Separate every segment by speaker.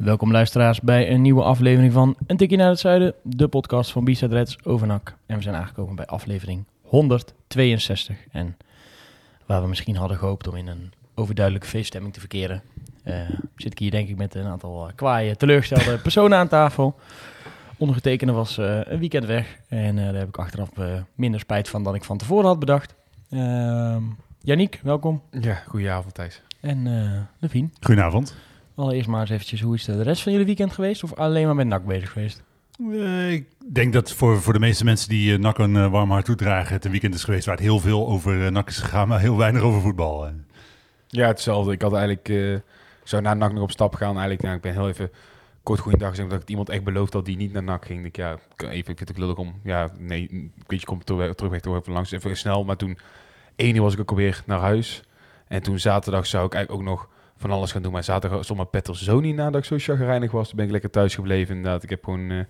Speaker 1: Welkom luisteraars bij een nieuwe aflevering van Een Tikje naar het Zuiden, de podcast van B-Side Reds over NAC. En we zijn aangekomen bij aflevering 162. En waar we misschien hadden gehoopt om in een overduidelijke feeststemming te verkeren, eh, zit ik hier denk ik met een aantal uh, kwaaie, teleurgestelde personen aan tafel. Ondergetekende was uh, een weekend weg en daar heb ik achteraf minder spijt van dan ik van tevoren had bedacht. Janiek, welkom.
Speaker 2: Ja, goedenavond Thijs.
Speaker 1: En Levine.
Speaker 3: Goedenavond.
Speaker 1: Allereerst maar eens eventjes, hoe is de rest van jullie weekend geweest? Of alleen maar met NAC bezig geweest?
Speaker 3: Uh, ik denk dat voor, voor de meeste mensen die uh, NAC een uh, warm hart toedragen... het een weekend is geweest waar het heel veel over NAC is gegaan... maar heel weinig over voetbal.
Speaker 2: Ja, hetzelfde. Ik had eigenlijk... ik zou naar NAC nog op stap gaan. Eigenlijk, nou, ik ben heel even kort goeiedag gezegd... dat ik iemand echt beloofd dat die niet naar NAC ging. Ik, ja, even, ik vind het lullig om... Ja, nee, een beetje komt terug, terug toch even langs, even snel. Maar toen, één uur was ik ook alweer naar huis. En toen zaterdag zou ik eigenlijk ook nog van alles gaan doen. Maar zaterdag stond mijn pet zo niet na dat ik zo chagrijnig was. Toen ben ik lekker thuis gebleven inderdaad. Ik heb gewoon uh,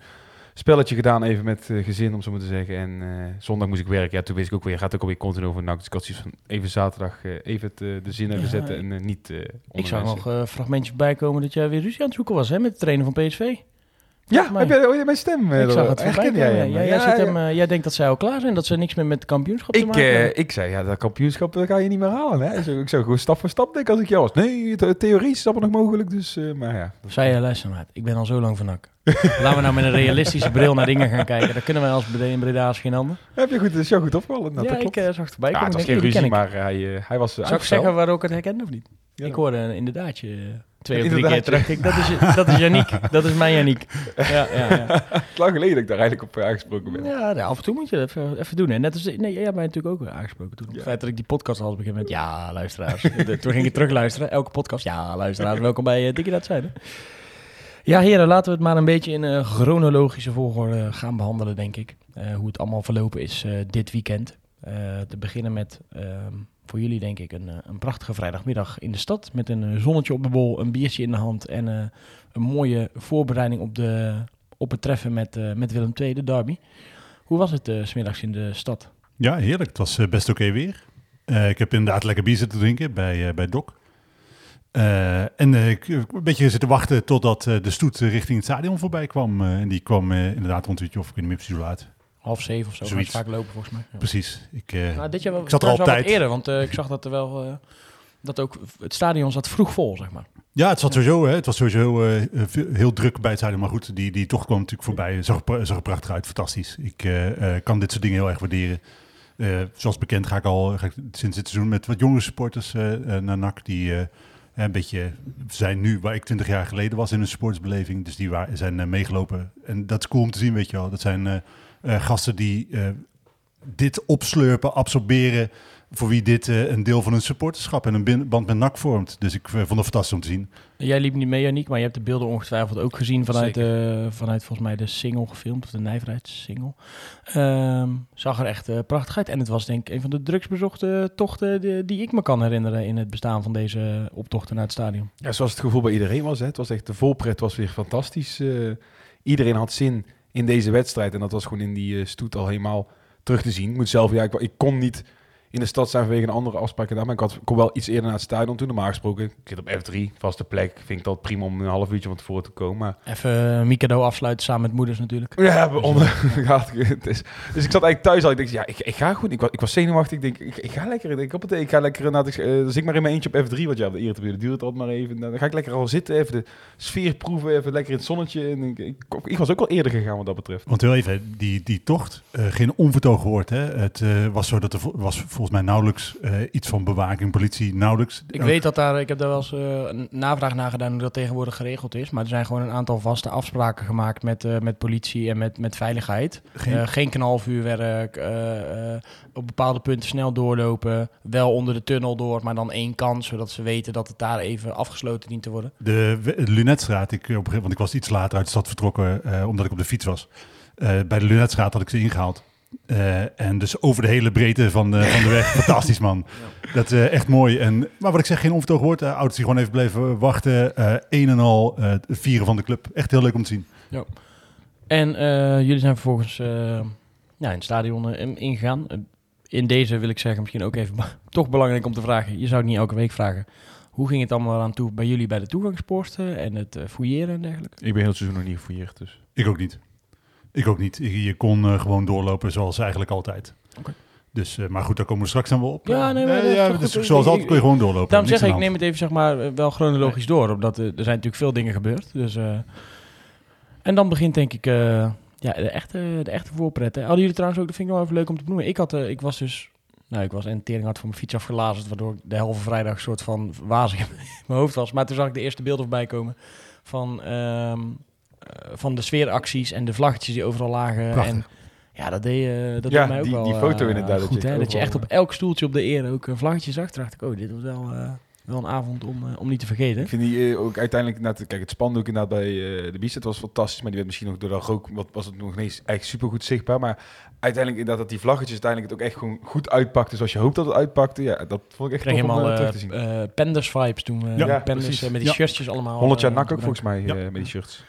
Speaker 2: spelletje gedaan even met uh, gezin, om zo maar te zeggen. En uh, zondag moest ik werken. Ja, toen wist ik ook weer, gaat ook alweer continu over NAC. Dus ik had zoiets van even zaterdag even het, de zin even ja, zetten en niet
Speaker 1: Ik zag nog fragmentjes bijkomen dat jij weer ruzie aan het zoeken was hè, met de trainer van PSV.
Speaker 2: Ja, heb je, oh, mijn stem?
Speaker 1: Ik zag het voorbij jij, ja, ja, jij, zit hem, uh, jij denkt dat zij al klaar zijn, dat ze niks meer met het kampioenschap
Speaker 2: ik,
Speaker 1: te maken
Speaker 2: uh, Ik zei, ja, dat kampioenschap dat ga je niet meer halen. Hè? Ik zou gewoon stap voor stap denken als ik jou was. Nee, the theorie is dat nog mogelijk, dus, uh, maar ja.
Speaker 1: Zei je, luister maar, ik ben al zo lang van Laten we nou met een realistische bril naar dingen gaan kijken. Daar kunnen wij als in Breda geen ander.
Speaker 2: Heb je goed, is jou goed opgevallen?
Speaker 1: Nou, ja, ik uh, zag het erbij
Speaker 2: komen. Ja, het was geen ruzie, maar hij, hij was
Speaker 1: Zou ik zeggen waar ik het herkende of niet? Ik hoorde inderdaad je twee of drie keer terug. Dat, is, dat is Janiek. Dat is mijn Janiek. Ja, ja, ja.
Speaker 2: lang geleden dat ik daar eigenlijk op aangesproken ben.
Speaker 1: Ja, af en toe moet je dat even, even doen. En net als, nee, jij hebt mij natuurlijk ook aangesproken toen. Ja. Het feit dat ik die podcast al begin met ja, luisteraars. toen ging ik terug luisteren. Elke podcast, ja, luisteraars. Welkom bij uh, Dikkie Dat Zuiden. Ja, heren, laten we het maar een beetje in uh, chronologische volgorde gaan behandelen, denk ik. Uh, hoe het allemaal verlopen is uh, dit weekend. te beginnen met ehm, voor jullie denk ik een, een prachtige vrijdagmiddag in de stad. Met een zonnetje op de bol, een biertje in de hand en uh, een mooie voorbereiding op, de, op het treffen met, met Willem II, de derby. Hoe was het uh, smiddags in de stad?
Speaker 3: Ja, heerlijk. Het was best oké weer. ik heb inderdaad lekker bier zitten drinken bij, bij Doc. en ik heb een beetje zitten wachten totdat de stoet richting het stadion voorbij kwam. en die kwam inderdaad rond het uurtje of ik hoe laat
Speaker 1: half zeven of zo. Zoiets. vaak lopen volgens mij. Ja.
Speaker 3: Precies. Ik, uh,
Speaker 1: nou, dit jaar ik zat er altijd eerder, want uh, ik zag dat er wel uh, dat ook het stadion zat vroeg vol, zeg maar.
Speaker 3: Ja, het zat sowieso. Hè, het was sowieso heel druk bij het stadion, maar goed, die, die tocht kwam natuurlijk voorbij. Zag, zag er prachtig uit, fantastisch. Ik kan dit soort dingen heel erg waarderen. zoals bekend ga ik al ga ik sinds dit seizoen met wat jongere supporters naar NAC die een beetje zijn nu waar ik twintig jaar geleden was in een sportsbeleving. Dus die waren, zijn meegelopen. En dat is cool om te zien, weet je wel. Dat zijn gasten die uh, dit opslurpen, absorberen. Voor wie dit uh, een deel van hun supporterschap en een band met NAC vormt. Dus ik vond het fantastisch om te zien.
Speaker 1: Jij liep niet mee, Janiek, maar je hebt de beelden ongetwijfeld ook gezien vanuit, vanuit volgens mij de single gefilmd, of de nijverheidssingle. Um, zag er echt prachtig uit. En het was denk ik een van de drugsbezochte tochten die, die, ik me kan herinneren in het bestaan van deze optochten naar het stadion.
Speaker 2: Ja, zoals het gevoel bij iedereen was. Hè. Het was echt, de volpret was weer fantastisch. iedereen had zin in deze wedstrijd. En dat was gewoon in die uh, stoet al helemaal terug te zien. Ik moet zelf, ja, ik, ik kon niet in de stad zijn vanwege een andere afspraken daar. Maar ik had, kon wel iets eerder naar het stadion toen. Normaal gesproken, ik zit op F3, vaste plek. Vind ik dat prima om een half uurtje van tevoren te komen. Maar...
Speaker 1: Even uh, Mikado afsluiten samen met moeders natuurlijk.
Speaker 2: Ja, onder, dus, dus ik zat eigenlijk thuis al. Ik dacht, ja, ik, ik ga goed. Ik was, ik was zenuwachtig. Ik denk, ik, ik ga lekker. Ik, op het, ik ga lekker. Nou, uh, dus ik maar in mijn eentje op F3. Want ja, de eerste duurt het altijd maar even. Dan ga ik lekker al zitten. Even de sfeer proeven. Even lekker in het zonnetje. En ik, ik, ik was ook al eerder gegaan wat dat betreft.
Speaker 3: Want heel even, die, die tocht, uh, geen onvertogen woord. Hè? Het uh, was zo dat er was volgens mij nauwelijks eh, iets van bewaking, politie, nauwelijks.
Speaker 1: Ik weet dat daar, ik heb daar wel eens eh, een navraag naar gedaan hoe dat tegenwoordig geregeld is. Maar er zijn gewoon een aantal vaste afspraken gemaakt met, eh, met politie en met, met veiligheid.
Speaker 3: Geen-
Speaker 1: Geen, knalvuurwerk, op bepaalde punten snel doorlopen. Wel onder de tunnel door, maar dan één kant, zodat ze weten dat het daar even afgesloten dient te worden.
Speaker 3: De, Lunetstraat, ik, op want ik was iets later uit de stad vertrokken, omdat ik op de fiets was. Bij de Lunetstraat had ik ze ingehaald. Eh, en dus over de hele breedte van de, van de weg. Fantastisch, man. Dat is eh, echt mooi. En, maar wat ik zeg, geen onvertogen woord. Uh, ouders die gewoon even bleven wachten. eh een en al eh, het vieren van de club. Echt heel leuk om te zien.
Speaker 1: En eh, jullie zijn vervolgens eh, ja, in het stadion eh, ingegaan. Eh, in deze wil ik zeggen, misschien ook even toch belangrijk om te vragen. Je zou het niet elke week vragen. Hoe ging het allemaal aan toe bij jullie bij de toegangspoorten en het eh, fouilleren en dergelijke?
Speaker 2: Ik ben heel het seizoen nog niet gefouilleerd, dus...
Speaker 3: Ik ook niet. Ik ook niet. Je kon eh, gewoon doorlopen zoals eigenlijk altijd.
Speaker 1: Oké.
Speaker 3: Dus, eh, maar goed, daar komen we straks dan wel op.
Speaker 1: Ja, nee,
Speaker 3: ja, dus zoals
Speaker 1: Ik-
Speaker 3: altijd kun je gewoon doorlopen.
Speaker 1: Daarom zeg ik, ik neem het even zeg maar eh, wel chronologisch door. Omdat er zijn natuurlijk veel dingen gebeurd. Dus, eh, en dan begint denk ik eh, ja, de, echte, de echte voorpret. hè. Hadden jullie trouwens ook, dat vind ik wel even leuk om te benoemen. Ik, had, eh, ik was dus, nou ik was een tering hard van mijn fiets afgelazerd. Waardoor ik de halve vrijdag een soort van wazig in mijn hoofd was. Maar toen zag ik de eerste beelden voorbij komen van, ehm, eh, van de sfeeracties en de vlaggetjes die overal lagen.
Speaker 3: Prachtig.
Speaker 1: En ja, dat deed, eh dat
Speaker 2: Ja,
Speaker 1: deed mij ook
Speaker 2: die-
Speaker 1: wel
Speaker 2: die foto
Speaker 1: eh,
Speaker 2: inderdaad, dat
Speaker 1: goed.
Speaker 2: je
Speaker 1: hè? Dat je echt op elk stoeltje op de eer ook een vlaggetje zag. Dacht ik, oh, dit was wel, eh, wel een avond om, eh, om niet te vergeten.
Speaker 2: Ik vind die eh, ook uiteindelijk, inderdaad, kijk, het spandoek inderdaad bij eh, de Bicep was fantastisch, maar die werd misschien nog door de rook, wat was het nog niet echt super goed zichtbaar, maar uiteindelijk inderdaad dat die vlaggetjes uiteindelijk het ook echt gewoon goed uitpakte, zoals je hoopt dat het uitpakte, ja, dat vond ik echt
Speaker 1: Ik kreeg
Speaker 2: tof om
Speaker 1: helemaal
Speaker 2: eh, terug te zien.
Speaker 1: eh, eh, Penders vibes toen. eh,
Speaker 3: Ja,
Speaker 2: Ja,
Speaker 1: Penders
Speaker 2: precies.
Speaker 1: eh, met die
Speaker 3: Ja.
Speaker 1: shirtjes allemaal.
Speaker 2: 100 jaar
Speaker 1: eh,
Speaker 2: nak ook
Speaker 1: gebruikt.
Speaker 2: volgens mij eh, met die shirts.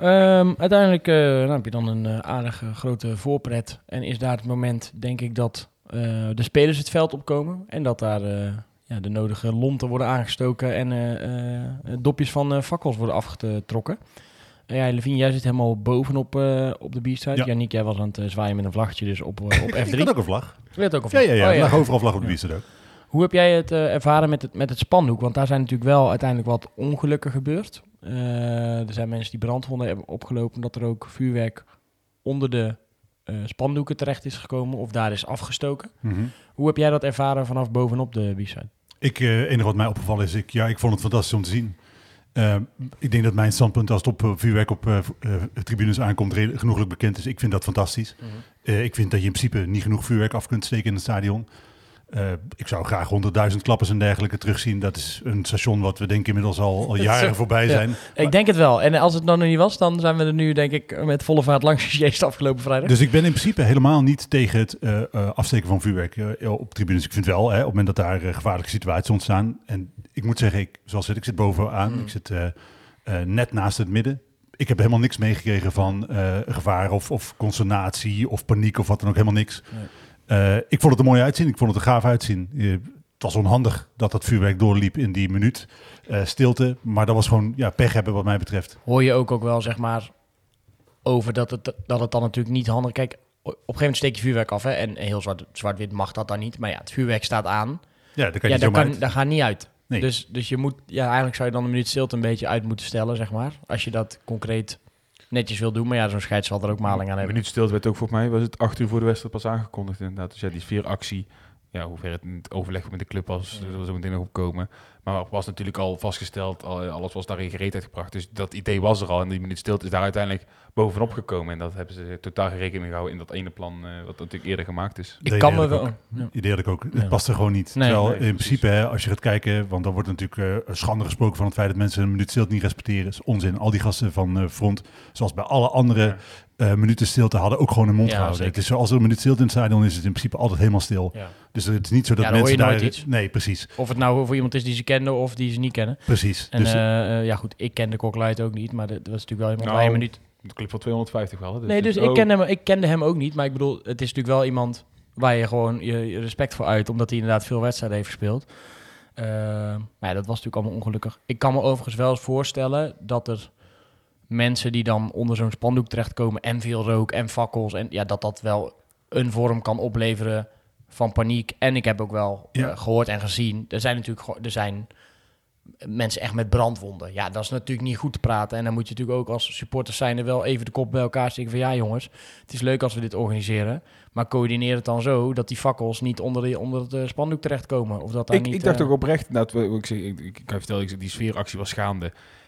Speaker 1: Ehm, uiteindelijk eh, nou, heb je dan een eh, aardige grote voorpret. En is daar het moment, denk ik, dat eh, de spelers het veld opkomen. En dat daar ja, de nodige lonten worden aangestoken en dopjes van fakkels worden afgetrokken. Ja, Levine, jij zit helemaal bovenop op de bierstrijd.
Speaker 3: Ja.
Speaker 1: Janniek, jij was aan het zwaaien met een vlaggetje dus op, op F3.
Speaker 3: Ik had ook een vlag.
Speaker 1: Je had ook een
Speaker 3: Ja,
Speaker 1: vlag.
Speaker 3: ja, ja.
Speaker 1: Oh,
Speaker 3: lag overal vlag op de
Speaker 1: Ja.
Speaker 3: bierstand ook.
Speaker 1: Hoe heb jij het ervaren met het, met het spandoek? Want daar zijn natuurlijk wel uiteindelijk wat ongelukken gebeurd. Eh, er zijn mensen die brandwonden hebben opgelopen omdat er ook vuurwerk onder de eh, spandoeken terecht is gekomen of daar is afgestoken.
Speaker 3: Mhm.
Speaker 1: Hoe heb jij dat ervaren vanaf bovenop de b-side?
Speaker 3: Ik, eh enige wat mij opgevallen is, ik, ja, ik vond het fantastisch om te zien. Uh, ik denk dat mijn standpunt als het op uh, vuurwerk op tribunes aankomt genoeglijk bekend is. Ik vind dat fantastisch. Mm -hmm. ik vind dat je in principe niet genoeg vuurwerk af kunt steken in het stadion. Uh, ik zou graag 100.000 klappers en dergelijke terugzien. Dat is een station wat we denk ik inmiddels al, al jaren voorbij zijn.
Speaker 1: Ja, maar, ik denk het wel. En als het nog niet was, dan zijn we er nu denk ik met volle vaart langs gesjeest afgelopen vrijdag.
Speaker 3: Dus ik ben in principe helemaal niet tegen het uh, uh, afsteken van vuurwerk uh, op tribunes. Ik vind wel, hè, op het moment dat daar gevaarlijke situaties ontstaan. En ik moet zeggen, ik, zoals het, ik zit bovenaan. Mm. Ik zit net naast het midden. Ik heb helemaal niks meegekregen van gevaar of, of consternatie of paniek of wat dan ook. Helemaal niks. Nee. Uh, ik vond het er mooi uitzien. Ik vond het er gaaf uitzien. Uh, het was onhandig dat dat vuurwerk doorliep in die minuut. Uh, stilte. Maar dat was gewoon ja, pech hebben wat mij betreft.
Speaker 1: Hoor je ook, ook wel, zeg maar, over dat het, dat het dan natuurlijk niet handig... Kijk, op een gegeven moment steek je vuurwerk af. Hè, en heel zwart, zwart-wit mag dat dan niet. Maar ja, het vuurwerk staat aan.
Speaker 3: Ja, daar kan
Speaker 1: ja,
Speaker 3: je
Speaker 1: daar,
Speaker 3: kan,
Speaker 1: kan, daar gaat niet uit.
Speaker 3: Nee.
Speaker 1: Dus, dus je moet... Ja, eigenlijk zou je dan een minuut stilte een beetje uit moeten stellen, zeg maar. Als je dat concreet netjes wil doen. Maar ja, zo'n scheids zal er ook maling aan
Speaker 2: Een
Speaker 1: hebben.
Speaker 2: minuut stilte werd ook volgens mij, was het acht uur voor de wedstrijd pas aangekondigd inderdaad. Dus ja, die sfeeractie, ja, hoe ver het in het overleg met de club was, zullen we zo meteen nog opkomen. Maar het was natuurlijk al vastgesteld, al, alles was daarin gereed uitgebracht. Dus dat idee was er al en die minuut stilte is daar uiteindelijk bovenop gekomen. En dat hebben ze totaal geen rekening mee gehouden in dat ene plan, uh, wat natuurlijk eerder gemaakt is.
Speaker 1: Ik kan me wel...
Speaker 3: Ook, ja. Idee ik ook. Het past er gewoon niet.
Speaker 1: Nee,
Speaker 3: Terwijl
Speaker 2: nee,
Speaker 3: in principe, hè, als je gaat kijken, want dan wordt natuurlijk uh, schande gesproken van het feit dat mensen een minuut stilte niet respecteren. is onzin. Al die gasten van uh, Front, zoals bij alle andere ja. Uh, minuten stilte hadden ook gewoon een mond
Speaker 1: Ja,
Speaker 3: gehouden.
Speaker 1: zeker.
Speaker 3: Het is, als er een minuut stilte in het stadion is, is het in principe altijd helemaal stil.
Speaker 1: Ja.
Speaker 3: Dus het is niet zo dat
Speaker 1: Ja, dan
Speaker 3: mensen
Speaker 1: hoor je
Speaker 3: daar... Nee, precies.
Speaker 1: Of het nou voor iemand is die ze kenden of die ze niet kennen.
Speaker 3: Precies.
Speaker 1: En
Speaker 3: dus,
Speaker 1: uh, ja goed, ik kende Cocklight ook niet, maar dat was natuurlijk wel iemand
Speaker 2: Nou,
Speaker 1: waar je me niet...
Speaker 2: De clip van 250 wel. Hè? Dus
Speaker 1: nee, dus
Speaker 2: het-
Speaker 1: ik, kende hem, ik kende hem ook niet, maar ik bedoel, het is natuurlijk wel iemand waar je gewoon je, je respect voor uit, omdat hij inderdaad veel wedstrijden heeft gespeeld. Uh, maar ja, dat was natuurlijk allemaal ongelukkig. Ik kan me overigens wel eens voorstellen dat er mensen die dan onder zo'n spandoek terechtkomen en veel rook en fakkels en ja, dat dat wel een vorm kan opleveren van paniek. En ik heb ook wel
Speaker 3: Ja.
Speaker 1: uh, gehoord en gezien, er zijn natuurlijk er zijn mensen echt met brandwonden. Ja, dat is natuurlijk niet goed te praten. En dan moet je natuurlijk ook als supporters zijn er wel even de kop bij elkaar steken van ja jongens, het is leuk als we dit organiseren, maar coördineer het dan zo dat die fakkels niet onder, de, onder het eh, spandoek terechtkomen. Of dat daar
Speaker 2: Ik,
Speaker 1: niet,
Speaker 2: ik dacht
Speaker 1: eh,
Speaker 2: ook oprecht, dat we, ik, zeg, ik, ik kan je vertellen, ik die sfeeractie was gaande.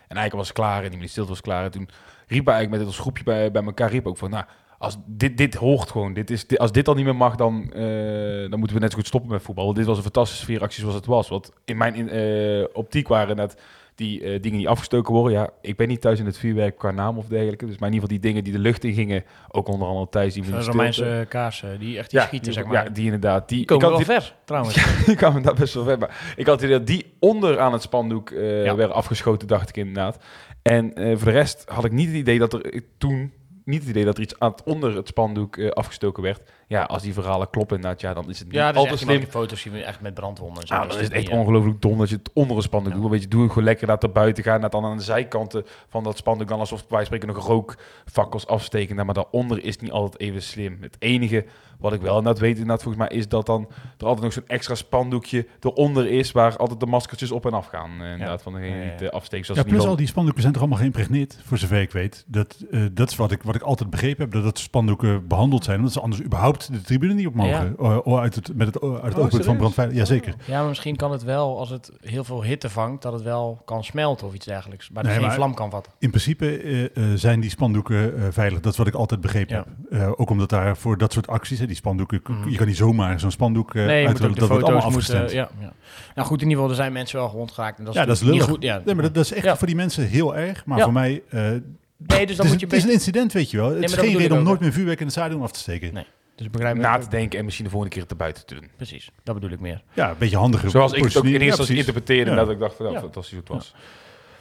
Speaker 2: En eigenlijk was het klaar en die meneer Stilte was klaar. En toen riep hij eigenlijk met het als groepje bij, bij elkaar, riep ook van, nou, als dit, dit hoort gewoon. Dit is, dit- als dit al niet meer mag, dan, eh, dan moeten we net zo goed stoppen met voetbal. Want dit was een fantastische sfeeractie zoals het was. Want in mijn eh, optiek waren net die eh, dingen die afgestoken worden. Ja, ik ben niet thuis in het vuurwerk qua naam of dergelijke. Dus maar in ieder geval die dingen die de lucht in gingen. Ook onder andere Thijs, die
Speaker 1: zo'n Romeinse kaarsen, die echt die
Speaker 2: Ja,
Speaker 1: schieten,
Speaker 2: die,
Speaker 1: zeg maar.
Speaker 2: ja, die inderdaad. Die,
Speaker 1: die komen
Speaker 2: ik
Speaker 1: wel
Speaker 2: had die-
Speaker 1: ver, trouwens.
Speaker 2: die kwamen daar best wel ver. Maar ik had het idee dat die onder aan het spandoek
Speaker 1: Ja.
Speaker 2: werden afgeschoten, dacht ik inderdaad. En voor de rest had ik niet het idee dat er toen niet het idee dat er iets aan het onder het spandoek eh, afgestoken werd. Ja, als die verhalen kloppen inderdaad, ja, dan is het niet
Speaker 1: Ja,
Speaker 2: altijd slim.
Speaker 1: slim. foto's zien we echt met brandwonden en zo.
Speaker 2: Ah, dan is het echt
Speaker 1: eh,
Speaker 2: ongelooflijk dom dat je het onder een spandoek
Speaker 1: Ja.
Speaker 2: doet. Weet je, doe het gewoon lekker naar buiten gaan. Net dan aan de zijkanten van dat spandoek dan alsof wij spreken nog rookvakkels afsteken. Maar daaronder is het niet altijd even slim. Het enige wat ik wel inderdaad weet inderdaad volgens mij is dat dan er altijd nog zo'n extra spandoekje eronder is waar altijd de maskertjes op en af gaan. eh, inderdaad, van degene
Speaker 1: Ja,
Speaker 2: die
Speaker 1: ja,
Speaker 2: het
Speaker 1: ja.
Speaker 2: eh, afsteken. Zoals
Speaker 3: Ja, plus al die spandoeken zijn toch allemaal geïmpregneerd, voor zover ik weet. Dat, eh, dat is wat ik, wat ik altijd begrepen heb, dat dat spandoeken behandeld zijn, omdat ze anders überhaupt de tribune niet op mogen. Eh, oh, uit het, met het, oh, uit het
Speaker 2: Oh,
Speaker 3: oogpunt van brandveiligheid. Jazeker.
Speaker 1: Ja, maar misschien kan het wel, als het heel veel hitte vangt, dat het wel kan smelten of iets dergelijks. Maar dat
Speaker 3: Nee,
Speaker 1: geen
Speaker 3: maar-
Speaker 1: vlam kan vatten.
Speaker 3: In principe zijn die spandoeken eh, veilig. Dat is wat ik altijd begrepen
Speaker 1: Ja.
Speaker 3: heb. Eh, ook omdat daar voor dat soort acties, die spandoeken,
Speaker 1: Mhm.
Speaker 3: je kan niet zomaar zo'n spandoek eh
Speaker 1: nee, moet de
Speaker 3: Dat wordt allemaal afgestemd.
Speaker 1: ja, ja. Nou goed, in ieder geval, er zijn mensen wel gewond geraakt. En dat is,
Speaker 3: Ja, dat is lullig.
Speaker 1: goed. Ja.
Speaker 3: Nee, maar dat, dat is echt
Speaker 1: Ja.
Speaker 3: voor die mensen heel erg. Maar
Speaker 1: Ja.
Speaker 3: voor mij, eh,
Speaker 1: nee, dus
Speaker 3: het,
Speaker 1: dan
Speaker 3: is,
Speaker 1: moet je
Speaker 3: het is een incident, weet je wel. Het is geen reden om nooit meer vuurwerk in het stadion af te steken.
Speaker 1: Nee. Dus begrijp
Speaker 2: na te denken en misschien de volgende keer te buiten te doen.
Speaker 1: Precies, dat bedoel ik meer.
Speaker 3: Ja, een beetje handiger.
Speaker 2: Zoals ik het ook in eerste instantie interpreteerde.
Speaker 3: Ja.
Speaker 2: Dat ik dacht van, ja,
Speaker 1: Ja.
Speaker 2: fantastisch hoe het was.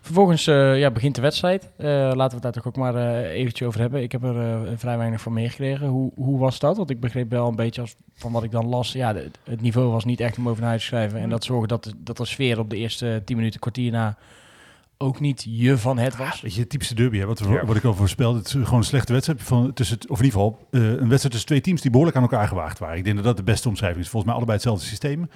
Speaker 1: Vervolgens eh, ja, begint de wedstrijd. Eh, laten we het daar toch ook maar eh eventjes over hebben. Ik heb er eh, vrij weinig van meegekregen. Hoe, hoe was dat? Want ik begreep wel een beetje als, van wat ik dan las. Ja, de- het niveau was niet echt om over naar huis te schrijven. En dat zorgde dat de, dat de sfeer op de eerste 10 minuten, kwartier na ook niet je van het was.
Speaker 3: Weet je, typische derby, hè, wat, we-
Speaker 2: Ja.
Speaker 3: wat ik al voorspelde. Het is gewoon een slechte wedstrijd. Van, tussen, of in ieder geval eh, een wedstrijd tussen twee teams die behoorlijk aan elkaar gewaagd waren. Ik denk dat dat de beste omschrijving is. Volgens mij allebei hetzelfde systeem.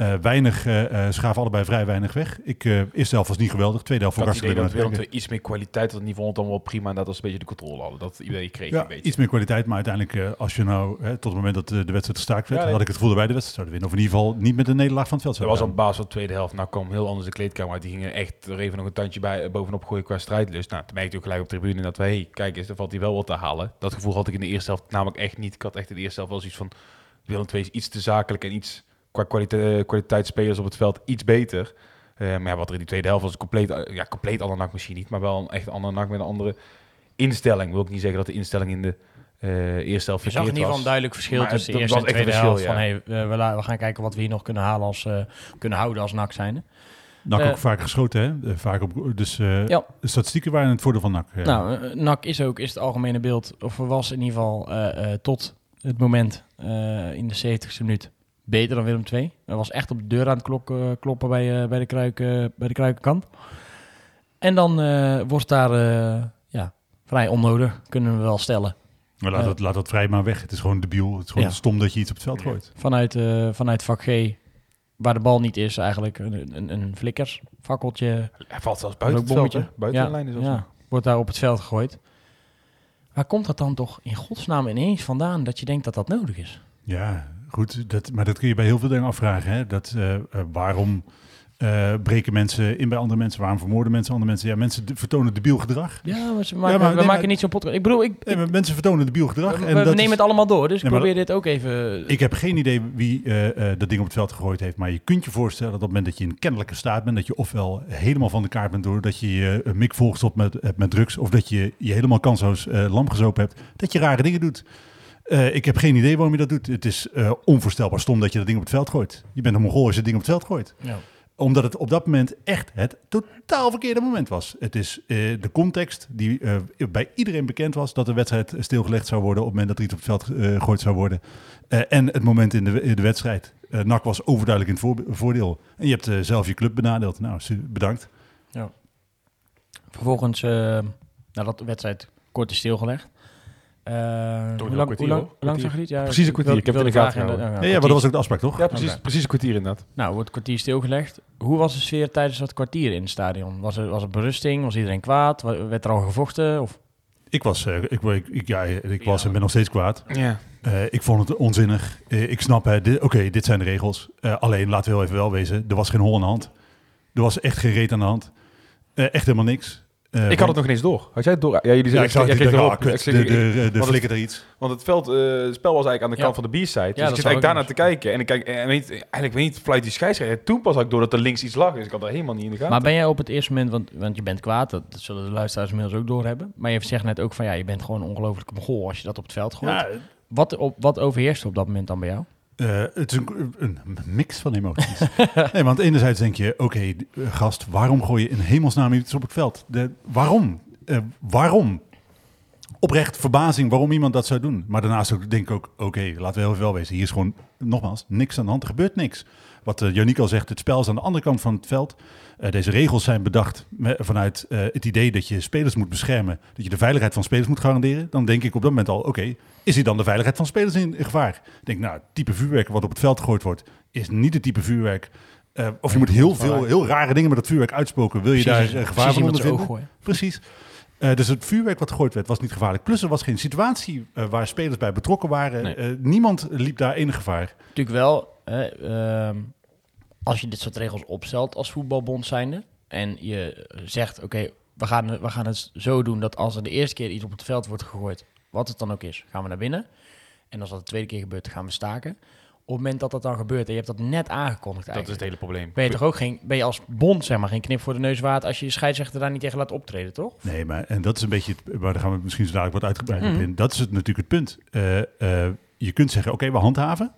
Speaker 3: Eh, weinig, eh, schaven allebei vrij weinig weg. Ik, eh eerste helft was niet geweldig. Tweede helft
Speaker 2: Ik had het idee dat
Speaker 3: leuk.
Speaker 2: II iets meer kwaliteit had. Het niveau dan wel prima. En dat was een beetje de controle hadden. Dat idee kreeg ik
Speaker 3: Ja,
Speaker 2: een beetje.
Speaker 3: iets meer kwaliteit. Maar uiteindelijk, als je nou, hè, tot het moment dat de wedstrijd gestaakt werd,
Speaker 2: Ja, nee.
Speaker 3: had ik het gevoel dat wij de wedstrijd zouden winnen. Of in ieder geval niet met een nederlaag van het veld
Speaker 2: Dat
Speaker 3: zouden
Speaker 2: was op
Speaker 3: gaan.
Speaker 2: basis van de tweede helft. Nou kwam heel anders de kleedkamer uit. Die gingen echt er even nog een tandje bij, bovenop gooien qua strijdlust. Nou, toen merkte ik ook gelijk op de tribune dat we, hey, kijk eens, er valt hier wel wat te halen. Dat gevoel had ik in de eerste helft namelijk echt niet. Ik had echt in de eerste helft wel zoiets van, Willem II is iets te zakelijk en iets qua kwalite kwaliteitsspelers op het veld iets beter. Eh, maar ja, wat er in die tweede helft was, een compleet, eh, ja, compleet ander nak misschien niet, maar wel een echt ander nak met een andere instelling. Wil ik niet zeggen dat de instelling in de eh, eerste helft
Speaker 1: Je zag in
Speaker 2: verkeerd
Speaker 1: ieder geval
Speaker 2: was.
Speaker 1: een duidelijk verschil
Speaker 2: Maar
Speaker 1: tussen de eerste en
Speaker 2: was
Speaker 1: tweede helft.
Speaker 2: verschil,
Speaker 1: Van, hey, we, we la- we gaan kijken wat we hier nog kunnen halen als eh, kunnen houden als NAC zijnde.
Speaker 3: NAC
Speaker 1: Eh,
Speaker 3: ook vaak geschoten, hè? Eh, vaak op, dus eh,
Speaker 1: Ja.
Speaker 3: de statistieken waren in het voordeel van NAC. eh.
Speaker 1: Nou, eh, NAC is ook, is het algemene beeld, of was in ieder geval eh, eh, tot het moment eh, in de 70ste minuut beter dan Willem II. Hij was echt op de deur aan het klok, eh, kloppen bij, eh, bij, de kruik, eh, bij de kruikenkant. En dan eh, wordt daar eh, ja, vrij onnodig, kunnen we wel stellen.
Speaker 3: Maar laat, dat, laat dat vrij maar weg. Het is gewoon debiel. Het is gewoon
Speaker 1: Ja.
Speaker 3: stom dat je iets op het veld gooit.
Speaker 1: Vanuit, eh, vanuit vak G, waar de bal niet is, eigenlijk een, een, een flikkers, fakkeltje,
Speaker 2: Hij valt zelfs buiten het veld, hè? Buiten
Speaker 1: ja,
Speaker 2: de lijn is
Speaker 1: ja, wordt daar op het veld gegooid. Waar komt dat dan toch in godsnaam ineens vandaan dat je denkt dat dat nodig is?
Speaker 3: Ja, goed. Dat, maar dat kun je bij heel veel dingen afvragen. Hè? Dat, eh, eh, waarom eh, breken mensen in bij andere mensen? Waarom vermoorden mensen andere mensen? Ja, mensen vertonen debiel gedrag.
Speaker 1: Ja, maar ze maken,
Speaker 3: maar
Speaker 1: we
Speaker 3: nee,
Speaker 1: maken
Speaker 3: maar-
Speaker 1: niet zo'n podcast. Ik bedoel, ik,
Speaker 3: Nee, maar mensen vertonen debiel gedrag.
Speaker 1: we,
Speaker 3: en
Speaker 1: we
Speaker 3: dat
Speaker 1: nemen
Speaker 3: is-
Speaker 1: het allemaal door, dus ik
Speaker 3: Nee,
Speaker 1: probeer dit ook even...
Speaker 3: Ik heb geen idee wie eh, eh, dat ding op het veld gegooid heeft. Maar je kunt je voorstellen dat op het moment dat je in kennelijke staat bent, dat je ofwel helemaal van de kaart bent doordat je je uh, mik volgestopt met, met drugs, of dat je je helemaal kansloos lam gezopen hebt, dat je rare dingen doet. Eh, ik heb geen idee waarom je dat doet. Het is eh, onvoorstelbaar stom dat je dat ding op het veld gooit. Je bent een mongool als je het ding op het veld gooit.
Speaker 1: ja.
Speaker 3: Omdat het op dat moment echt het totaal verkeerde moment was. Het is eh, de context die bij iedereen bekend was dat de wedstrijd stilgelegd zou worden op het moment dat er iets op het veld gegooid zou worden. En het moment in de, in de wedstrijd. NAC was overduidelijk in het voor- voordeel. En je hebt zelf je club benadeeld. Nou, bedankt.
Speaker 1: Vervolgens, eh nadat de wedstrijd kort is stilgelegd, hoe lang, hoe
Speaker 2: kwartier,
Speaker 1: lang, zag je niet? Ja,
Speaker 2: Precies een kwartier. Ik heb het in de gaten gehouden.
Speaker 3: Ja, ja, maar dat was ook de afspraak, toch?
Speaker 2: Ja, precies, precies een kwartier inderdaad.
Speaker 1: Nou, wordt het kwartier stilgelegd. Hoe was de sfeer tijdens dat kwartier in het stadion? Was er, was er berusting? Was iedereen kwaad? Wa- Werd er al gevochten? Of?
Speaker 3: Ik was, eh, ik, ik, ik- ja, ik was en ben nog steeds kwaad.
Speaker 2: Ja.
Speaker 3: Eh, ik vond het onzinnig. Eh, ik snap, oké, dit zijn de regels. Eh, alleen, laten we heel even wel wezen, er was geen hol aan de hand. Er was echt geen reet aan de hand. Eh, echt helemaal niks. Eh,
Speaker 2: Ik had
Speaker 3: want-
Speaker 2: het nog niet eens door. Had jij het door? Ja, jullie
Speaker 3: Ja, ik
Speaker 2: kreeg
Speaker 3: dacht,
Speaker 2: erop.
Speaker 3: kut, de, de, flikker er iets.
Speaker 2: Want het, veld, eh, het spel was eigenlijk aan de
Speaker 1: Ja.
Speaker 2: kant van de B-side. Dus ik zit eigenlijk daarnaar te kijken. En ik kijk, en weet, eigenlijk weet niet, fluit die scheidsrechter. Toen pas had ik door dat er links iets lag. Dus ik had er helemaal niet in de gaten.
Speaker 1: Maar ben jij op het eerste moment, want, want je bent kwaad, dat, dat zullen de luisteraars inmiddels ook doorhebben. Maar je zegt net ook van ja, je bent gewoon een ongelofelijke mogol als je dat op het veld gooit.
Speaker 3: Ja,
Speaker 1: Wat, op, wat overheerst op dat moment dan bij jou?
Speaker 3: Eh, het is een, een mix van emoties. nee, want enerzijds denk je, oké, gast, waarom gooi je in hemelsnaam iets op het veld? De, waarom? Eh, waarom? Oprecht verbazing waarom iemand dat zou doen. Maar daarnaast ook, denk ik ook, oké, laten we heel wel wezen. Hier is gewoon, nogmaals, niks aan de hand. Er gebeurt niks. Wat uh, al zegt, het spel is aan de andere kant van het veld. Uh, deze regels zijn bedacht vanuit uh, het idee dat je spelers moet beschermen. Dat je de veiligheid van spelers moet garanderen. Dan denk ik op dat moment al, oké, okay, is hier dan de veiligheid van spelers in, in gevaar? Ik denk, nou, het type vuurwerk wat op het veld gegooid wordt, is niet het type vuurwerk. Uh, of je moet heel veel, heel rare dingen met dat vuurwerk uitspoken. Wil je
Speaker 1: precies,
Speaker 3: daar uh, gevaar van ondervinden? Precies. Uh, dus het vuurwerk wat gegooid werd, was niet gevaarlijk. Plus er was geen situatie uh, waar spelers bij betrokken waren. Nee. Uh, niemand liep daar enig gevaar.
Speaker 1: Natuurlijk wel, uh, als je dit soort regels opstelt als voetbalbond zijnde... en je zegt, oké, okay, we, gaan, we gaan het zo doen dat als er de eerste keer iets op het veld wordt gegooid... wat het dan ook is, gaan we naar binnen. En als dat de tweede keer gebeurt, gaan we staken. Op het moment dat dat dan gebeurt en je hebt dat net aangekondigd
Speaker 2: Dat is het hele probleem.
Speaker 1: Ben je toch ook geen, ben je als bond zeg maar geen knip voor de neus waard als je je scheidsrechter daar niet tegen laat optreden, toch?
Speaker 3: Nee, maar en dat is een beetje, het, maar daar gaan we misschien zo dadelijk wat uitgebreider mm. op in. Dat is het, natuurlijk het punt. Uh, uh, je kunt zeggen, oké, okay, we handhaven.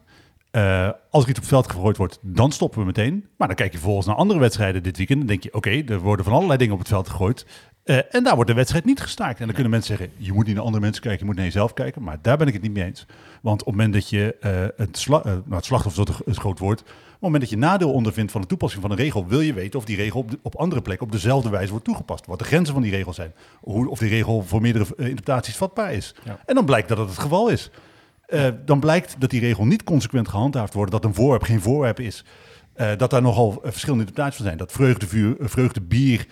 Speaker 3: Uh, als er iets op het veld gegooid wordt, dan stoppen we meteen. Maar dan kijk je vervolgens naar andere wedstrijden dit weekend. Dan denk je, oké, okay, er worden van allerlei dingen op het veld gegooid. Uh, en daar wordt de wedstrijd niet gestaakt. En dan kunnen mensen zeggen, je moet niet naar andere mensen kijken, je moet naar jezelf kijken. Maar daar ben ik het niet mee eens. Want op het moment dat je uh, het, sla nou, het slachtoffer is een groot woord. Op het moment dat je nadeel ondervindt van de toepassing van een regel, wil je weten of die regel op, de, op andere plekken op dezelfde wijze wordt toegepast. Wat de grenzen van die regel zijn. Hoe, of die regel voor meerdere interpretaties vatbaar is. Ja. En dan blijkt dat het het geval is. Uh, dan blijkt dat die regel niet consequent gehandhaafd wordt, dat een voorwerp geen voorwerp is. Uh, dat daar nogal uh, verschillende interpretaties van zijn. Dat vreugdevuur, uh, vreugdebier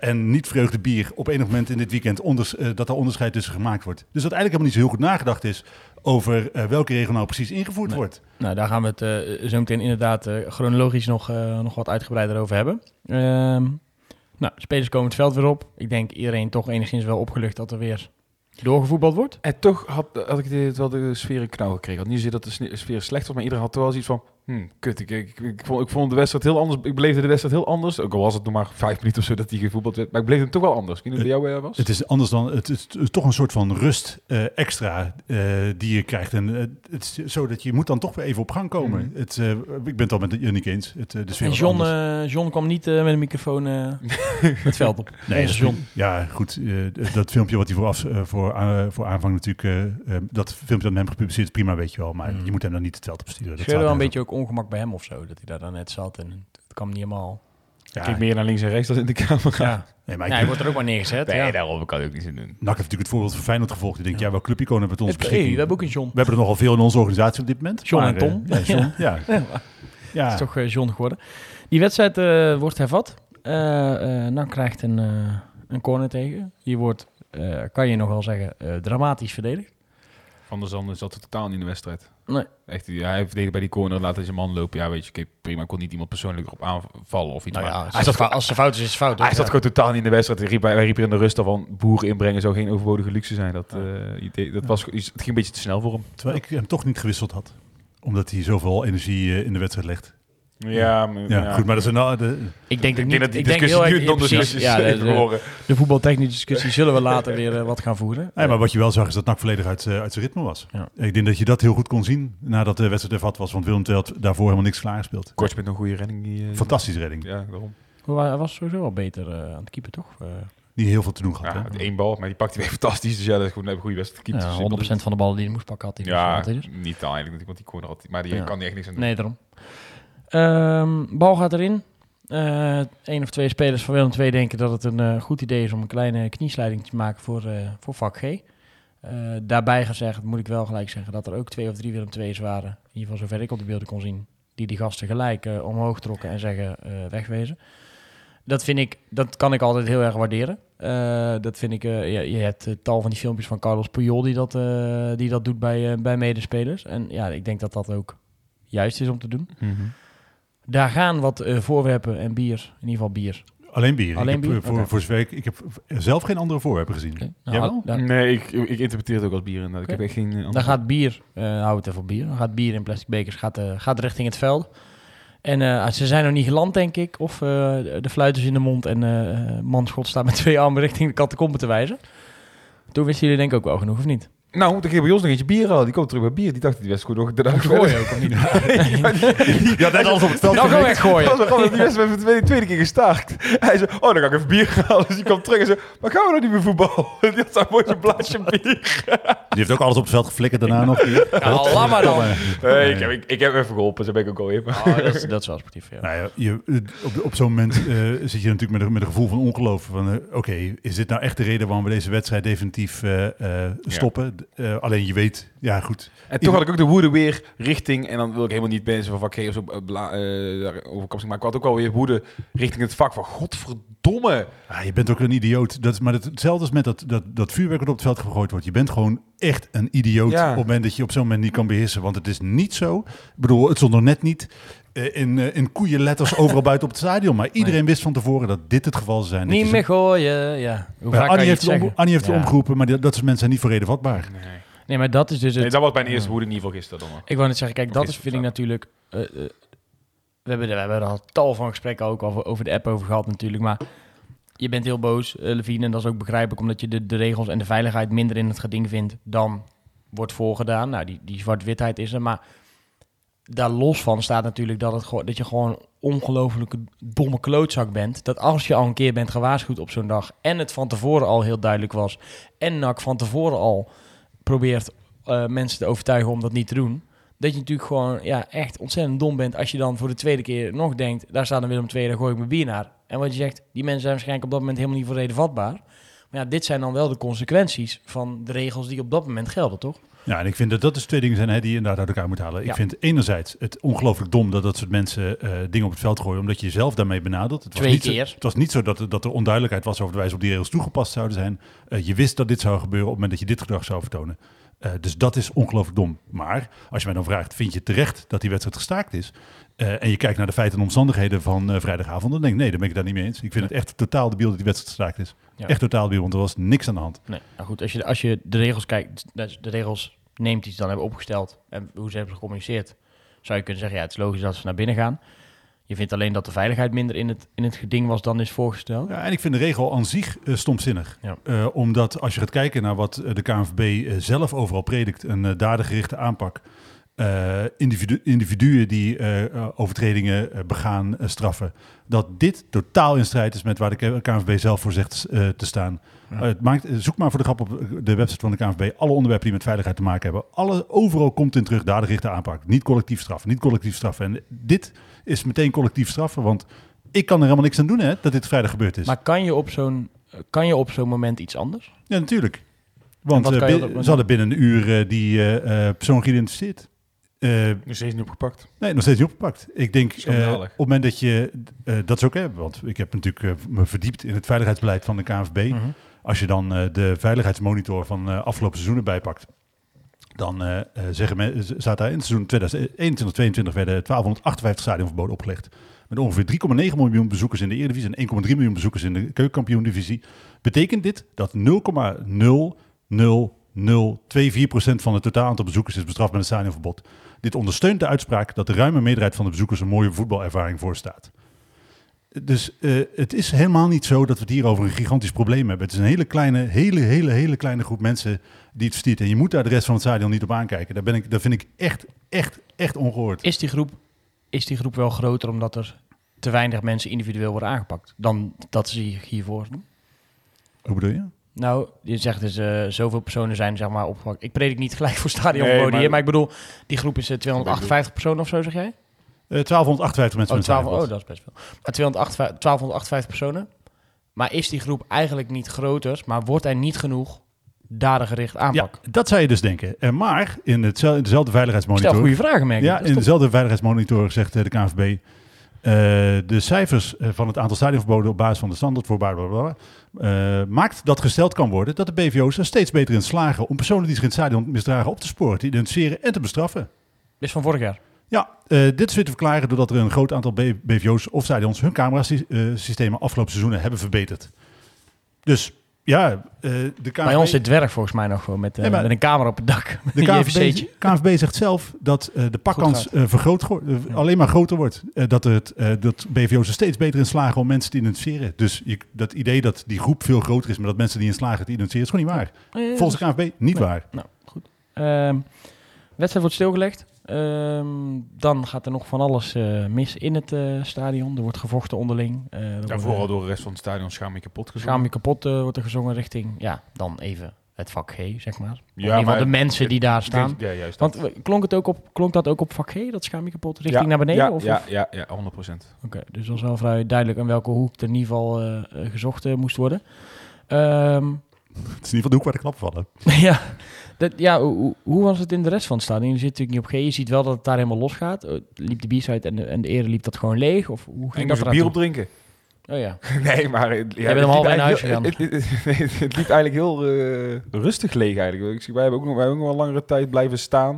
Speaker 3: en niet vreugdebier op enig moment in dit weekend onders, dat er onderscheid tussen gemaakt wordt. Dus dat eigenlijk helemaal niet zo heel goed nagedacht is over welke regel nou precies ingevoerd
Speaker 1: nee.
Speaker 3: wordt.
Speaker 1: Nou, daar gaan we het zo meteen inderdaad chronologisch nog, nog wat uitgebreider over hebben. Ehm, nou, spelers komen het veld weer op. Ik denk iedereen toch enigszins wel opgelucht dat er weer doorgevoetbald wordt.
Speaker 2: En toch had, had ik dit wel de sfeer in knauw gekregen. Had niet zozeer dat de sfeer slecht was, maar iedereen had wel zoiets van... Hmm, kut, ik, ik, ik, vond, ik vond de wedstrijd heel anders. Ik beleefde de wedstrijd heel anders. Ook al was het nog maar vijf minuten of zo dat hij gevoetbald werd. Maar ik beleefde het toch wel anders. Ik weet niet hoe bij jou was.
Speaker 3: Het is anders dan... Het is, het is toch een soort van rust uh, extra uh, die je krijgt. En uh, het is zo dat je moet dan toch weer even op gang komen. Mm. Het, ik ben het al met Jannik eens. Het, de sfeer
Speaker 1: en John, John kwam niet met een microfoon het veld op.
Speaker 3: Nee, dat John. Ja, goed. dat filmpje wat hij voor, af, voor, voor aanvang natuurlijk... dat filmpje dat hem gepubliceerd is prima, weet je wel. Maar mm. je moet hem dan niet het veld op sturen.
Speaker 1: Dat wel een beetje ook ongemak bij hem of zo, dat hij daar dan net zat en het kwam niet helemaal.
Speaker 2: Ja, Kijk meer naar links en rechts dan in de camera.
Speaker 1: Ja, nee, maar ja, hij wordt er ook maar neergezet.
Speaker 2: Nee,
Speaker 1: ja.
Speaker 2: daarom kan ik ook niet zin doen.
Speaker 3: NAC heeft natuurlijk het voorbeeld van Feyenoord gevolgd. Die denkt, ja, wel clubiconen hebben het ons
Speaker 1: beschikking. Hey, we hebben ook een John.
Speaker 3: We hebben er nogal veel in onze organisatie op dit moment.
Speaker 1: John maar, en Tom.
Speaker 3: Uh, ja, John, ja. ja.
Speaker 1: ja. Het is toch uh, John geworden. Die wedstrijd uh, wordt hervat. Uh, krijgt een, een corner tegen. Hier wordt, kan je nog wel zeggen, dramatisch verdedigd.
Speaker 2: Van der Zanden zat er totaal niet in de wedstrijd.
Speaker 1: Nee.
Speaker 2: Echt, ja, hij verdedigde bij die corner, laat hij zijn man lopen. Ja, weet je, okay, prima, kon niet iemand persoonlijk erop aanvallen of iets.
Speaker 1: Nou ja,
Speaker 2: maar
Speaker 1: als, hij zat, als het fout is, is het fout.
Speaker 2: Hij zat gewoon totaal niet in de wedstrijd. Hij riep, hij riep er in de rust al van, boeren inbrengen zou geen overbodige luxe zijn. Dat, uh, idee, dat was, het ging een beetje te snel voor hem.
Speaker 3: Terwijl ik hem toch niet gewisseld had. Omdat hij zoveel energie uh, in de wedstrijd legt.
Speaker 2: Ja, maar,
Speaker 3: ja, ja, goed, maar dat is nou de...
Speaker 1: Ik denk,
Speaker 2: ik
Speaker 1: niet,
Speaker 2: dat die
Speaker 1: ik
Speaker 2: discussie
Speaker 1: denk
Speaker 2: nu
Speaker 1: heel
Speaker 2: nog
Speaker 1: erg,
Speaker 2: discussies
Speaker 1: ja, de,
Speaker 2: de,
Speaker 1: de voetbaltechnische discussie zullen we later weer uh, wat gaan voeren.
Speaker 3: Ja, maar wat je wel zag is dat NAC volledig uit, uh, uit zijn ritme was.
Speaker 1: Ja.
Speaker 3: Ik denk dat je dat heel goed kon zien nadat de wedstrijd ervat was. Want Willem II had daarvoor helemaal niks klaargespeeld.
Speaker 2: Kort met een goede redding. Die, uh,
Speaker 3: Fantastische redding.
Speaker 2: Ja, daarom.
Speaker 1: Hij was sowieso wel beter aan het keeper, toch?
Speaker 3: Niet heel veel te doen gehad.
Speaker 2: Ja, hè? één bal, maar die pakte weer fantastisch. Dus ja, dat is gewoon een goede wedstrijd.
Speaker 1: Ja, 100% van de ballen die hij moest pakken had hij.
Speaker 2: Ja,
Speaker 1: dus.
Speaker 2: niet eigenlijk, want die corner had maar die ja. kan niet echt niks aan doen.
Speaker 1: Nee, daarom. Um, bal gaat erin. Uh, Eén of twee spelers van Willem II denken dat het een uh, goed idee is om een kleine kniesleiding te maken voor, uh, voor vak G. Eh, daarbij gezegd moet ik wel gelijk zeggen dat er ook twee of drie Willem II's waren. In ieder geval zover ik op de beelden kon zien. Die die gasten gelijk eh, omhoog trokken en zeggen eh, wegwezen. Dat vind ik, dat kan ik altijd heel erg waarderen. Eh, dat vind ik, eh, ja, je hebt eh, tal van die filmpjes van Carlos Puyol die dat, eh, die dat doet bij, eh, bij medespelers. En ja, ik denk dat dat ook juist is om te doen. Daar gaan wat eh, voorwerpen en bier, in ieder geval bier.
Speaker 3: Alleen bier.
Speaker 1: Alleen
Speaker 3: ik heb,
Speaker 1: bier?
Speaker 3: eh, Voor,
Speaker 1: Oké.
Speaker 3: voor zover ik, ik heb zelf geen andere voorwerpen gezien.
Speaker 1: Oké.
Speaker 3: Jij wel?
Speaker 1: dan-
Speaker 2: Nee, ik, ik interpreteer het ook als bier. inderdaad. Ik heb echt geen... eh, andere-
Speaker 1: Dan gaat bier, eh hou het even op bier, dan gaat bier in plastic bekers gaat, eh, gaat richting het veld. En eh, ze zijn nog niet geland, denk ik. Of eh, de fluit is in de mond en eh Manschot staat met twee armen richting de catacombe te wijzen. Toen wisten jullie denk ik ook wel genoeg, of niet?
Speaker 2: Nou, dan ging bij ons nog eentje bier halen. Die komt terug bij bier. Die dacht, die was goed nog... daarna
Speaker 1: Gooien ook, niet?
Speaker 3: Ja, net alles op het veld
Speaker 1: Nou, gewoon weggooien.
Speaker 2: Die was de tweede, keer gestaakt. Hij zei, oh, dan ga ik even bier halen. Dus die kwam terug en zei, maar gaan we nou niet meer voetballen? Die had mooi zo'n blaasje bier.
Speaker 3: Die heeft ook alles op het veld geflikkerd daarna nog.
Speaker 1: Ja, laat maar dan.
Speaker 2: Nee, ik, heb, ik, ik heb even geholpen. Zo ben ik ook alweer.
Speaker 1: Oh, dat, is, dat is wel sportief, ja.
Speaker 3: Nou ja, je, op, op zo'n moment eh, zit je natuurlijk met een, met een gevoel van ongeloof. Van, eh, oké, is dit nou echt de reden waarom we deze wedstrijd definitief eh, eh, stoppen? Eh, alleen je weet, ja goed.
Speaker 2: En toch had ik ook de woede weer richting... En dan wil ik helemaal niet mensen van vak G of zo eh, eh, kapsel, Maar ik had ook wel weer woede richting het vak van... Godverdomme.
Speaker 3: Ah, je bent ook een idioot. Dat is maar het, hetzelfde als met dat, dat, dat vuurwerk dat op het veld gegooid wordt. Je bent gewoon echt een idioot
Speaker 2: Ja.
Speaker 3: op het moment dat je op zo'n moment niet kan beheersen. Want het is niet zo. Ik bedoel, het stond nog net niet in, eh, in koeienletters overal buiten op het stadion. Maar iedereen wist van tevoren dat dit het geval zou zijn.
Speaker 1: Niet
Speaker 3: je
Speaker 1: meer gooien, ja. Hoe
Speaker 3: Ja,
Speaker 1: vaak kan
Speaker 3: Annie
Speaker 1: je
Speaker 3: heeft,
Speaker 1: het
Speaker 3: om? Annie heeft
Speaker 1: Ja.
Speaker 3: omgeroepen, maar die- dat soort mensen zijn niet voor reden vatbaar.
Speaker 2: Nee.
Speaker 1: Nee, maar dat is dus het...
Speaker 2: nee, dat was mijn eerste woede in ieder geval gisteren dan.
Speaker 1: Ik wou net zeggen, kijk,
Speaker 2: Of
Speaker 1: dat
Speaker 2: is
Speaker 1: vind ik natuurlijk... eh, eh, we, hebben, er- we hebben er al tal van gesprekken ook over, over de app over gehad natuurlijk, maar je bent heel boos, uh, Levine, en dat is ook begrijpelijk, omdat je de, de regels en de veiligheid minder in het geding vindt dan wordt voorgedaan. Nou, die, die zwart-witheid is er, maar daar los van staat natuurlijk dat, het, dat je gewoon ongelofelijke domme klootzak bent. Dat als je al een keer bent gewaarschuwd op zo'n dag en het van tevoren al heel duidelijk was en NAC van tevoren al probeert eh, mensen te overtuigen om dat niet te doen. Dat je natuurlijk gewoon ja, echt ontzettend dom bent als je dan voor de tweede keer nog denkt, daar staat een Willem II, daar gooi ik mijn bier naar. En wat je zegt, die mensen zijn waarschijnlijk op dat moment helemaal niet voor reden vatbaar. Maar ja, dit zijn dan wel de consequenties van de regels die op dat moment gelden, toch?
Speaker 3: Ja, en ik vind dat dat dus twee dingen zijn hè, die je inderdaad uit elkaar moet halen. Ik vind enerzijds het ongelooflijk dom dat dat soort mensen eh, dingen op het veld gooien, omdat je jezelf daarmee benadert. Het was
Speaker 1: Twee
Speaker 3: niet zo-
Speaker 1: keer.
Speaker 3: het was niet zo dat, er- dat er onduidelijkheid was over de wijze op die regels toegepast zouden zijn. Eh, je wist dat dit zou gebeuren op het moment dat je dit gedrag zou vertonen. Eh, dus dat is ongelooflijk dom. Maar als je mij dan vraagt, vind je terecht dat die wedstrijd gestaakt is? Eh, en je kijkt naar de feiten en omstandigheden van eh, vrijdagavond, dan denk ik nee, daar ben ik daar niet mee eens. Ik vind het echt totaal debiel dat die wedstrijd gestaakt is.
Speaker 1: Ja.
Speaker 3: Echt totaal debiel, want er was niks aan de hand.
Speaker 1: Nee, nou goed, als je, als je de regels kijkt, de regels neemt die ze dan hebben opgesteld en hoe ze hebben gecommuniceerd, zou je kunnen zeggen, ja, het is logisch dat ze naar binnen gaan. Je vindt alleen dat de veiligheid minder in het, in het geding was dan is voorgesteld.
Speaker 3: Ja, en ik vind de regel aan zich eh, stomzinnig.
Speaker 1: Ja.
Speaker 3: Omdat als je gaat kijken naar wat de KNVB zelf overal predikt, een uh, dadengerichte aanpak. Uh, individu individuen die uh, overtredingen begaan, straffen. Dat dit totaal in strijd is met waar de KNVB zelf voor zegt te staan. Ja. het maakt, zoek maar voor de grap op de website van de KNVB alle onderwerpen die met veiligheid te maken hebben. Alle, overal komt in terug dadengerichte aanpak. Niet collectief straffen, niet collectief straffen. En dit is meteen collectief straffen, want ik kan er helemaal niks aan doen hè, dat dit vrijdag gebeurd is.
Speaker 1: Maar kan je op zo'n, kan je op zo'n moment iets anders?
Speaker 3: Ja, natuurlijk. Want uh, ze hadden binnen een uur uh, die uh, persoon geïdentificeerd.
Speaker 2: Uh, nog steeds niet opgepakt.
Speaker 3: Nee, nog steeds niet opgepakt. Ik denk uh, op het moment dat je uh, dat is ook hebben, want ik heb natuurlijk me verdiept in het veiligheidsbeleid van de KNVB.
Speaker 1: Mhm.
Speaker 3: Als je dan de veiligheidsmonitor van afgelopen seizoenen bijpakt, dan zeggen men, staat daar in het seizoen 2021-2022 werden 1258 stadionverboden opgelegd. Met ongeveer 3,9 miljoen bezoekers in de Eredivisie en 1,3 miljoen bezoekers in de keukenkampioen-divisie. Betekent dit dat 0,0024% van het totaal aantal bezoekers is bestraft met een stadionverbod. Dit ondersteunt de uitspraak dat de ruime meerderheid van de bezoekers een mooie voetbalervaring voorstaat. Dus uh, het is helemaal niet zo dat we het hier over een gigantisch probleem hebben. Het is een hele kleine, hele, hele, hele kleine groep mensen die het verstiert. En je moet daar de rest van het stadion niet op aankijken. Daar, ben ik, daar vind ik echt, echt, echt ongehoord.
Speaker 1: Is die, groep, is die groep wel groter omdat er te weinig mensen individueel worden aangepakt dan dat ze hiervoor doen?
Speaker 3: Hoe bedoel je?
Speaker 1: Nou, je zegt dus uh, zoveel personen zijn zeg maar opgepakt. Ik predik niet gelijk voor nee, maar... maar ik bedoel, die groep is uh, 258 personen of zo, zeg jij?
Speaker 3: Uh, 1258 mensen.
Speaker 1: Oh, 12, oh, dat is best veel. Maar 258, 1258 personen. Maar is die groep eigenlijk niet groter, maar wordt er niet genoeg dadengericht aanpak.
Speaker 3: Ja, dat zou je dus denken. Eh, maar in, hetzelfde, in dezelfde
Speaker 1: Stel
Speaker 3: veiligheidsmonitor...
Speaker 1: goede vragen, merk.
Speaker 3: Ja, in dezelfde veiligheidsmonitor zegt eh, de KNVB... eh, de cijfers eh, van het aantal stadionverboden op basis van de standaardvoorwaarden... bla, bla, eh, maakt dat gesteld kan worden dat de BVO's er steeds beter in slagen... om personen die zich in het stadion misdragen op te sporen, te identificeren en te bestraffen.
Speaker 1: Dit is van vorig jaar.
Speaker 3: Ja, dit is weer te verklaren doordat er een groot aantal BVO's of stadions hun camerasystemen afgelopen seizoenen hebben verbeterd. Dus ja, eh, de KNVB...
Speaker 1: Bij ons zit dwerg volgens mij nog gewoon met, eh,
Speaker 3: Nee, maar-
Speaker 1: met een camera op het dak.
Speaker 3: De KNVB. KNVB zegt zelf dat eh, de pakkans vergroot, alleen maar groter wordt. Dat, het, dat BVO's er steeds beter in slagen om mensen te identificeren. Dus je, dat idee dat die groep veel groter is, maar dat mensen die in slagen te identificeren, is gewoon niet waar. Volgens de KNVB niet
Speaker 1: Nee.
Speaker 3: waar.
Speaker 1: Nou, goed. Ehm, wedstrijd wordt stilgelegd. Ehm, dan gaat er nog van alles eh, mis in het eh, stadion. Er wordt gevochten onderling. Er
Speaker 2: Ja, vooral door de rest van het stadion schaam je kapot gezongen.
Speaker 1: Schaam je kapot wordt er gezongen richting, ja, dan even het vak G, zeg maar. In
Speaker 2: Ja,
Speaker 1: ieder geval
Speaker 2: maar-
Speaker 1: de mensen die daar staan.
Speaker 2: Ja, juist.
Speaker 1: Want klonk, het ook op, klonk dat ook op vak G, dat schaam je kapot, richting
Speaker 2: ja,
Speaker 1: naar beneden?
Speaker 2: Ja,
Speaker 1: of,
Speaker 2: ja, ja, ja, 100%.
Speaker 1: Oké, dus dat was wel vrij duidelijk aan welke hoek er in ieder geval gezocht moest worden. Ehm,
Speaker 3: Het is in ieder geval de hoek waar de klappen vallen.
Speaker 1: ja, dat, ja hoe, was het in de rest van het stadion? Je zit natuurlijk niet op G, je ziet wel dat het daar helemaal los gaat. Eh, liep de B-side en de, en de ere liep dat gewoon leeg? Of hoe ging
Speaker 2: Ik
Speaker 1: dat
Speaker 2: bier
Speaker 1: toe?
Speaker 2: op drinken.
Speaker 1: Oh ja.
Speaker 2: Nee, maar... Ja,
Speaker 1: bent hem half in huis gegaan.
Speaker 2: Het, het, het- het liep eigenlijk heel eh, rustig leeg eigenlijk. Ik zie, wij hebben ook nog, wij hebben ook nog wel langere tijd blijven staan.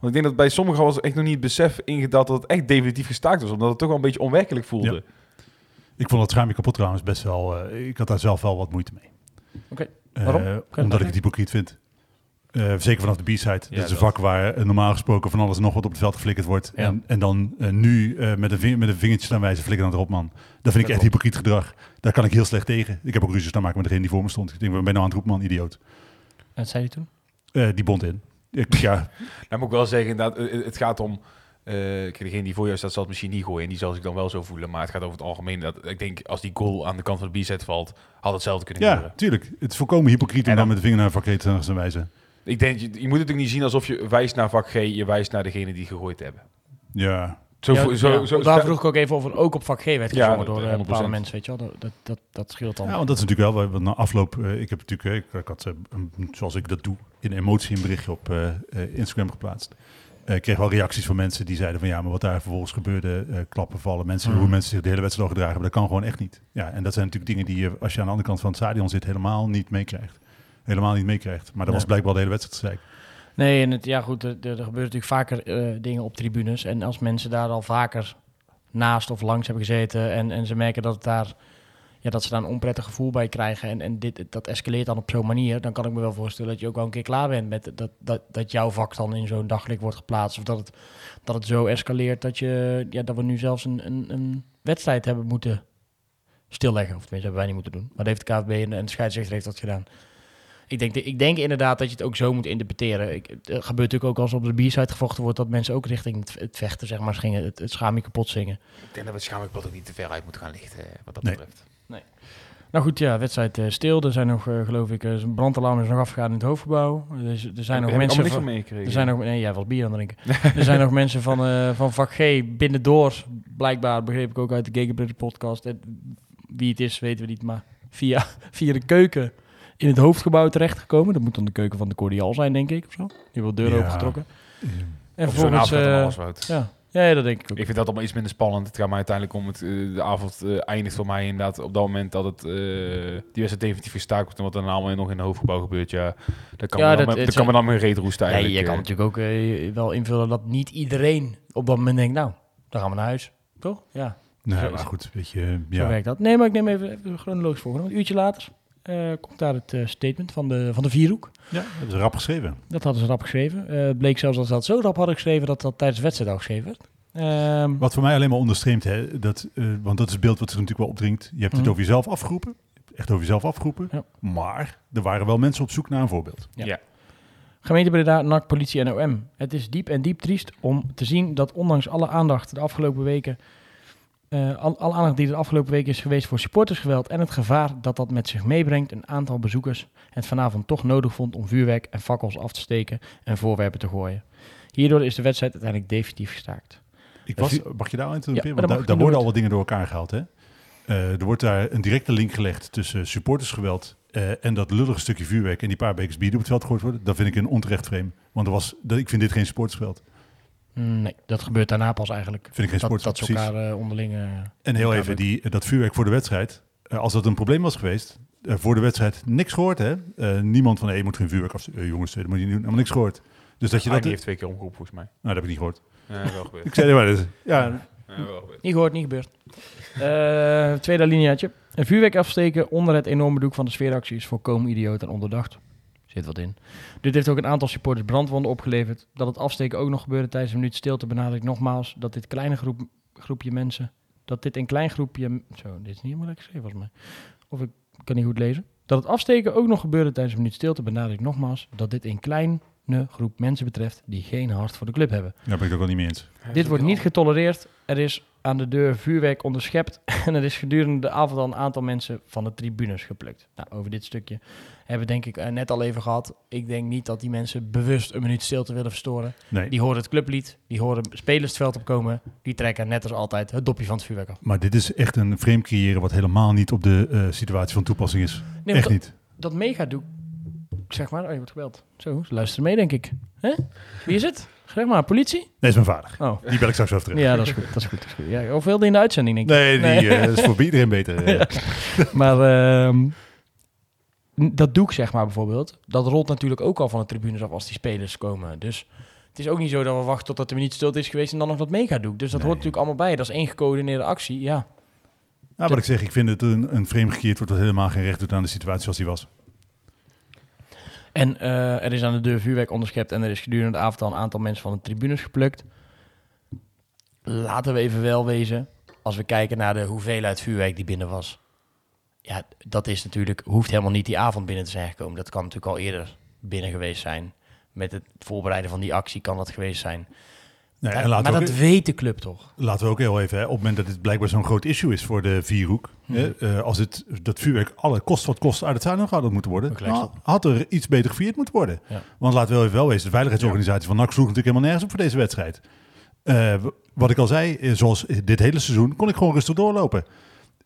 Speaker 2: Want ik denk dat bij sommigen was echt nog niet het besef ingedaald dat het echt definitief gestaakt was. Omdat het toch wel een beetje onwerkelijk voelde.
Speaker 3: Ja. Ik vond dat schaam je kapot trouwens best wel... eh, ik had daar zelf wel wat moeite mee.
Speaker 1: Oké. Waarom? Kan je dat
Speaker 3: omdat ik het hypocriet vind. Eh, zeker vanaf de B-side. dat is een
Speaker 2: dat.
Speaker 3: vak waar eh, normaal gesproken van alles en nog wat op het veld geflikkerd wordt.
Speaker 1: Ja.
Speaker 3: En, en dan eh, nu eh, met, een ving- met een vingertje aan wijzen, flikker dan erop man. Dat vind ik echt hypocriet gedrag. Daar kan ik heel slecht tegen. Ik heb ook ruzie staan maken met degene die voor me stond. Ik denk, waar ben je nou aan het roepen man, idioot.
Speaker 1: En wat zei je toen?
Speaker 3: Eh, die bond in. Ik, ja,
Speaker 2: Nou moet ik wel zeggen, inderdaad, eh, het gaat om... eh, kijk, degene die voor jou staat zal het misschien niet gooien. En die zal zich dan wel zo voelen. Maar het gaat over het algemeen. Dat, ik denk, als die goal aan de kant van de B-set valt, had hetzelfde kunnen
Speaker 3: ja,
Speaker 2: gebeuren.
Speaker 3: tuurlijk. Het is volkomen hypocriet om
Speaker 2: En
Speaker 3: dan
Speaker 2: dan-
Speaker 3: met de vinger naar een vakreet te gaan wijzen.
Speaker 2: Ik denk, je, je moet het natuurlijk niet zien alsof je wijst naar vak G, je wijst naar degene die gegooid hebben.
Speaker 3: Ja,
Speaker 2: Zo,
Speaker 1: Ja,
Speaker 2: zo,
Speaker 1: ja,
Speaker 2: zo,
Speaker 1: daar vroeg ik ook even of er ook op vak G werd
Speaker 2: Ja,
Speaker 1: gezongen
Speaker 2: dat-
Speaker 1: door eh,
Speaker 2: 100%.
Speaker 1: bepaalde mensen, weet je wel. Dat, dat, dat, dat scheelt dan.
Speaker 3: Ja, want dat is natuurlijk wel, wat na afloop, eh, ik heb natuurlijk, eh, ik, ik had, eh, een- zoals ik dat doe, in emotie een berichtje op eh, eh, Instagram geplaatst. Eh, ik kreeg wel reacties van mensen die zeiden van ja, maar wat daar vervolgens gebeurde, eh, klappen vallen, mensen, hoe mensen zich de hele wedstrijd al gedragen hebben, dat kan gewoon echt niet. Ja, en dat zijn natuurlijk dingen die je, als je aan de andere kant van het stadion zit, helemaal niet meekrijgt. Helemaal niet meekrijgt. Maar dat was blijkbaar de hele wedstrijd.
Speaker 1: Nee, en het, ja goed, er, er gebeuren natuurlijk vaker eh, dingen op tribunes. En als mensen daar al vaker naast of langs hebben gezeten en, en ze merken dat, het daar, ja, dat ze daar een onprettig gevoel bij krijgen en, en dit, dat escaleert dan op zo'n manier, dan kan ik me wel voorstellen dat je ook wel een keer klaar bent met dat, dat, dat jouw vak dan in zo'n daglicht wordt geplaatst. Of dat het, dat het zo escaleert dat, je, ja, dat we nu zelfs een, een, een wedstrijd hebben moeten stilleggen. Of tenminste, hebben wij niet moeten doen. Maar dat heeft de KVB en, en de scheidsrechter heeft dat gedaan. Ik denk, ik denk inderdaad dat je het ook zo moet interpreteren. Ik, het gebeurt natuurlijk ook als op de B-side gevochten wordt... dat mensen ook richting het, het vechten, zeg maar, gingen. Het, het schaam je kapot zingen.
Speaker 2: Ik denk dat we het schaamlijk ook niet te ver uit moeten gaan lichten, eh, wat dat
Speaker 3: Nee.
Speaker 2: betreft.
Speaker 1: Nou goed, ja, wedstrijd eh, stil. Er zijn nog, eh, geloof ik, eh, een brandalarm is nog afgegaan in het hoofdgebouw. Dus, er zijn nog mensen... van-. Er zijn nog, nee, jij was bier aan het drinken. er zijn nog mensen van, eh, van vak G binnendoor, blijkbaar begreep ik ook uit de Gegenbritten podcast. En wie het is, weten we niet, maar via, via de keuken in het hoofdgebouw terechtgekomen. Dat moet dan de keuken van de Cordial zijn, denk ik, of zo. Die wel deuren
Speaker 3: Ja.
Speaker 1: opengetrokken. En
Speaker 2: Of zo'n
Speaker 1: vervolgens... eh,
Speaker 2: woud.
Speaker 1: ja. Ja, dat denk ik ook.
Speaker 2: Ik vind dat allemaal iets minder spannend. Het gaat mij uiteindelijk om het. eh, de avond eh, eindigt voor mij inderdaad op dat moment dat het eh, die wedstrijd definitief gestaakt wordt. En wat er allemaal nog in het hoofdgebouw gebeurt, ja, dat kan
Speaker 1: Ja,
Speaker 2: me
Speaker 1: dat-
Speaker 2: dan, dat kan me dan mijn reet roesten
Speaker 1: Ja,
Speaker 2: eigenlijk.
Speaker 1: je kan natuurlijk ook wel invullen dat niet iedereen op dat moment denkt, nou, dan gaan we naar huis. Toch? Ja,
Speaker 3: Nou,
Speaker 1: Zo-
Speaker 3: maar goed, weet je,
Speaker 1: zo
Speaker 3: ja.
Speaker 1: werkt dat. Nee, maar ik neem even, even chronologisch volgende. Een uurtje later eh, komt daar het eh, statement van de, van de Vierhoek.
Speaker 3: ja, dat hebben ze rap geschreven.
Speaker 1: Dat hadden ze rap geschreven. Eh, het bleek zelfs dat ze dat zo rap hadden geschreven dat dat tijdens de wedstrijd al geschreven werd. Ehm,
Speaker 3: Wat voor mij alleen maar onderstreemt, hè, dat, eh, want dat is het beeld wat zich natuurlijk wel opdringt. Je hebt het
Speaker 1: Mhm.
Speaker 3: over jezelf afgeroepen, echt over jezelf afgeroepen.
Speaker 1: Ja.
Speaker 3: Maar er waren wel mensen op zoek naar een voorbeeld.
Speaker 1: Ja.
Speaker 2: Ja.
Speaker 1: Gemeente Breda, NAC, politie en OM. Het is diep en diep triest om te zien dat ondanks alle aandacht de afgelopen weken... eh, al, alle aandacht die de afgelopen weken is geweest voor supportersgeweld en het gevaar dat dat met zich meebrengt, een aantal bezoekers het vanavond toch nodig vond om vuurwerk en fakkels af te steken en voorwerpen te gooien. Hierdoor is de wedstrijd uiteindelijk definitief gestaakt.
Speaker 3: Ik
Speaker 1: Dat
Speaker 3: was, mag je daar aan
Speaker 1: Ja,
Speaker 3: interromperen?
Speaker 1: maar dat
Speaker 3: Want daar, daar worden al wat dingen door elkaar gehaald. Hè? Eh, er wordt daar een directe link gelegd tussen supportersgeweld eh, en dat lullige stukje vuurwerk en die paar bekers bier op het veld gegooid worden, dan vind ik een onterecht frame. Want er was, dat, ik vind dit geen sportsveld.
Speaker 1: Nee, dat gebeurt daarna pas eigenlijk.
Speaker 3: Vind ik geen
Speaker 1: Dat,
Speaker 3: sportsveld,
Speaker 1: dat ze elkaar eh, onderling... eh,
Speaker 3: En heel even, die, dat vuurwerk voor de wedstrijd. eh, als dat een probleem was geweest, voor de wedstrijd niks gehoord, hè? Eh, niemand van, hé, je moet geen vuurwerk af... jongens, dat moet je niet doen. Helemaal niks gehoord. Dus dat je
Speaker 2: Ah,
Speaker 3: dat...
Speaker 2: die heeft twee keer omgeroepen volgens mij.
Speaker 3: Nou, dat heb ik niet gehoord.
Speaker 2: Ja, wel gebeurd.
Speaker 3: Ik zei, maar, dus, ja,
Speaker 2: Ja, wel gebeurd.
Speaker 1: Niet gehoord, niet gebeurd. Eh, tweede alineaatje. Een vuurwerk afsteken onder het enorme doek van de sfeeractie is volkomen idioot en onderdacht. Zit wat in. Dit heeft ook een aantal supporters brandwonden opgeleverd. Dat het afsteken ook nog gebeurde tijdens een minuut stilte benadrukt nogmaals dat dit kleine groep, groepje mensen, dat dit een klein groepje, zo, dit is niet helemaal lekker geschreven volgens mij. Of ik kan niet goed lezen. Dat het afsteken ook nog gebeurde tijdens een minuut stilte benadrukt nogmaals dat dit een kleine groep mensen betreft die geen hart voor de club hebben.
Speaker 3: daar ben ik ook wel niet mee eens.
Speaker 1: Dit wordt niet getolereerd. Er is aan de deur vuurwerk onderschept. En er is gedurende de avond al een aantal mensen van de tribunes geplukt. Nou, over dit stukje hebben we denk ik eh, net al even gehad. Ik denk niet dat die mensen bewust een minuut stilte willen verstoren.
Speaker 3: Nee.
Speaker 1: Die horen het clublied, die horen spelers het veld opkomen. Die trekken net als altijd het dopje van het vuurwerk af.
Speaker 3: Maar dit is echt een frame creëren wat helemaal niet op de eh, situatie van toepassing is.
Speaker 1: Nee,
Speaker 3: echt
Speaker 1: dat,
Speaker 3: niet.
Speaker 1: dat megadoek, zeg maar, oh je wordt gebeld. Zo, ze luisteren mee denk ik. Hè? Wie is het? Zeg maar, politie?
Speaker 3: Nee, is mijn vader.
Speaker 1: Oh,
Speaker 3: Die bel ik straks wel terug.
Speaker 1: ja, dat is goed. Dat is goed, dat is goed. Ja, of wilde in de uitzending denk ik.
Speaker 3: Nee, die eh, is voor iedereen beter.
Speaker 1: Maar n- dat doek, zeg maar bijvoorbeeld, dat rolt natuurlijk ook al van de tribunes af als die spelers komen. Dus het is ook niet zo dat we wachten totdat er niet stilte is geweest en dan nog dat megadoek. Dus dat
Speaker 3: Nee.
Speaker 1: hoort natuurlijk allemaal bij. Dat is één gecoördineerde actie, ja.
Speaker 3: Nou, wat ik zeg, ik vind het een, een frame gecreëerd wordt dat helemaal geen recht doet aan de situatie zoals die was.
Speaker 1: En eh, er is aan de deur vuurwerk onderschept en er is gedurende de avond al een aantal mensen van de tribunes geplukt. Laten we even wel wezen, als we kijken naar de hoeveelheid vuurwerk die binnen was. Ja, dat is natuurlijk, hoeft helemaal niet die avond binnen te zijn gekomen. Dat kan natuurlijk al eerder binnen geweest zijn. Met het voorbereiden van die actie kan dat geweest zijn.
Speaker 3: Nee,
Speaker 1: Da-
Speaker 3: en laten
Speaker 1: maar
Speaker 3: we,
Speaker 1: dat
Speaker 3: ook,
Speaker 1: weet de club toch?
Speaker 3: laten we ook heel even, hè, op het moment dat dit blijkbaar zo'n groot issue is voor de vierhoek. hè, eh, als het, dat vuurwerk alle kost wat kost uit het stadion gehaald moeten worden, nou, had er iets beter gevierd moeten worden.
Speaker 1: Ja.
Speaker 3: Want laten we wel even wel wezen, de veiligheidsorganisatie van NAC sloeg natuurlijk helemaal nergens op voor deze wedstrijd. Eh, wat ik al zei, eh, zoals dit hele seizoen, kon ik gewoon rustig doorlopen.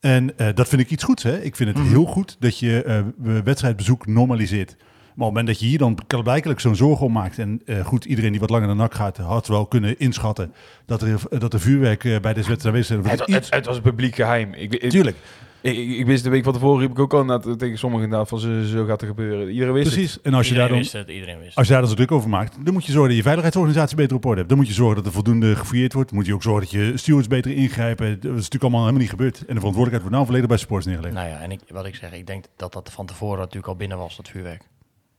Speaker 3: En dat vind ik iets goeds. Hè? Ik vind het
Speaker 1: Mhm.
Speaker 3: heel goed dat je wedstrijdbezoek normaliseert. Maar op het moment dat je hier dan blijkelijk zo'n zorgen om maakt... en eh, goed, iedereen die wat langer naar NAC gaat... had wel kunnen inschatten dat er, dat er vuurwerk eh, bij deze wedstrijd aanwezig.
Speaker 2: Het,
Speaker 3: Dat
Speaker 2: het,
Speaker 3: iets-
Speaker 2: het was publiek geheim. Ik, ik,
Speaker 3: Tuurlijk,
Speaker 2: Ik, ik, ik wist de week van tevoren riep ik ook al inderdaad tegen sommigen inderdaad van zo, zo gaat er gebeuren. Iedereen wist het.
Speaker 3: precies. En als je, daar dan,
Speaker 1: wist het, iedereen wist
Speaker 3: als je daar dan zo druk over maakt... dan moet je zorgen dat je veiligheidsorganisatie beter op orde hebt. Dan moet je zorgen dat er voldoende gefouilleerd wordt. Dan moet je ook zorgen dat je stewards beter ingrijpen. Dat is natuurlijk allemaal helemaal niet gebeurd. En de verantwoordelijkheid wordt nou volledig bij sports neergelegd.
Speaker 1: Nou ja, en ik, wat ik zeg, ik denk dat dat van tevoren natuurlijk al binnen was, dat vuurwerk.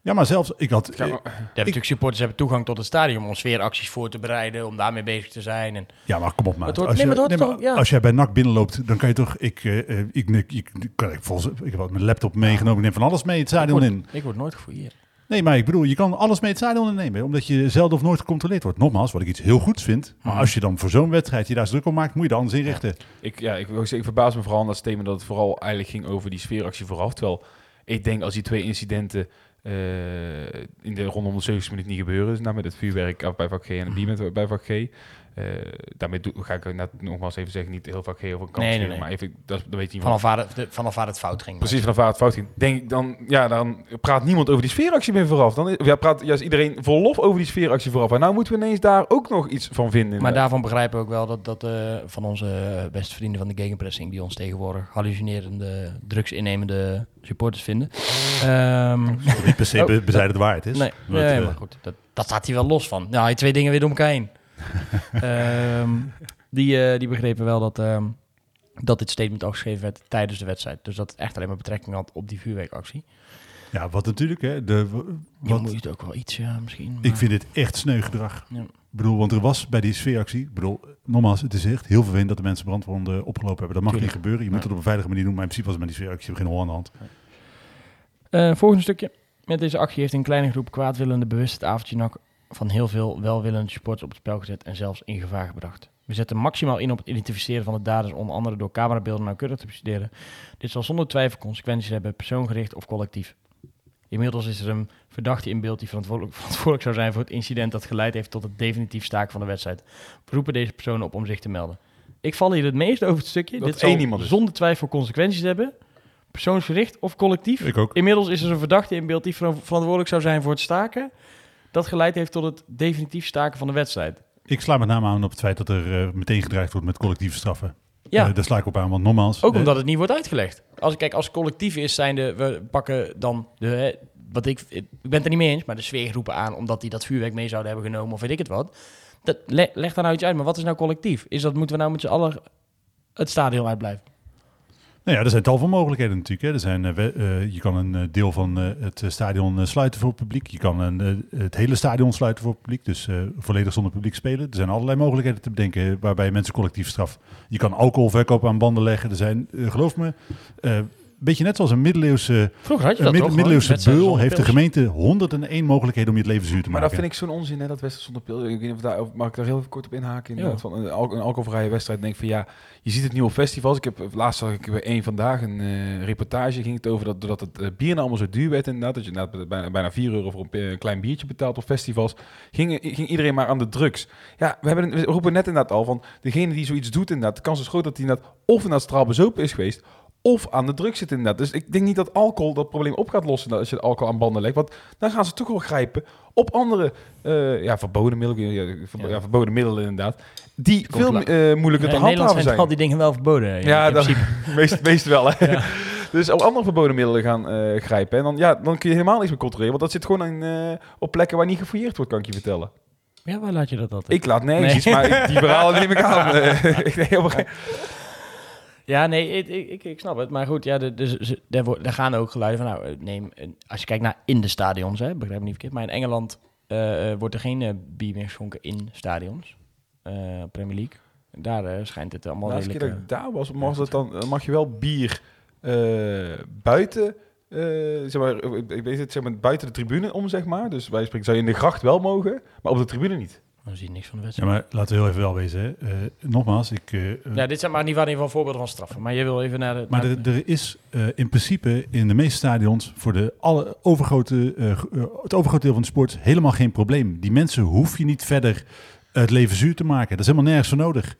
Speaker 3: Ja, maar zelfs, ik had...
Speaker 2: Ja, maar-
Speaker 1: Je hebt natuurlijk supporters hebben toegang tot het stadion om sfeeracties voor te bereiden, om daarmee bezig te zijn. En
Speaker 3: Ja, maar kom op,
Speaker 1: hoort-
Speaker 3: als,
Speaker 1: nee,
Speaker 3: je,
Speaker 1: maar
Speaker 3: nee, maar
Speaker 1: ja.
Speaker 3: als jij bij NAC binnenloopt, dan kan je toch... Ik, eh, eh, ik, ik, ik, kan, ik, volgens, ik heb wat mijn laptop meegenomen. Ik neem van alles mee het
Speaker 1: ik
Speaker 3: stadion
Speaker 1: word,
Speaker 3: in.
Speaker 1: ik word nooit gefouilleerd.
Speaker 3: Nee, maar ik bedoel, je kan alles mee het stadion innemen. Omdat je zelden of nooit gecontroleerd wordt. Nogmaals, wat ik iets heel goeds vind. Maar
Speaker 1: Mhm.
Speaker 3: als je dan voor zo'n wedstrijd je daar druk om maakt, moet je dat anders inrichten.
Speaker 2: Ik, ja, ik, wil zeggen, ik verbaas me vooral aan dat statement dat het vooral eigenlijk ging over die sfeeractie vooraf. Terwijl ik denk als die twee incidenten in de rondom de 70 minuten niet gebeuren, dus nou met het vuurwerk af bij vak G en het bier met bij vak G. eh, daarmee doe, ga ik net nogmaals even zeggen, niet heel G over een kans
Speaker 1: Nee, nee,
Speaker 2: schelen,
Speaker 1: nee.
Speaker 2: maar even, dat, dat weet je
Speaker 1: Vanaf waar, het, de- vanaf waar het fout ging.
Speaker 2: Precies, vanaf waar het fout ging. Denk ik dan, ja, dan praat niemand over die sfeeractie meer vooraf. Dan is- ja, praat juist iedereen vol lof over die sfeeractie vooraf. En nou moeten we ineens daar ook nog iets van vinden.
Speaker 1: Maar daarvan begrijpen we ook wel dat, dat eh, van onze eh, beste vrienden van de gegenpressing, die ons tegenwoordig hallucinerende, drugsinnemende supporters vinden. Ehm,
Speaker 3: Dat niet per se
Speaker 1: Oh,
Speaker 3: be- bezijden de waarheid is.
Speaker 1: nee, maar goed, dat, dat staat hier wel los van. Nou, je twee dingen weer door elkaar heen. Ehm, die, eh, die begrepen wel dat, ehm, dat dit statement ook geschreven werd tijdens de wedstrijd. Dus dat het echt alleen maar betrekking had op die vuurwerkactie.
Speaker 3: ja, wat natuurlijk, hè. De,
Speaker 1: Je
Speaker 3: wat,
Speaker 1: moet het ook wel iets, ja, misschien.
Speaker 3: ik vind dit echt sneu gedrag.
Speaker 1: Ja.
Speaker 3: Ik bedoel, want er was bij die sfeeractie... Ik bedoel, nogmaals, het is echt heel vervelend dat de mensen brandwonden opgelopen hebben. Dat mag
Speaker 1: Tuurlijk.
Speaker 3: niet gebeuren. Je moet
Speaker 1: Ja.
Speaker 3: het op een veilige manier doen. Maar in principe was het met die sfeeractie geen hol aan de hand.
Speaker 1: Eh, volgende stukje. Met deze actie heeft een kleine groep kwaadwillende bewust het avondje van heel veel welwillende supporters op het spel gezet en zelfs in gevaar gebracht. We zetten maximaal in op het identificeren van de daders, onder andere door camerabeelden nauwkeurig te bestuderen. Dit zal zonder twijfel consequenties hebben, persoongericht of collectief. Inmiddels is er een verdachte in beeld die verantwoordelijk, verantwoordelijk zou zijn voor het incident dat geleid heeft tot het definitief staken van de wedstrijd. We roepen deze personen op om zich te melden. Ik val hier het meest over het stukje.
Speaker 2: Dat
Speaker 1: Dit zal zonder twijfel consequenties hebben, persoonsgericht of collectief.
Speaker 3: Ik ook.
Speaker 1: Inmiddels is er een verdachte in beeld die veran- verantwoordelijk zou zijn voor het staken. Dat geleid heeft tot het definitief staken van de wedstrijd.
Speaker 3: Ik sla met name aan op het feit dat er eh, meteen gedreigd wordt met collectieve straffen.
Speaker 1: Ja,
Speaker 3: Eh, daar sla ik op aan, want nogmaals...
Speaker 1: ook omdat het niet wordt uitgelegd. Als, kijk, als collectief is zijnde, we pakken dan de... hè, wat ik, ik ben het er niet mee eens, maar de sfeergroepen aan... omdat die dat vuurwerk mee zouden hebben genomen of weet ik het wat. Dat, le- leg daar nou iets uit, maar wat is nou collectief? Is dat, moeten we nou met z'n allen het stadion uitblijven?
Speaker 3: Nou ja, er zijn tal van mogelijkheden natuurlijk. Hè. Er zijn, eh, eh, je kan een eh, deel van het stadion sluiten voor het publiek. Je kan een, het hele stadion sluiten voor het publiek. Dus volledig zonder publiek spelen. Er zijn allerlei mogelijkheden te bedenken waarbij mensen collectief straf. Je kan alcoholverkoop aan banden leggen. Er zijn, geloof me, beetje net zoals een middeleeuwse,
Speaker 1: Vroeger had je
Speaker 3: een
Speaker 1: dat
Speaker 3: mid-
Speaker 1: toch?
Speaker 3: middeleeuwse beul,
Speaker 1: zonder
Speaker 3: heeft de gemeente 101 mogelijkheden om je het leven zuur te
Speaker 2: Maar
Speaker 3: maken.
Speaker 2: dat vind ik zo'n onzin, hè, dat wedstrijd zonder pil. Ik weet niet of daar, mag ik daar heel kort op inhaken? Inderdaad,
Speaker 1: Ja.
Speaker 2: van een, al- een alcoholvrije wedstrijd. Denk ik van ja, je ziet het nu op festivals. Ik heb laatst zag ik bij één vandaag een eh, reportage. Ging het over dat doordat het eh, bier nou allemaal zo duur werd inderdaad. Dat je inderdaad bijna, bijna 4 euro voor een, een klein biertje betaalt op festivals. Ging, ging iedereen maar aan de drugs. Ja, we, hebben, we roepen net inderdaad al van degene die zoiets doet inderdaad. De kans is groot dat hij inderdaad of inderdaad straalbezopen is geweest of aan de drugs zit inderdaad. Dus ik denk niet dat alcohol dat probleem op gaat lossen als je alcohol aan banden legt. Want dan gaan ze toch wel grijpen op andere eh, ja, verboden middelen, ja, verbo-
Speaker 1: Ja.
Speaker 2: ja, verboden middelen inderdaad, die veel eh, moeilijker te
Speaker 1: in Nederland
Speaker 2: handhaven
Speaker 1: zijn
Speaker 2: zijn.
Speaker 1: al die dingen wel verboden. Ja,
Speaker 2: Ja,
Speaker 1: in
Speaker 2: dat, meest, meest wel. Hè? Dus op andere verboden middelen gaan eh, grijpen. En dan, ja, dan kun je helemaal niks meer controleren. Want dat zit gewoon in, op plekken waar niet gefouilleerd wordt, kan ik je vertellen.
Speaker 1: Ja, waar laat je dat altijd?
Speaker 2: Ik laat nergens
Speaker 1: Nee.
Speaker 2: maar ik- die verhalen neem ik aan. Ik
Speaker 1: Ja, nee, ik, ik, ik, snap het. Maar goed, ja, daar, gaan ook geluiden van, nou, eh, neem, als je kijkt naar in de stadions, hè, begrijp me niet verkeerd, maar in Engeland eh, eh, wordt er geen bier meer geschonken in stadions, Premier League. Daar schijnt het allemaal
Speaker 2: De laatste keer dat
Speaker 1: redelijk...
Speaker 2: ik daar was, mag, dat dan, dan mag je wel bier buiten, zeg maar, ik weet het, zeg maar, buiten de tribune om, zeg maar. Dus wij spreken zou je in de gracht wel mogen, maar op de tribune niet.
Speaker 1: Eh, dan zie je niks van de
Speaker 3: Ja,
Speaker 1: wedstrijd.
Speaker 3: maar laten we heel even wel wezen. Hè. Eh, nogmaals, ik... eh, eh,
Speaker 1: Ja, dit zijn maar niet waar in ieder geval voorbeelden van straffen. Maar je wil even naar de...
Speaker 3: Maar
Speaker 1: naar-
Speaker 3: er, er is eh, in principe in de meeste stadions voor de alle overgrote, het overgrote deel van de sport helemaal geen probleem. Die mensen hoef je niet verder het leven zuur te maken. Dat is helemaal nergens voor nodig.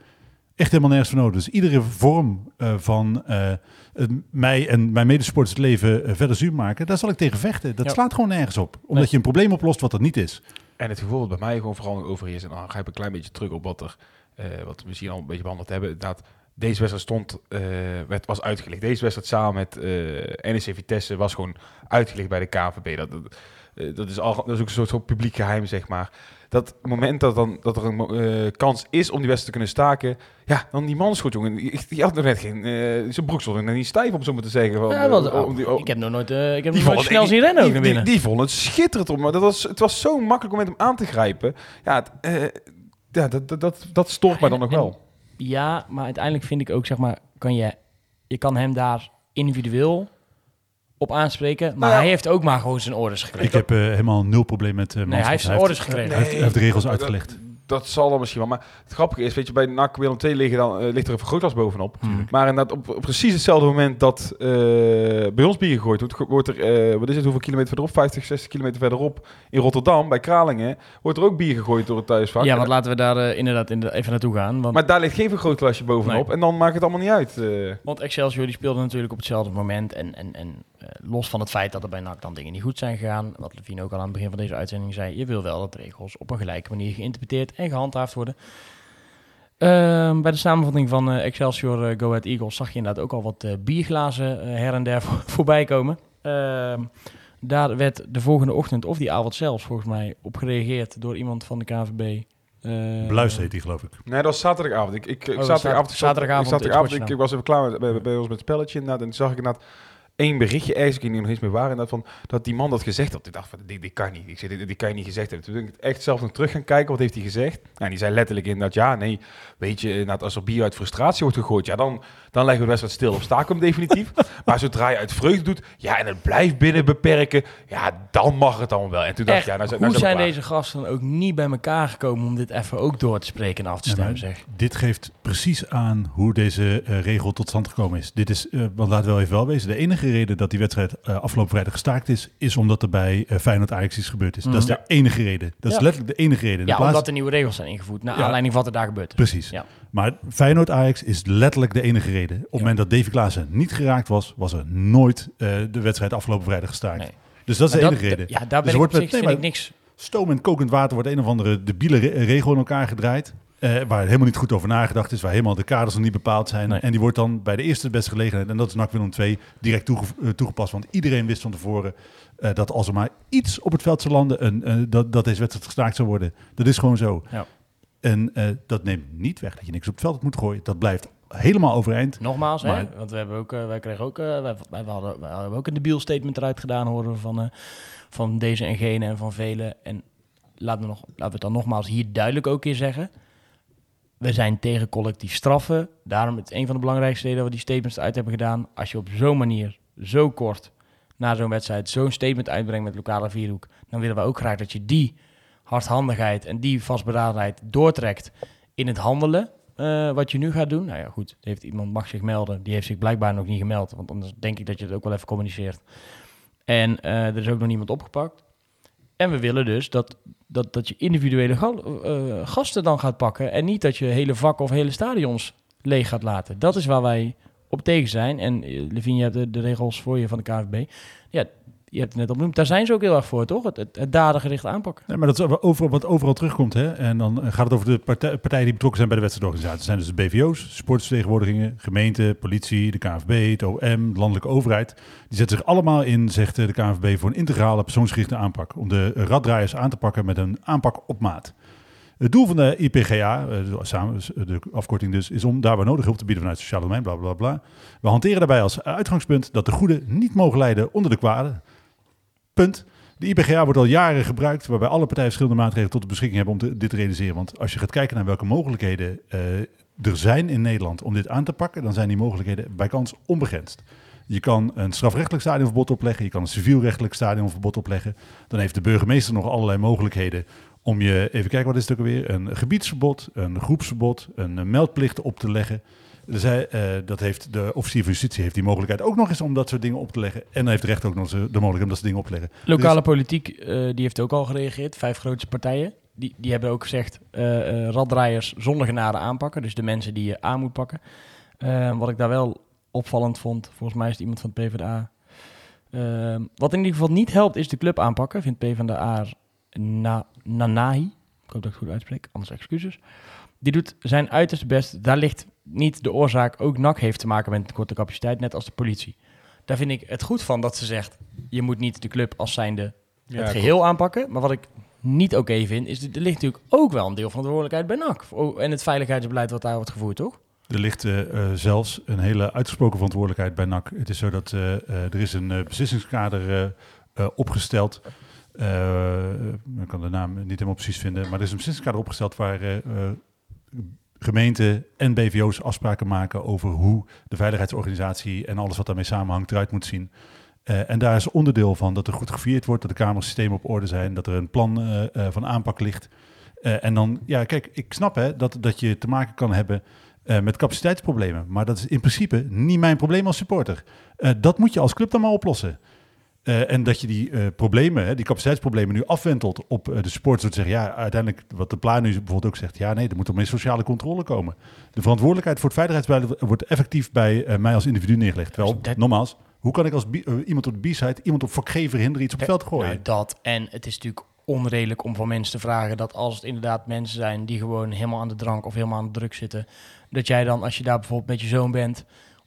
Speaker 3: Echt helemaal nergens voor nodig. Dus iedere vorm eh, van eh, het mij en mijn medesporters het leven verder zuur maken, daar zal ik tegen vechten. Dat
Speaker 1: Ja.
Speaker 3: slaat gewoon nergens op. Omdat
Speaker 1: Nee.
Speaker 3: je een probleem oplost wat dat niet is.
Speaker 2: En het gevoel dat bij mij gewoon vooral overheerst. En dan ga ik een klein beetje terug op wat, er, eh, wat we misschien al een beetje behandeld hebben. Inderdaad, deze wedstrijd stond, eh, werd, was uitgelicht. Deze wedstrijd samen met eh NEC Vitesse was gewoon uitgelicht bij de KVB. Dat, dat, dat, is, al, dat is ook een soort, soort publiek geheim, zeg maar. Dat moment dat, dan, dat er een eh, kans is om die wedstrijd te kunnen staken... Ja, dan die man schot, jongen. Die, die had nog net geen... eh, zijn broek stond net niet stijf, om zo maar te zeggen. Van,
Speaker 1: Ja,
Speaker 2: eh, om die-
Speaker 1: ik heb nog nooit, ik heb
Speaker 2: die
Speaker 1: nog nooit snel zien rennen ook
Speaker 2: die,
Speaker 1: naar
Speaker 2: die,
Speaker 1: binnen.
Speaker 2: die vond het schitterend om. Maar dat was, het was zo makkelijk om met hem aan te grijpen. Ja, het, ja dat, dat, dat, dat stoort mij dan nog
Speaker 1: En-
Speaker 2: wel.
Speaker 1: Ja, maar uiteindelijk vind ik ook, zeg maar, kan je, je kan hem daar individueel op aanspreken. Maar
Speaker 2: Nou ja.
Speaker 1: hij heeft ook maar gewoon zijn orders gekregen.
Speaker 3: Ik heb eh, helemaal nul probleem met uh,
Speaker 1: nee, hij heeft zijn orders gekregen.
Speaker 3: Hij heeft, hij heeft de regels uitgelegd.
Speaker 2: Dat zal dan misschien wel. Maar het grappige is, weet je, bij NAC Willem II liggen dan, eh, ligt er een vergrootglas bovenop.
Speaker 1: Hmm.
Speaker 2: Maar inderdaad, op, op precies hetzelfde moment dat eh, bij ons bier gegooid wordt, wordt er, eh, wat is het, hoeveel kilometer verderop? 50, 60 kilometer verderop in Rotterdam, bij Kralingen, wordt er ook bier gegooid door het thuisvak.
Speaker 1: Ja, want laten we daar inderdaad in de- even naartoe gaan. Want,
Speaker 2: maar daar ligt geen vergrootglasje bovenop.
Speaker 1: Nee.
Speaker 2: En dan maakt het allemaal niet uit.
Speaker 1: want Excelsior die speelde natuurlijk op hetzelfde moment. En, en, en los van het feit dat er bij NAC dan dingen niet goed zijn gegaan. Wat Levine ook al aan het begin van deze uitzending zei. Je wil wel dat de regels op een gelijke manier geïnterpreteerd en gehandhaafd worden. Ehm, bij de samenvatting van eh, Excelsior eh, Go Ahead Eagles zag je inderdaad ook al wat eh, bierglazen eh, her en der voor- voorbij komen. Ehm, daar werd de volgende ochtend, of die avond zelfs volgens mij, op gereageerd door iemand van de KVB. Eh,
Speaker 3: Bluis heet hij, geloof ik.
Speaker 2: Nee, dat was zaterdagavond. Ik, ik, ik
Speaker 1: Oh,
Speaker 2: zaterdagavond, ik zat-
Speaker 1: zaterdagavond
Speaker 2: ik, zaterdagavond, ik, was even klaar met, bij, bij ons met het spelletje inderdaad. En toen zag ik inderdaad één berichtje ergens, ik weet niet nog eens meer waar, inderdaad, van, dat die man dat gezegd had. Ik dacht van, dit, dit kan niet. Ik zei, dit, dit kan je niet gezegd hebben. Toen ben ik echt zelf nog terug gaan kijken, wat heeft hij gezegd? Nou, en die zei letterlijk inderdaad, ja, nee, weet je, inderdaad, als er bier uit frustratie wordt gegooid, ja, dan, dan leggen we de wedstrijd stil staken we hem definitief. maar zodra je uit vreugde doet, ja, en het blijft binnen beperken, ja, dan mag het dan wel. En toen dacht ik, ja, nou, zijn- nou
Speaker 1: hoe zijn deze gasten dan ook niet bij elkaar gekomen om dit even ook door te spreken en af te stemmen, zeg.
Speaker 3: Dit geeft precies aan hoe deze eh, regel tot stand gekomen is. Dit is, eh, want laten we wel even wel wezen, de enige enige reden dat die wedstrijd eh, afgelopen vrijdag gestaakt is, is omdat er bij eh, Feyenoord Ajax iets gebeurd is. Dat is
Speaker 1: Ja.
Speaker 3: de enige reden. Dat is
Speaker 1: Ja.
Speaker 3: letterlijk de enige reden. De
Speaker 1: Ja,
Speaker 3: plaats-
Speaker 1: omdat er nieuwe regels zijn ingevoerd. Naar
Speaker 3: Ja.
Speaker 1: aanleiding van wat er daar gebeurt.
Speaker 3: Precies.
Speaker 1: Ja.
Speaker 3: Maar Feyenoord Ajax is letterlijk de enige reden. Op het moment dat Davy Klaassen niet geraakt was, was er nooit eh, de wedstrijd afgelopen vrijdag gestaakt.
Speaker 1: Nee.
Speaker 3: Dus dat is de enige reden.
Speaker 1: Ja, daar
Speaker 3: Dus
Speaker 1: ben
Speaker 3: er
Speaker 1: ik
Speaker 3: wordt
Speaker 1: op
Speaker 3: met-
Speaker 1: zich,
Speaker 3: nee, maar-
Speaker 1: ik niks.
Speaker 3: Stoom en kokend water wordt een of andere debiele re- regel in elkaar gedraaid. Eh, waar helemaal niet goed over nagedacht is. Waar helemaal de kaders nog niet bepaald zijn.
Speaker 1: Nee.
Speaker 3: En die wordt dan bij de eerste beste gelegenheid. En dat is NAC Willem 2 direct toege- eh, toegepast. Want iedereen wist van tevoren eh, dat als er maar iets op het veld zou landen. Een, eh, dat, dat deze wedstrijd gestaakt zou worden. Dat is gewoon zo.
Speaker 1: Ja.
Speaker 3: En dat neemt niet weg dat je niks op het veld moet gooien. Dat blijft helemaal overeind.
Speaker 1: Nogmaals, hè, want we hebben ook, wij kregen ook, wij, wij, hadden, wij hebben ook een debiel statement eruit gedaan, horen we van, van deze en gene en van velen. En laten we, nog, laten we het dan nogmaals hier duidelijk ook weer zeggen. We zijn tegen collectief straffen. Daarom het een van de belangrijkste redenen dat we die statements uit hebben gedaan. Als je op zo'n manier, zo kort na zo'n wedstrijd, zo'n statement uitbrengt met lokale vierhoek, dan willen we ook graag dat je die hardhandigheid en die vastberadenheid doortrekt in het handelen. eh, wat je nu gaat doen. Nou ja, goed, heeft iemand mag zich melden. Die heeft zich blijkbaar nog niet gemeld. Want anders denk ik dat je het ook wel even communiceert. En eh, er is ook nog niemand opgepakt. En we willen dus dat, dat, dat je individuele eh, gasten dan gaat pakken. En niet dat je hele vakken of hele stadions leeg gaat laten. Dat is waar wij op tegen zijn. En eh, Levine, je hebt de, de regels voor je van de KVB. Ja, je hebt het net opgenoemd. Daar zijn ze ook heel erg voor, toch? Het, het, dadengericht aanpakken.
Speaker 3: Nee, maar dat is overal, wat overal terugkomt. Hè? En dan eh, gaat het over de partij- partijen die betrokken zijn bij de wedstrijdorganisatie. Dat zijn dus de BVO's, sportsvertegenwoordigingen, gemeente, politie, de KNVB, het OM, de landelijke overheid. Die zetten zich allemaal in, zegt eh, de KNVB, voor een integrale persoonsgerichte aanpak. Om de raddraaiers aan te pakken met een aanpak op maat. Het doel van de IPGA, eh, de afkorting dus, is om daar waar nodig hulp te bieden vanuit het sociale domein, bla bla bla. We hanteren daarbij als uitgangspunt dat de goede niet mogen leiden onder de kwade. Punt. De IPGA wordt al jaren gebruikt, waarbij alle partijen verschillende maatregelen tot de beschikking hebben om dit te realiseren. Want als je gaat kijken naar welke mogelijkheden eh, er zijn in Nederland om dit aan te pakken, dan zijn die mogelijkheden bij kans onbegrensd. Je kan een strafrechtelijk stadionverbod opleggen, je kan een civielrechtelijk stadionverbod opleggen. Dan heeft de burgemeester nog allerlei mogelijkheden om je, even kijken wat is het ook alweer, een gebiedsverbod, een groepsverbod, een eh, meldplicht op te leggen. Eh, dat heeft de officier van justitie heeft die mogelijkheid ook nog eens om dat soort dingen op te leggen. En dan heeft de rechter ook nog eens de mogelijkheid om dat soort dingen op te leggen.
Speaker 1: Lokale
Speaker 3: Dus-
Speaker 1: politiek, eh, die heeft ook al gereageerd. Vijf grootste partijen. Die, die hebben ook gezegd, eh eh raddraaiers zonder genade aanpakken. Dus de mensen die je aan moet pakken. Eh, wat ik daar wel opvallend vond, volgens mij is het iemand van het PvdA. Eh, wat in ieder geval niet helpt, is de club aanpakken. Vindt PvdA na, Nanahi. Ik hoop dat ik het goed uitspreek, anders excuses. Die doet zijn uiterste best. Daar ligt niet de oorzaak. Ook NAC heeft te maken met een korte capaciteit, net als de politie. Daar vind ik het goed van dat ze zegt... je moet niet de club als zijnde
Speaker 2: Ja,
Speaker 1: het geheel aanpakken. Maar wat ik niet oké vind, is... dat er ligt natuurlijk ook wel een deel van de verantwoordelijkheid bij NAC. Oh, En het veiligheidsbeleid wat daar wordt gevoerd, toch?
Speaker 3: Er ligt eh, eh, zelfs een hele uitgesproken verantwoordelijkheid bij NAC. Het is zo dat eh, er is een beslissingskader opgesteld. Ik kan de naam niet helemaal precies vinden, maar er is een beslissingskader opgesteld waar gemeenten en BVO's afspraken maken over hoe de veiligheidsorganisatie en alles wat daarmee samenhangt eruit moet zien. Eh, en daar is onderdeel van dat er goed gevierd wordt, dat de kamersystemen op orde zijn, dat er een plan eh, eh, van aanpak ligt. En dan, ja, kijk, ik snap hè, dat, dat je te maken kan hebben met capaciteitsproblemen. Maar dat is in principe niet mijn probleem als supporter. Dat moet je als club dan maar oplossen. Eh, en dat je die eh, problemen, hè, die capaciteitsproblemen nu afwentelt op eh, de supporters. Door te zeggen, ja, uiteindelijk, wat de plan nu bijvoorbeeld ook zegt. Ja, nee, er moet toch meer sociale controle komen. De verantwoordelijkheid voor het veiligheidsbeleid wordt effectief bij mij als individu neergelegd. Terwijl,
Speaker 1: Dat-
Speaker 3: nogmaals, hoe kan ik als iemand op de B-side, iemand op vak G verhinderen iets op het veld gooien?
Speaker 1: Nou, dat. En het is natuurlijk onredelijk om van mensen te vragen dat als het inderdaad mensen zijn die gewoon helemaal aan de drank of helemaal aan de druk zitten, dat jij dan, als je daar bijvoorbeeld met je zoon bent,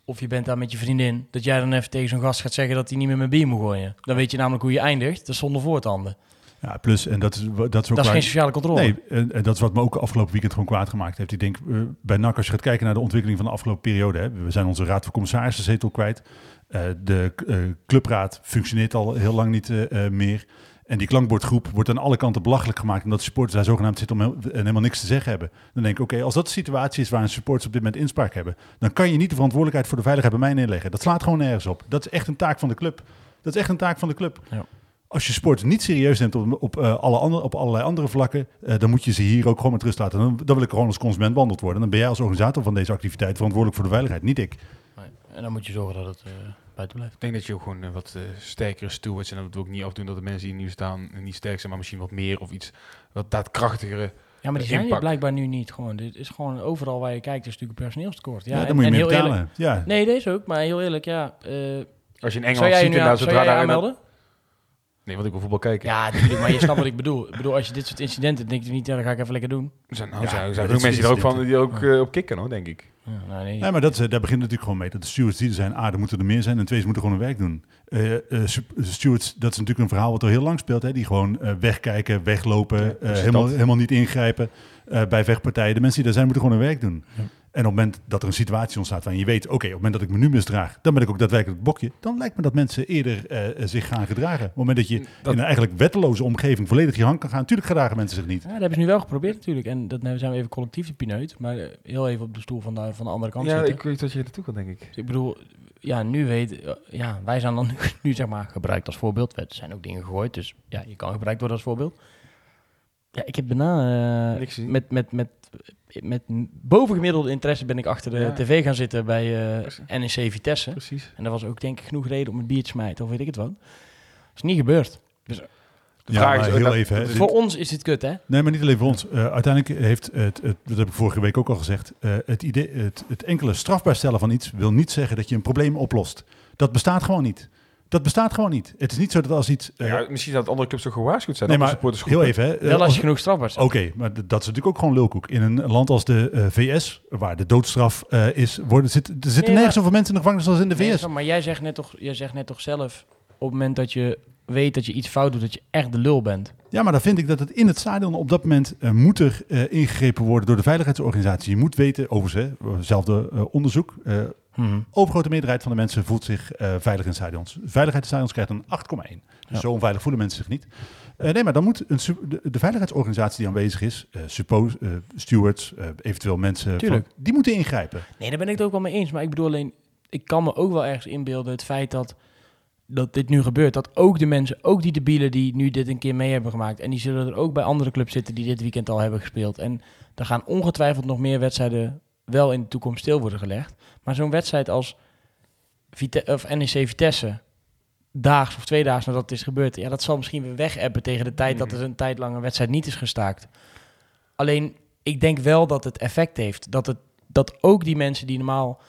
Speaker 1: of je bent daar met je vriendin, dat jij dan even tegen zo'n gast gaat zeggen dat hij niet meer met bier moet gooien. Dan weet je namelijk hoe je eindigt. Dat is zonder voortanden.
Speaker 3: Ja, plus, en dat is, dat is ook
Speaker 1: Dat is
Speaker 3: waar-
Speaker 1: geen sociale controle.
Speaker 3: Nee, en, en dat is wat me ook afgelopen weekend gewoon kwaad gemaakt heeft. Ik denk, eh, bij NAC, als je gaat kijken naar de ontwikkeling van de afgelopen periode... Hè, we zijn onze raad van commissarissen zetel kwijt. Eh, de eh, clubraad functioneert al heel lang niet meer. En die klankbordgroep wordt aan alle kanten belachelijk gemaakt... omdat de supporters daar zogenaamd zitten om en helemaal niks te zeggen hebben. Dan denk ik, oké, als dat de situatie is waar supporters op dit moment inspraak hebben... dan kan je niet de verantwoordelijkheid voor de veiligheid bij mij neerleggen. Dat slaat gewoon nergens op. Dat is echt een taak van de club. Dat is echt een taak van de club.
Speaker 1: Ja.
Speaker 3: Als je sport niet serieus neemt op, op, eh, alle andere, op allerlei andere vlakken, eh, dan moet je ze hier ook gewoon met rust laten. Dan, dan wil ik gewoon als consument behandeld worden. Dan ben jij als organisator van deze activiteit verantwoordelijk voor de veiligheid, niet ik.
Speaker 1: En dan moet je zorgen dat het eh, buiten blijft.
Speaker 2: Ik denk dat je ook gewoon eh, wat eh, sterkere stewards, en dat wil ik niet afdoen dat de mensen die nu staan eh, niet sterk zijn, maar misschien wat meer of iets wat daadkrachtigere.
Speaker 1: Ja, maar die
Speaker 2: De
Speaker 1: zijn er blijkbaar nu niet. Gewoon, dit is gewoon overal waar je kijkt, is natuurlijk een personeelstekort. Ja,
Speaker 3: Ja,
Speaker 1: en-
Speaker 3: dan moet je meer
Speaker 1: heel
Speaker 3: betalen.
Speaker 1: eerlijk-
Speaker 3: Ja.
Speaker 1: Nee, deze ook. Maar heel eerlijk, ja. eh,
Speaker 2: Als je in
Speaker 1: zou
Speaker 2: Engeland ziet, en
Speaker 1: zou
Speaker 2: zodra daar
Speaker 1: aanmelden?
Speaker 2: Nee, want ik wil voetbal kijken.
Speaker 1: Ja, natuurlijk. Maar je snapt wat ik bedoel. Ik bedoel, als je dit soort incidenten denk je niet, ja, dat ga ik even lekker doen.
Speaker 2: Er zijn, nou,
Speaker 3: Ja,
Speaker 2: zijn, zijn
Speaker 3: dat
Speaker 2: ook mensen die er ook van die ook eh, op kicken hoor, denk ik.
Speaker 1: Ja, nou, nee.
Speaker 3: Nee, maar dat, eh, daar begint het natuurlijk gewoon mee. Dat de stewards die er zijn, A, er moeten er meer zijn. En twee, ze moeten gewoon hun werk doen. Eh, eh, stewards, dat is natuurlijk een verhaal wat al heel lang speelt. Hè? Die gewoon wegkijken, weglopen,
Speaker 2: Ja,
Speaker 3: helemaal,
Speaker 2: dat.
Speaker 3: helemaal niet ingrijpen eh, bij vechtpartijen. De mensen die daar zijn, moeten gewoon hun werk doen.
Speaker 1: Ja.
Speaker 3: En op het moment dat er een situatie ontstaat waarin je weet... oké, op het moment dat ik me nu misdraag, dan ben ik ook daadwerkelijk het bokje. Dan lijkt me dat mensen eerder eh, zich gaan gedragen. Op het moment dat je
Speaker 2: Dat-
Speaker 3: in een eigenlijk wetteloze omgeving volledig je hand kan gaan... natuurlijk gedragen mensen zich niet.
Speaker 1: Ja, dat hebben ze nu wel geprobeerd natuurlijk. En dat nou zijn we even collectief de pineut. Maar eh, heel even op de stoel van de, van de andere kant
Speaker 2: Ja,
Speaker 1: zitten.
Speaker 2: ik weet dat je er naartoe kan, denk ik.
Speaker 1: Dus ik bedoel, ja, nu weet... eh, Ja, wij zijn dan nu, nu zeg maar gebruikt als voorbeeld. Er zijn ook dingen gegooid, dus ja, je kan gebruikt worden als voorbeeld. Ja, ik heb eh,
Speaker 2: gezien.
Speaker 1: met, met, met, met bovengemiddelde interesse ben ik achter de
Speaker 2: Ja.
Speaker 1: tv gaan zitten bij eh,
Speaker 2: Precies.
Speaker 1: NEC Vitesse.
Speaker 2: Precies.
Speaker 1: En dat was ook denk ik genoeg reden om een bier te smijten, of weet ik het wat. is niet gebeurd.
Speaker 2: De
Speaker 3: Ja,
Speaker 2: vraag is
Speaker 3: heel
Speaker 2: dat-
Speaker 3: even, hè.
Speaker 2: dat-
Speaker 1: Voor ons is dit kut, hè?
Speaker 3: Nee, maar niet alleen voor ons. Eh, uiteindelijk heeft het, het, dat heb ik vorige week ook al gezegd, eh, het, idee, het, het enkele strafbaar stellen van iets wil niet zeggen dat je een probleem oplost. Dat bestaat gewoon niet. Dat bestaat gewoon niet. Het is niet zo dat als iets... eh,
Speaker 2: ja, misschien dat andere clubs toch gewaarschuwd zijn.
Speaker 3: nee, maar heel even. Hè,
Speaker 1: Wel als
Speaker 3: als-
Speaker 1: je genoeg strafbaar staat.
Speaker 3: Oké, maar dat is natuurlijk ook gewoon lulkoek. In een land als de eh, VS, waar de doodstraf eh, is, worden, zit, er zitten
Speaker 1: Nee,
Speaker 3: nergens zoveel mensen in de gevangenis als in de
Speaker 1: Nee,
Speaker 3: VS.
Speaker 1: zo, maar jij zegt, net toch, jij zegt net toch zelf, op het moment dat je weet dat je iets fout doet, dat je echt de lul bent.
Speaker 3: Ja, maar dan vind ik dat het in het stadion op dat moment eh, moet er eh, ingegrepen worden door de veiligheidsorganisatie. Je moet weten, overigens, hè, hetzelfde eh, onderzoek, eh, overgrote meerderheid van de mensen voelt zich veilig in stadions. Veiligheid in stadions krijgt een 8,1. Dus
Speaker 1: Ja.
Speaker 3: zo onveilig voelen mensen zich niet. Nee, maar dan moet een, de, de veiligheidsorganisatie die aanwezig is, suppose, stewards, eventueel mensen, van, die moeten ingrijpen.
Speaker 1: Nee, daar ben ik het ook wel mee eens. Maar ik bedoel alleen, ik kan me ook wel ergens inbeelden het feit dat, dat dit nu gebeurt. Dat ook de mensen, ook die debielen die nu dit een keer mee hebben gemaakt. En die zullen er ook bij andere clubs zitten die dit weekend al hebben gespeeld. En er gaan ongetwijfeld nog meer wedstrijden wel in de toekomst stil worden gelegd. Maar zo'n wedstrijd als Vite of NEC Vitesse, daags of twee dagen nadat het is gebeurd, ja, dat zal misschien weer weg tegen de tijd dat er een tijd lang een wedstrijd niet is gestaakt. Alleen, ik denk wel dat het effect heeft. Dat, het, dat ook die mensen die normaal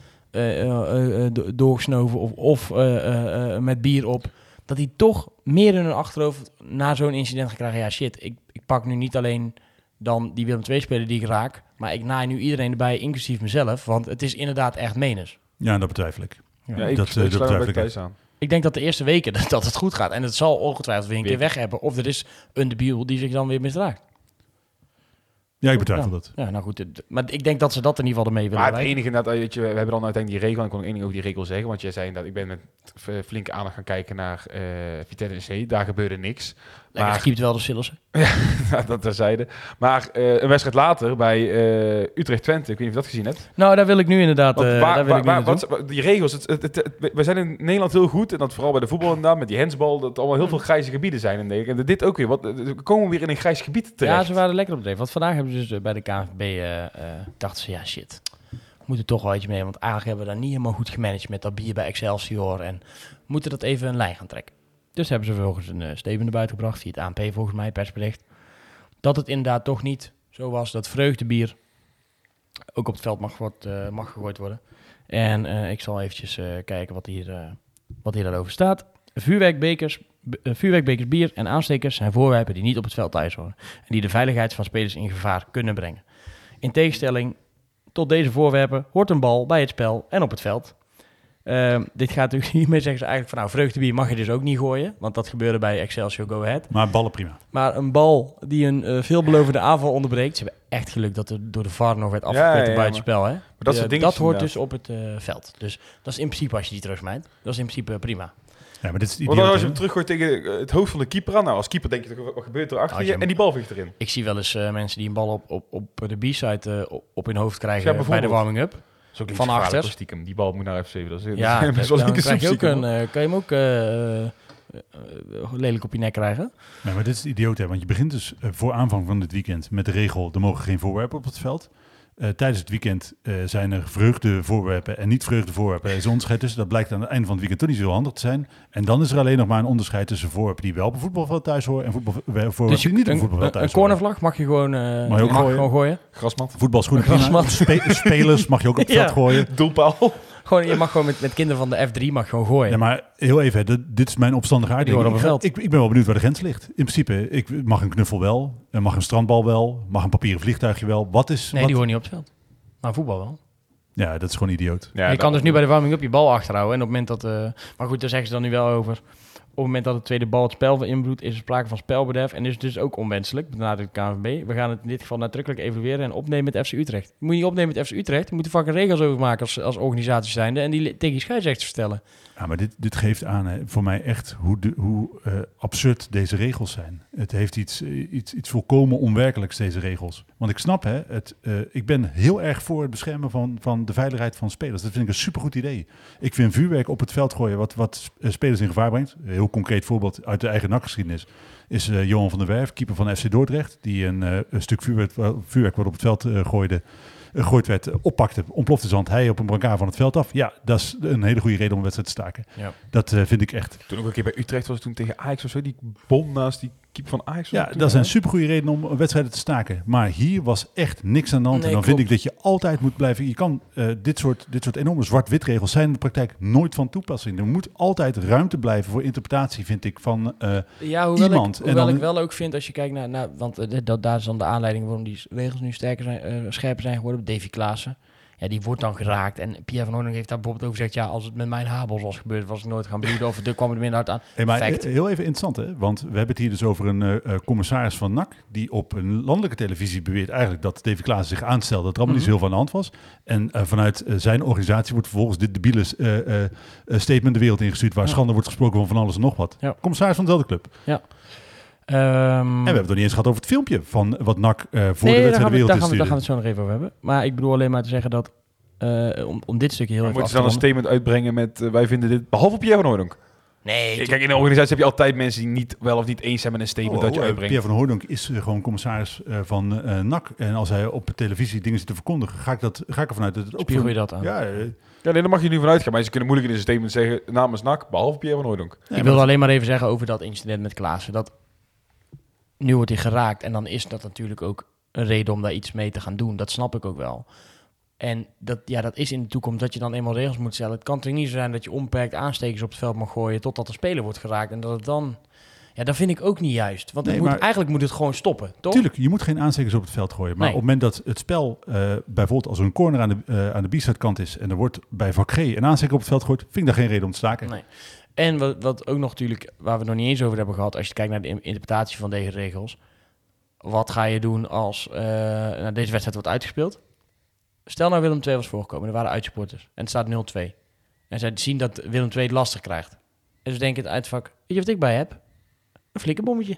Speaker 1: doorgesnoven of, of eh, eh, eh, met bier op, dat die toch meer in hun achterhoofd na zo'n incident gaan krijgen. Ja, shit, ik, ik pak nu niet alleen dan die Willem II-speler die ik raak, maar ik naai nu iedereen erbij, inclusief mezelf, want het is inderdaad echt menens.
Speaker 3: Ja, dat betwijfel ik.
Speaker 2: Ja,
Speaker 3: dat,
Speaker 2: ik,
Speaker 3: eh,
Speaker 2: ik
Speaker 3: dat
Speaker 2: me
Speaker 3: betwijfel ik
Speaker 2: aan.
Speaker 1: Ik denk dat de eerste weken dat, dat het goed gaat. En het zal ongetwijfeld weer een keer weg hebben. Of er is een debiel die zich dan weer misdraagt.
Speaker 3: Ja, ik betwijfel
Speaker 1: Ja.
Speaker 3: dat.
Speaker 1: Ja, nou goed. Maar ik denk dat ze dat in ieder geval ermee willen
Speaker 2: Maar het enige inderdaad, weet je, we hebben dan uiteindelijk die regel. En ik kon ook één ding over die regel zeggen. Want jij zei dat ik ben met eh, flinke aandacht gaan kijken naar eh Vitesse NEC. Daar gebeurde niks.
Speaker 1: Lekker
Speaker 2: maar-
Speaker 1: gekiept wel de Sillissen.
Speaker 2: Ja, dat terzijde. Maar eh, een wedstrijd later bij eh, Utrecht-Twente. Ik weet niet of je dat gezien hebt.
Speaker 1: Nou, daar wil ik nu inderdaad...
Speaker 2: Want
Speaker 1: eh,
Speaker 2: waar-
Speaker 1: daar wil
Speaker 2: waar-
Speaker 1: ik nu
Speaker 2: waar-
Speaker 1: naartoe.
Speaker 2: wat- die regels, het, het, het, het- we zijn in Nederland heel goed. En dat vooral bij de voetbal inderdaad, met die handsbal. Dat allemaal heel veel grijze gebieden zijn. En, en dit ook weer. Wat, we komen weer in een grijs gebied terecht.
Speaker 1: Ja, ze waren lekker op dreef. Want vandaag hebben ze dus bij de KNVB... dachten ze, ja shit, moeten toch wel iets mee. Want eigenlijk hebben we daar niet helemaal goed gemanaged met dat bier bij Excelsior. En moeten dat even een lijn gaan trekken. Dus hebben ze vervolgens een uh, statement naar gebracht. Via het ANP volgens mij, persbericht. Dat het inderdaad toch niet zo was dat vreugdebier ook op het veld mag, eh, mag gegooid worden. En eh, ik zal eventjes eh, kijken wat hier, eh, wat hier daarover staat. Vuurwerkbekers, eh, vuurwerkbekers, bier en aanstekers zijn voorwerpen die niet op het veld thuis horen. En die de veiligheid van spelers in gevaar kunnen brengen. In tegenstelling tot deze voorwerpen hoort een bal bij het spel en op het veld. Ehm, dit gaat natuurlijk hiermee zeggen ze eigenlijk van nou, vreugdebier mag je dus ook niet gooien. Want dat gebeurde bij Excelsior Go Ahead.
Speaker 3: Maar ballen prima.
Speaker 1: Maar een bal die een eh, veelbelovende aanval onderbreekt. Ze hebben echt geluk dat er door de VAR nog werd afgekort
Speaker 2: ja, ja,
Speaker 1: bij het
Speaker 2: maar-
Speaker 1: spel. Hè?
Speaker 2: dat
Speaker 1: Ja,
Speaker 2: soort dingen
Speaker 1: dat hoort dus op het eh, veld. Dus dat is in principe als je die terugsmijt. Dat is in principe prima.
Speaker 3: Ja, maar dit is idioot,
Speaker 2: als je hem teruggooit tegen eh, het hoofd van de keeper aan. Nou, als keeper denk je, toch, wat gebeurt er achter je? En die bal vliegt erin.
Speaker 1: Ik zie wel eens eh, mensen die een bal op, op, op de B-side eh, op- hun hoofd
Speaker 2: Ja,
Speaker 1: krijgen bij de warming-up.
Speaker 2: Zo
Speaker 1: Van achter.
Speaker 2: Stiekem. Die bal moet naar FC. Dat is,
Speaker 1: Ja,
Speaker 2: dat is
Speaker 1: dan krijg je ook een, eh, kan je hem ook eh, eh, lelijk op je nek krijgen.
Speaker 3: Nee, maar dit is idioot, hè? Want je begint dus voor aanvang van dit weekend met de regel... er mogen geen voorwerpen op het veld. Eh, tijdens het weekend eh, zijn er vreugdevoorwerpen en niet vreugdevoorwerpen. Er is een onderscheid tussen. Dat blijkt aan het einde van het weekend toch niet zo handig te zijn. En dan is er alleen nog maar een onderscheid tussen voorwerpen die wel op een voetbalveld thuis horen en voetbalvoorwerpen
Speaker 1: Dus je,
Speaker 3: die niet op een
Speaker 1: een,
Speaker 3: voetbalveld
Speaker 1: een,
Speaker 3: thuis
Speaker 1: een
Speaker 3: horen.
Speaker 1: cornervlag mag je gewoon, eh,
Speaker 3: je ook
Speaker 1: mag
Speaker 3: gooien.
Speaker 1: gewoon gooien.
Speaker 2: Grasmat.
Speaker 3: Voetbalschoenen
Speaker 1: Een grasmat.
Speaker 3: Spe- spelers mag je ook op het
Speaker 1: Ja.
Speaker 3: veld gooien.
Speaker 2: Doelpaal.
Speaker 1: Gewoon, je mag gewoon met, met kinderen van de F3 mag gewoon gooien.
Speaker 3: Ja, maar heel even, hè, dit, dit is mijn opstandige uitdaging. Ik,
Speaker 1: het
Speaker 3: ik, ik ben wel benieuwd waar de grens ligt. In principe, ik mag een knuffel wel, mag een strandbal wel, mag een papieren vliegtuigje wel. Wat is...
Speaker 1: nee,
Speaker 3: wat,
Speaker 1: die hoort niet op het veld. Maar voetbal wel.
Speaker 3: Ja, dat is gewoon idioot.
Speaker 2: Ja,
Speaker 1: je kan dus nu bij de warming-up je bal achterhouden. En op het moment dat... eh, maar goed, daar zeggen ze dan nu wel over. Op het moment dat de tweede bal het spel beïnvloedt, is er sprake van spelbederf. En is het dus ook onwenselijk, benadrukt de KNVB. We gaan het in dit geval nadrukkelijk evalueren en opnemen met FC Utrecht. Moet je niet opnemen met FC Utrecht. Je moet er regels over maken als, als organisatie zijnde. En die tegen scheidsrechters vertellen.
Speaker 3: Maar dit, dit geeft aan hè, voor mij echt hoe, hoe eh, absurd deze regels zijn. Het heeft iets, eh, iets, iets volkomen onwerkelijks, deze regels. Want ik snap, hè, het, eh, ik ben heel erg voor het beschermen van, van de veiligheid van spelers. Dat vind ik een supergoed idee. Ik vind vuurwerk op het veld gooien wat, wat spelers in gevaar brengt. Een heel concreet voorbeeld uit de eigen nakgeschiedenis is Johan van der Werf, keeper van FC Dordrecht, die een, een stuk vuurwerk, vuurwerk wat op het veld gooide, gegooid werd, eh, oppakte, ontplofte zand, hij op een brancard van het veld af. Ja, dat is een hele goede reden om een wedstrijd te staken.
Speaker 1: Ja.
Speaker 3: Dat eh, vind ik echt.
Speaker 2: Toen ook een keer bij Utrecht was toen tegen Ajax of zo. Die bom naast die keeper van Ajax.
Speaker 3: Ja, dat zijn
Speaker 2: hè?
Speaker 3: supergoeie redenen om wedstrijden te staken. Maar hier was echt niks aan de hand.
Speaker 1: Nee,
Speaker 3: en dan vind ik dat je altijd moet blijven. Je kan eh, dit, soort, dit soort enorme zwart-wit regels zijn in de praktijk nooit van toepassing. Er moet altijd ruimte blijven voor interpretatie, vind ik, van eh,
Speaker 1: Ja, hoewel,
Speaker 3: iemand.
Speaker 1: ik,
Speaker 3: En
Speaker 1: hoewel
Speaker 3: dan-
Speaker 1: ik wel ook vind als je kijkt naar... naar want eh, dat, daar is dan de aanleiding waarom die regels nu sterker zijn, eh, scherper zijn geworden. Davy Klaassen. Ja, die wordt dan geraakt. En Pierre van Hooydonk heeft daar bijvoorbeeld over gezegd... Ja, als het met mijn habels was gebeurd, was ik nooit gaan bloeden. Of er kwam er minder hard aan.
Speaker 3: Hey, maar
Speaker 1: Fact.
Speaker 3: eh, heel even interessant, hè? Want we hebben het hier dus over een eh, commissaris van NAC... die op een landelijke televisie beweert eigenlijk dat Davy Klaas zich aanstelde... dat er allemaal niet
Speaker 1: Mhm.
Speaker 3: zo heel van de hand was. En vanuit zijn organisatie wordt vervolgens dit debiele statement de wereld ingestuurd... waar
Speaker 1: Ja.
Speaker 3: schande wordt gesproken van van alles en nog wat.
Speaker 1: Ja.
Speaker 3: Commissaris van dezelfde club.
Speaker 1: Ehm,
Speaker 3: En we hebben het nog niet eens gehad over het filmpje van wat NAC eh, voor
Speaker 1: nee,
Speaker 3: de wedstrijd
Speaker 1: we,
Speaker 3: wereld
Speaker 1: daar, gaan we, daar gaan we het zo nog even over hebben. Maar ik bedoel alleen maar te zeggen dat... eh, om, om dit stukje heel
Speaker 2: Maar
Speaker 1: af
Speaker 2: ze
Speaker 1: te
Speaker 2: dan een statement uitbrengen met eh, wij vinden dit, behalve Pierre van Hooydonk.
Speaker 1: Nee,
Speaker 2: Kijk, in een organisatie heb je altijd mensen die niet wel of niet eens zijn met een statement
Speaker 3: Oh,
Speaker 2: dat je uitbrengt.
Speaker 3: Pierre van Hooydonk is gewoon commissaris eh, van eh, NAC. En als hij op televisie dingen zit te verkondigen... ga ik, dat, ga ik ervan uit dat het ook...
Speaker 1: spiegel je dat aan.
Speaker 3: Ja,
Speaker 2: Ja, nee, daar mag je nu vanuit gaan. Maar ze kunnen moeilijk in een statement zeggen namens NAC, behalve Pierre van Hooydonk.
Speaker 1: ik wilde alleen maar even zeggen over dat incident met Klaassen. Dat nu wordt hij geraakt en dan is dat natuurlijk ook een reden om daar iets mee te gaan doen. Dat snap ik ook wel. En dat, ja, dat is in de toekomst dat je dan eenmaal regels moet stellen. Het kan toch niet zo zijn dat je onbeperkt aanstekers op het veld mag gooien totdat de speler wordt geraakt. En dat het dan... Ja, dat vind ik ook niet juist. Want
Speaker 3: Nee,
Speaker 1: moet,
Speaker 3: maar-
Speaker 1: eigenlijk moet het gewoon stoppen, toch?
Speaker 3: Tuurlijk, je moet geen aanstekers op het veld gooien. Maar
Speaker 1: Nee.
Speaker 3: op het moment dat het spel, eh, bijvoorbeeld als er een corner aan de, eh aan de is... en er wordt bij vak G een aansteker op het veld gegooid... vind ik daar geen reden om te staken.
Speaker 1: Nee. En wat, wat ook nog natuurlijk, waar we het nog niet eens over hebben gehad, als je kijkt naar de in- interpretatie van deze regels. Wat ga je doen als eh, nou, deze wedstrijd wordt uitgespeeld? Stel nou Willem II was voorgekomen, er waren uitsupporters en het staat 0-2. En zij zien dat Willem II het lastig krijgt. En ze denken het uitvak, weet je wat ik bij heb? Een flikkerbommetje.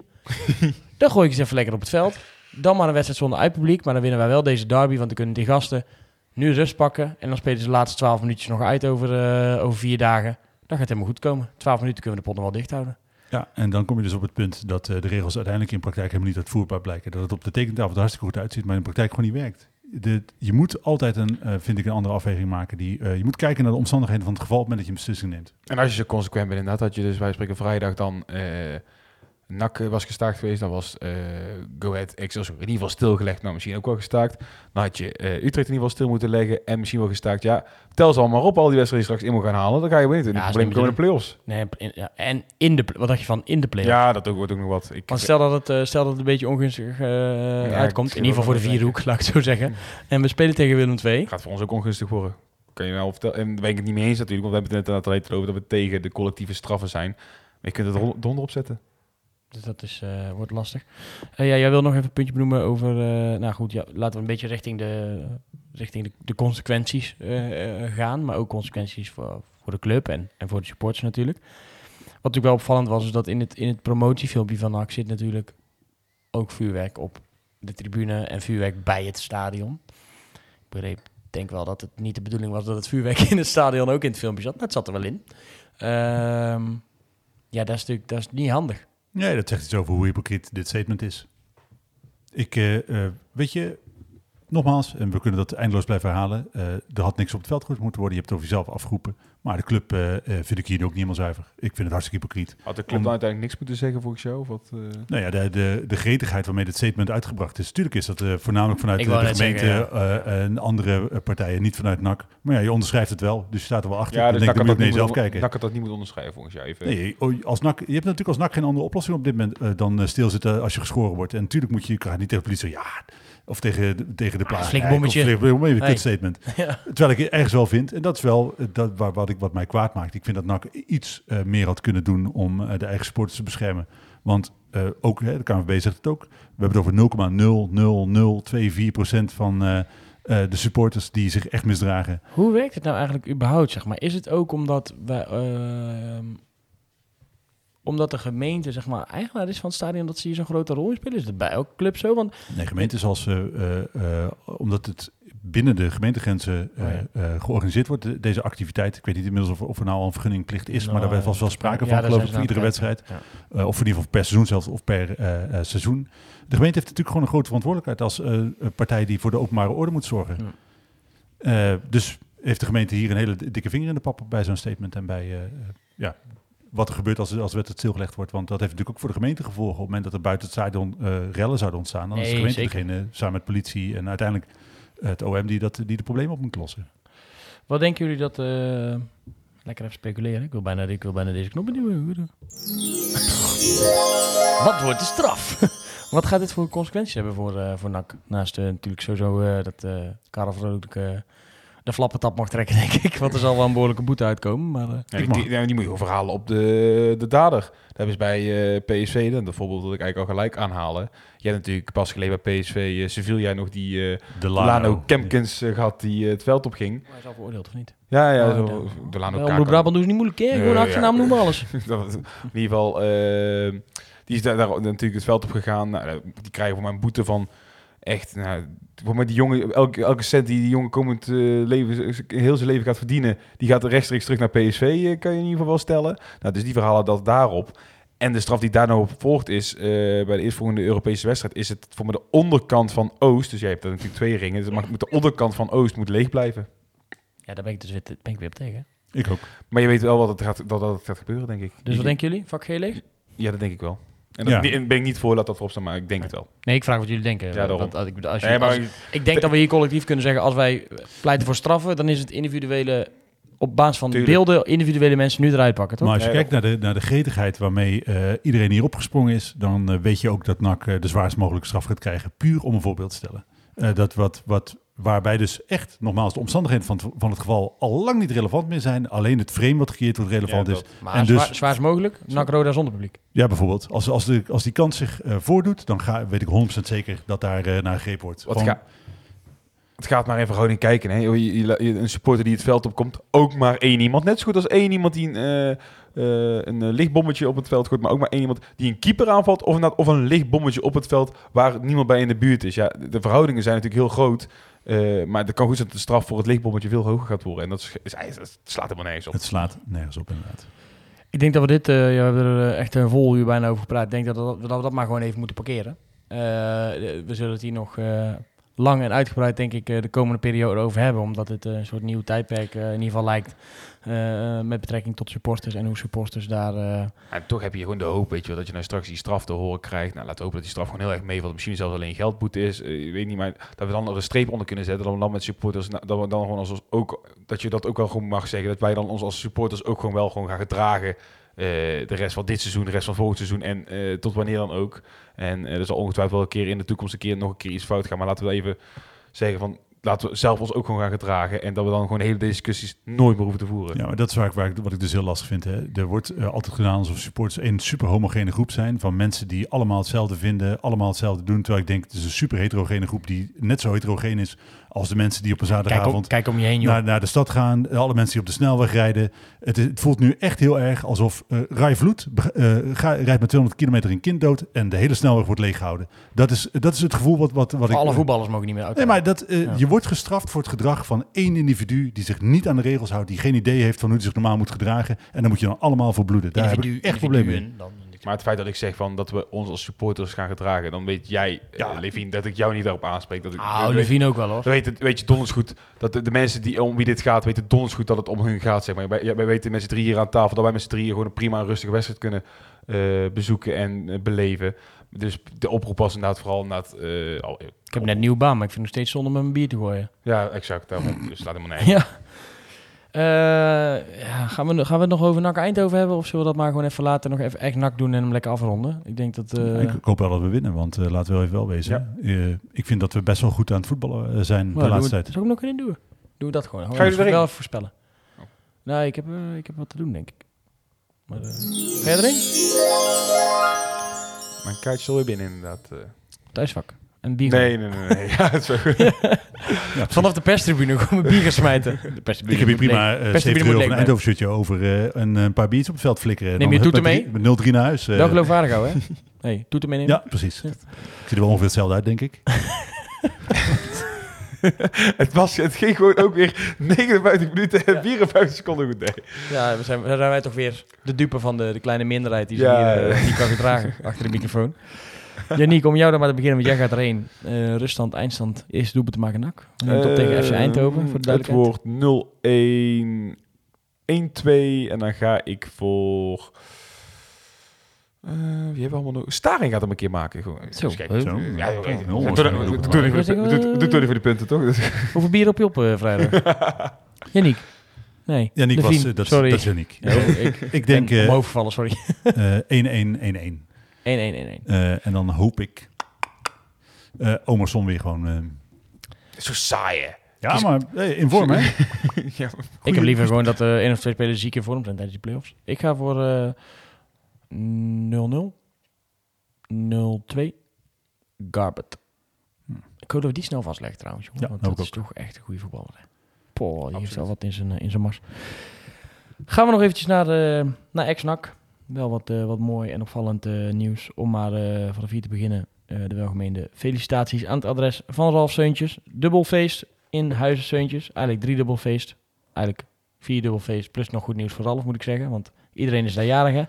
Speaker 1: dan gooi ik ze even lekker op het veld. Dan maar een wedstrijd zonder uitpubliek, maar dan winnen wij wel deze derby, want dan kunnen die gasten nu rust pakken. En dan spelen ze de laatste 12 minuutjes nog uit over, eh, over vier dagen. Dan gaat het helemaal goed komen. 12 minuten kunnen we de pot nog wel dicht houden.
Speaker 3: Ja, en dan kom je dus op het punt dat eh, de regels uiteindelijk in praktijk helemaal niet uitvoerbaar blijken. Dat het op de tekentafel er hartstikke goed uitziet, maar in de praktijk gewoon niet werkt. De, je moet altijd een, eh, vind ik, een andere afweging maken. Die, eh, je moet kijken naar de omstandigheden van het geval op het moment dat je een beslissing neemt.
Speaker 2: En als je zo consequent bent, inderdaad, had je dus, wij spreken vrijdag dan, eh NAC was gestaakt geweest, dan was eh Go Ahead Excelsior in ieder geval stilgelegd, nou misschien ook wel gestaakt. Dan had je eh, Utrecht in ieder geval stil moeten leggen en misschien wel gestaakt. Ja, tel ze allemaal op, al die wedstrijden die straks in moet gaan halen, dan ga je weten.
Speaker 1: Ja, is
Speaker 2: probleem komen in de play-offs.
Speaker 1: Nee, in- ja, en in de, wat dacht je van in de play
Speaker 2: Ja, dat ook, wordt ook nog wat. Ik,
Speaker 1: Want stel dat, het, eh, stel dat het een beetje ongunstig eh, uitkomt, in ieder geval voor de vierhoek, laat ik het zo zeggen. En we spelen tegen Willem II.
Speaker 2: gaat voor ons ook ongunstig worden. Kan je wel vertellen. En daar ben ik het niet mee eens natuurlijk, want we hebben het net aan het over dat we tegen de collectieve straffen zijn. Maar je kunt het er donder op zetten.
Speaker 1: Dus dat is, eh, wordt lastig. Eh, ja, jij wil nog even een puntje benoemen over... eh, nou goed, ja, laten we een beetje richting de, richting de, de consequenties gaan. Maar ook consequenties voor, voor de club en, en voor de supporters natuurlijk. Wat natuurlijk wel opvallend was, is dat in het, in het promotiefilmpje van NAC zit natuurlijk ook vuurwerk op de tribune en vuurwerk bij het stadion. Ik begreep, denk wel dat het niet de bedoeling was dat het vuurwerk in het stadion ook in het filmpje zat. Maar het zat er wel in. Ehm, ja, dat is natuurlijk dat is niet handig.
Speaker 3: Nee, dat zegt iets over hoe hypocriet dit statement is. Ik, eh, weet je, nogmaals, en we kunnen dat eindeloos blijven herhalen. eh, er had niks op het veld gegooid moeten worden. Je hebt het over jezelf afgeroepen. Maar de club eh, eh, vind ik hier ook niet helemaal zuiver. Ik vind het hartstikke hypocriet.
Speaker 2: Had de club
Speaker 3: Om-
Speaker 2: dan uiteindelijk niks moeten zeggen volgens jou? Of wat, eh?
Speaker 3: Nou ja, de, de, de gretigheid waarmee dit statement uitgebracht is. Tuurlijk is dat eh, voornamelijk vanuit de, gemeente
Speaker 1: zeggen,
Speaker 3: eh, en andere partijen, niet vanuit NAC. Maar ja, je onderschrijft het wel, dus je staat er wel achter.
Speaker 2: Ja,
Speaker 3: dan
Speaker 2: dus NAC
Speaker 3: ik,
Speaker 2: had dat
Speaker 3: je jezelf kijken.
Speaker 2: NAC had dat niet moet onderschrijven volgens jou. Even.
Speaker 3: Nee, oh, als NAC, je hebt natuurlijk als NAC geen andere oplossing op dit moment dan stilzitten als je geschoren wordt. En natuurlijk moet je, je niet tegen de politie zeggen, ja, of tegen de, tegen de plaats.
Speaker 1: flink bommetje.
Speaker 3: Flink bommetje,
Speaker 1: Hey.
Speaker 3: kut statement.
Speaker 1: Ja.
Speaker 3: Terwijl ik het ergens wel vind, en dat is wel eh, dat, waar, wat, ik, wat mij kwaad maakt. Ik vind dat NAC iets eh, meer had kunnen doen om eh, de eigen sporters te beschermen. Want ook, hè, de KNVB zegt het ook, we hebben het over 0,00024% van de supporters die zich echt misdragen.
Speaker 1: Hoe werkt het nou eigenlijk überhaupt, zeg maar? Is het ook omdat wij... omdat de gemeente, zeg maar, eigenaar is van het stadion... dat ze hier zo'n grote rol in spelen? Is het bij elke club zo? Want
Speaker 3: Nee, gemeente zoals, eh, eh, eh, omdat het binnen de gemeentegrenzen eh,
Speaker 1: Oh
Speaker 3: eh, georganiseerd wordt, de- deze activiteit. Ik weet niet inmiddels of, of er nou al een vergunningplicht is, maar
Speaker 1: Nou,
Speaker 3: daar was wel sprake
Speaker 1: ja,
Speaker 3: van, geloof ik, voor iedere wedstrijd. Eh, of in ieder geval per seizoen zelfs, of per eh, eh, seizoen. De gemeente heeft natuurlijk gewoon een grote verantwoordelijkheid als eh, partij die voor de openbare orde moet zorgen. Eh, dus heeft de gemeente hier een hele dikke vinger in de pap bij zo'n statement en bij eh, eh, ja, wat er gebeurt als, als de wedstrijd stilgelegd wordt. Want dat heeft natuurlijk ook voor de gemeente gevolgen. Op het moment dat er buiten het stadion eh, rellen zouden ontstaan, dan is de gemeente
Speaker 1: zeker.
Speaker 3: degene samen met politie en uiteindelijk het OM die, dat, die de problemen op moet lossen.
Speaker 1: Wat denken jullie dat... eh, lekker even speculeren. Ik wil bijna, ik wil bijna deze knop benieuwen. Wat wordt de straf? Wat gaat dit voor consequenties hebben voor, eh voor NAC? Naast eh, natuurlijk sowieso eh, dat eh Karel Vrolijk eh, de flappentap mag trekken, denk ik. Want er zal wel een behoorlijke boete uitkomen. Maar, eh,
Speaker 2: Ja,
Speaker 3: Ik
Speaker 2: die, die, ja, die moet je gewoon verhalen op de, de dader. Dat hebben ze bij eh, PSV, dan, dat voorbeeld dat ik eigenlijk al gelijk aanhalen. Je hebt natuurlijk pas geleden bij PSV eh, Sevilla nog die eh,
Speaker 3: De
Speaker 2: Lano, Kempkins eh, gehad die het veld op ging.
Speaker 1: hij is al veroordeeld, of niet?
Speaker 2: Ja, ja,
Speaker 1: Oh,
Speaker 2: zo,
Speaker 1: de-
Speaker 2: de Lano
Speaker 1: Wel,
Speaker 2: Kaka.
Speaker 1: Omroep Brabant doen ze niet moeilijk, hè? Gewoon achternaam
Speaker 2: ja.
Speaker 1: noemen alles.
Speaker 2: Dat- in ieder geval, die is daar, daar natuurlijk het veld op gegaan. Nou, die krijgen voor mij een boete van echt, nou, voor mij die jongen, elke, elke cent die die jongen komend eh, leven, heel zijn leven gaat verdienen, die gaat rechtstreeks terug naar PSV, eh, kan je in ieder geval wel stellen. Nou, dus die verhalen dat daarop. En de straf die daar nou op volgt is, eh, bij de eerstvolgende Europese wedstrijd, is het voor mij de onderkant van Oost. Dus jij hebt daar natuurlijk twee ringen. Dus moet de onderkant van Oost moet leeg blijven.
Speaker 1: Ja, daar ben ik dus weer, ben ik weer op tegen.
Speaker 3: Ik ook.
Speaker 2: Maar je weet wel wat het gaat, dat, dat het gaat gebeuren, denk ik.
Speaker 1: Dus wat denken jullie? Vak G leeg?
Speaker 2: Ja, dat denk ik wel. En dat
Speaker 3: Ja.
Speaker 2: die- ben ik niet voor dat dat erop staat, maar ik denk het wel.
Speaker 1: Nee, ik vraag wat jullie denken.
Speaker 2: Ja, daarom.
Speaker 1: Want, als ik, als je,
Speaker 2: Nee, maar
Speaker 1: als- ik denk dat we hier collectief kunnen zeggen, als wij pleiten voor straffen, dan is het individuele, op basis van
Speaker 2: Tuurlijk.
Speaker 1: beelden, individuele mensen nu eruit pakken, toch?
Speaker 3: Maar als je
Speaker 2: Nee,
Speaker 3: kijkt naar de, naar de gretigheid waarmee eh, iedereen hier opgesprongen is, dan eh, weet je ook dat NAC eh, de zwaarst mogelijke straf gaat krijgen. Puur om een voorbeeld te stellen. Eh, dat wat, wat, waarbij dus echt, nogmaals, de omstandigheden van het, van het geval al lang niet relevant meer zijn. Alleen het frame wat gecreëerd wordt relevant
Speaker 2: Ja,
Speaker 3: is.
Speaker 1: maar
Speaker 3: en
Speaker 1: zwaar,
Speaker 3: dus-
Speaker 1: zwaarst mogelijk, NAC Roda zonder publiek.
Speaker 3: Ja, bijvoorbeeld. Als, als, de, als die kans zich eh, voordoet, dan ga, weet ik 100% zeker dat daar eh, naar gegrepen wordt.
Speaker 2: Wat
Speaker 3: Gewoon-
Speaker 2: ga- het gaat maar even gewoon in kijken. Hè. Je- je- je- een supporter die het veld opkomt, ook maar één iemand. Net zo goed als één iemand die een, eh, eh, een lichtbommetje op het veld gooit, maar ook maar één iemand die een keeper aanvalt. Of, of een lichtbommetje op het veld waar niemand bij in de buurt is. Ja, de verhoudingen zijn natuurlijk heel groot. Eh, maar het kan goed zijn dat de straf voor het lichtbommetje veel hoger gaat worden. En dat, is, is, dat slaat helemaal nergens op.
Speaker 3: Het slaat nergens op inderdaad.
Speaker 1: Ik denk dat we dit, eh, ja, we hebben er eh, echt een vol uur bijna over gepraat. Ik denk dat, dat, dat we dat maar gewoon even moeten parkeren. Eh, we zullen het hier nog eh, lang en uitgebreid, denk ik, eh, de komende periode over hebben. Omdat het een soort nieuw tijdperk in ieder geval lijkt. Eh, met betrekking tot supporters en hoe supporters daar... eh,
Speaker 2: En toch heb je gewoon de hoop, weet je wel, dat je nou straks die straf te horen krijgt. Nou, laten we hopen dat die straf gewoon heel erg meevalt. Misschien zelfs alleen geldboete is. eh, ik weet niet, maar dat we dan er een streep onder kunnen zetten. Dat we dan met supporters, nou, dat dan gewoon als, ook, dat je dat ook wel gewoon mag zeggen. Dat wij dan ons als supporters ook gewoon wel gewoon gaan gedragen. eh, de rest van dit seizoen, de rest van volgend seizoen en eh, tot wanneer dan ook. En eh, er zal ongetwijfeld wel een keer in de toekomst een keer nog een keer iets fout gaan. Maar laten we even zeggen van, laten we zelf ons ook gewoon gaan gedragen. En dat we dan gewoon hele discussies nooit meer hoeven te voeren.
Speaker 3: Ja, maar dat is waar ik, waar ik, wat ik dus heel lastig vind. Hè. Er wordt eh, altijd gedaan alsof supporters een super homogene groep zijn. Van mensen die allemaal hetzelfde vinden, allemaal hetzelfde doen. Terwijl ik denk, het is een super heterogene groep die net zo heterogeen is als de mensen die op een
Speaker 1: kijk, om,
Speaker 3: zaterdagavond
Speaker 1: kijk om je heen,
Speaker 3: naar, naar de stad gaan. Alle mensen die op de snelweg rijden. Het, is- het voelt nu echt heel erg alsof uh, Rai Vloed eh, ga- rijdt met 200 kilometer een kind dood en de hele snelweg wordt leeggehouden. Dat is, dat is het gevoel wat, wat, wat ik...
Speaker 1: Alle voetballers mogen niet meer uit.
Speaker 3: Nee, maar dat, eh,
Speaker 1: Ja.
Speaker 3: je wordt gestraft voor het gedrag van één individu die zich niet aan de regels houdt, die geen idee heeft van hoe hij zich normaal moet gedragen. En daar moet je dan allemaal voor bloeden. Daar heb ik echt problemen mee.
Speaker 1: Dan,
Speaker 2: Maar het feit dat ik zeg van dat we ons als supporters gaan gedragen, dan weet jij,
Speaker 3: Ja.
Speaker 2: ja. Levine, dat ik jou niet daarop aanspreek. Dat ik,
Speaker 1: Ah, ook wel hoor.
Speaker 2: weet, het, weet je donders goed dat de, de mensen die om wie dit gaat, weten donders goed dat het om hun gaat. Zeg maar. wij, wij weten met z'n drieën hier aan tafel dat wij met z'n drieën gewoon een prima en rustige wedstrijd kunnen eh, bezoeken en eh, beleven. Dus de oproep was inderdaad vooral inderdaad, eh, al-
Speaker 1: Ik heb net een nieuwe baan, maar ik vind het nog steeds zonde met mijn bier te gooien.
Speaker 2: ja, exact. Daarom, dus laat helemaal nergens.
Speaker 1: Ja. Eh, ja, gaan, we, gaan we het nog over NAC Eindhoven hebben? Of zullen we dat maar gewoon even later nog even echt NAC doen en hem lekker afronden? Ik denk dat... eh,
Speaker 3: ik, hoop wel dat we winnen, want eh, laten we wel even wel wezen. Eh, ik vind dat we best wel goed aan het voetballen zijn de
Speaker 1: nou,
Speaker 3: laatste
Speaker 1: doen we-
Speaker 3: tijd.
Speaker 1: Zou ik hem nog kunnen doen? Doen we dat gewoon.
Speaker 2: Ga je erin?
Speaker 1: Wel even voorspellen.
Speaker 2: Oh.
Speaker 1: Nou, ik heb, ik heb wat te doen, denk ik. Maar, eh, ga je erin?
Speaker 2: Mijn kaartje zal weer binnen inderdaad. eh.
Speaker 1: Thuisvak. En bier.
Speaker 2: Nee, nee, nee. nee. ja, het is.
Speaker 3: Ja,
Speaker 1: Vanaf de perstribune gewoon mijn bier smijten. De perstribune
Speaker 3: Ik heb hier prima
Speaker 1: leeg.
Speaker 3: eh
Speaker 1: Perstribune
Speaker 3: 70
Speaker 1: moet
Speaker 3: euro
Speaker 1: leeg
Speaker 3: van een Eindhoven over eh, en een paar biertjes op het veld flikkeren.
Speaker 1: Neem je
Speaker 3: Dan
Speaker 1: toeter
Speaker 3: met drie- Met 0-3 naar huis. eh.
Speaker 1: Wel geloofwaardig houden, hè? Nee, doet hem meenemen.
Speaker 3: ja, precies. Ik zie er wel ongeveer hetzelfde uit, denk ik.
Speaker 2: het, was, het ging gewoon ook weer 59 minuten en 54 seconden goed. Nee.
Speaker 1: Ja, we zijn, dan zijn wij toch weer de dupe van de, de kleine minderheid die, zich
Speaker 2: Ja,
Speaker 1: hier, eh, die kan gedragen achter de microfoon. Janiek, om jou dan maar te beginnen, want jij gaat erheen. Eh ruststand, eindstand, eerste doelpunt te maken nak. We nemen het op tegen FC Eindhoven, voor de
Speaker 2: Het
Speaker 1: duidelijkheid.
Speaker 2: wordt 0-1, 1-2 en dan ga ik voor... eh, wie hebben we allemaal nog? Staring gaat hem een keer maken. Gewoon.
Speaker 1: Zo,
Speaker 2: Dus kijk, zo. Ja,
Speaker 3: Ja,
Speaker 2: Doe- even de punten, toch?
Speaker 1: Hoeveel bier op je op eh, vrijdag? Janiek? Nee.
Speaker 3: Janiek was, eh, dat, is-
Speaker 1: sorry.
Speaker 3: dat is Janiek.
Speaker 1: Ja, ik
Speaker 3: Ik denk
Speaker 1: ben
Speaker 3: eh,
Speaker 1: omhoog gevallen, sorry. 1-1-1-1.
Speaker 3: Eh, 1-1-1-1. Eh, en dan hoop ik eh Omerson weer gewoon... eh,
Speaker 2: Zo saai, hè?
Speaker 3: ja, maar eh, in vorm, hè?
Speaker 2: ja.
Speaker 1: Ik heb liever gewoon dat er één of twee spelers ziek in vorm zijn tijdens die playoffs. Ik ga voor eh 0-0. 0-2. Garbet. Ik hoop dat we die snel vastleggen trouwens. Jongen,
Speaker 3: Ja,
Speaker 1: want dat is toch echt een goede voetballer. hè. Poh, die heeft wel wat in zijn, in zijn mars. Gaan we nog eventjes naar, de, naar ex-NAC. Wel wat, eh, wat mooi en opvallend eh, nieuws. Om maar eh, van de vier te beginnen. de welgemeende felicitaties aan het adres van Ralf Seuntjes. Dubbel feest in Huizen Seuntjes. Eigenlijk drie dubbel feest. Eigenlijk vier dubbel feest. Plus nog goed nieuws voor Ralf moet ik zeggen. Want iedereen is daar jarig hè.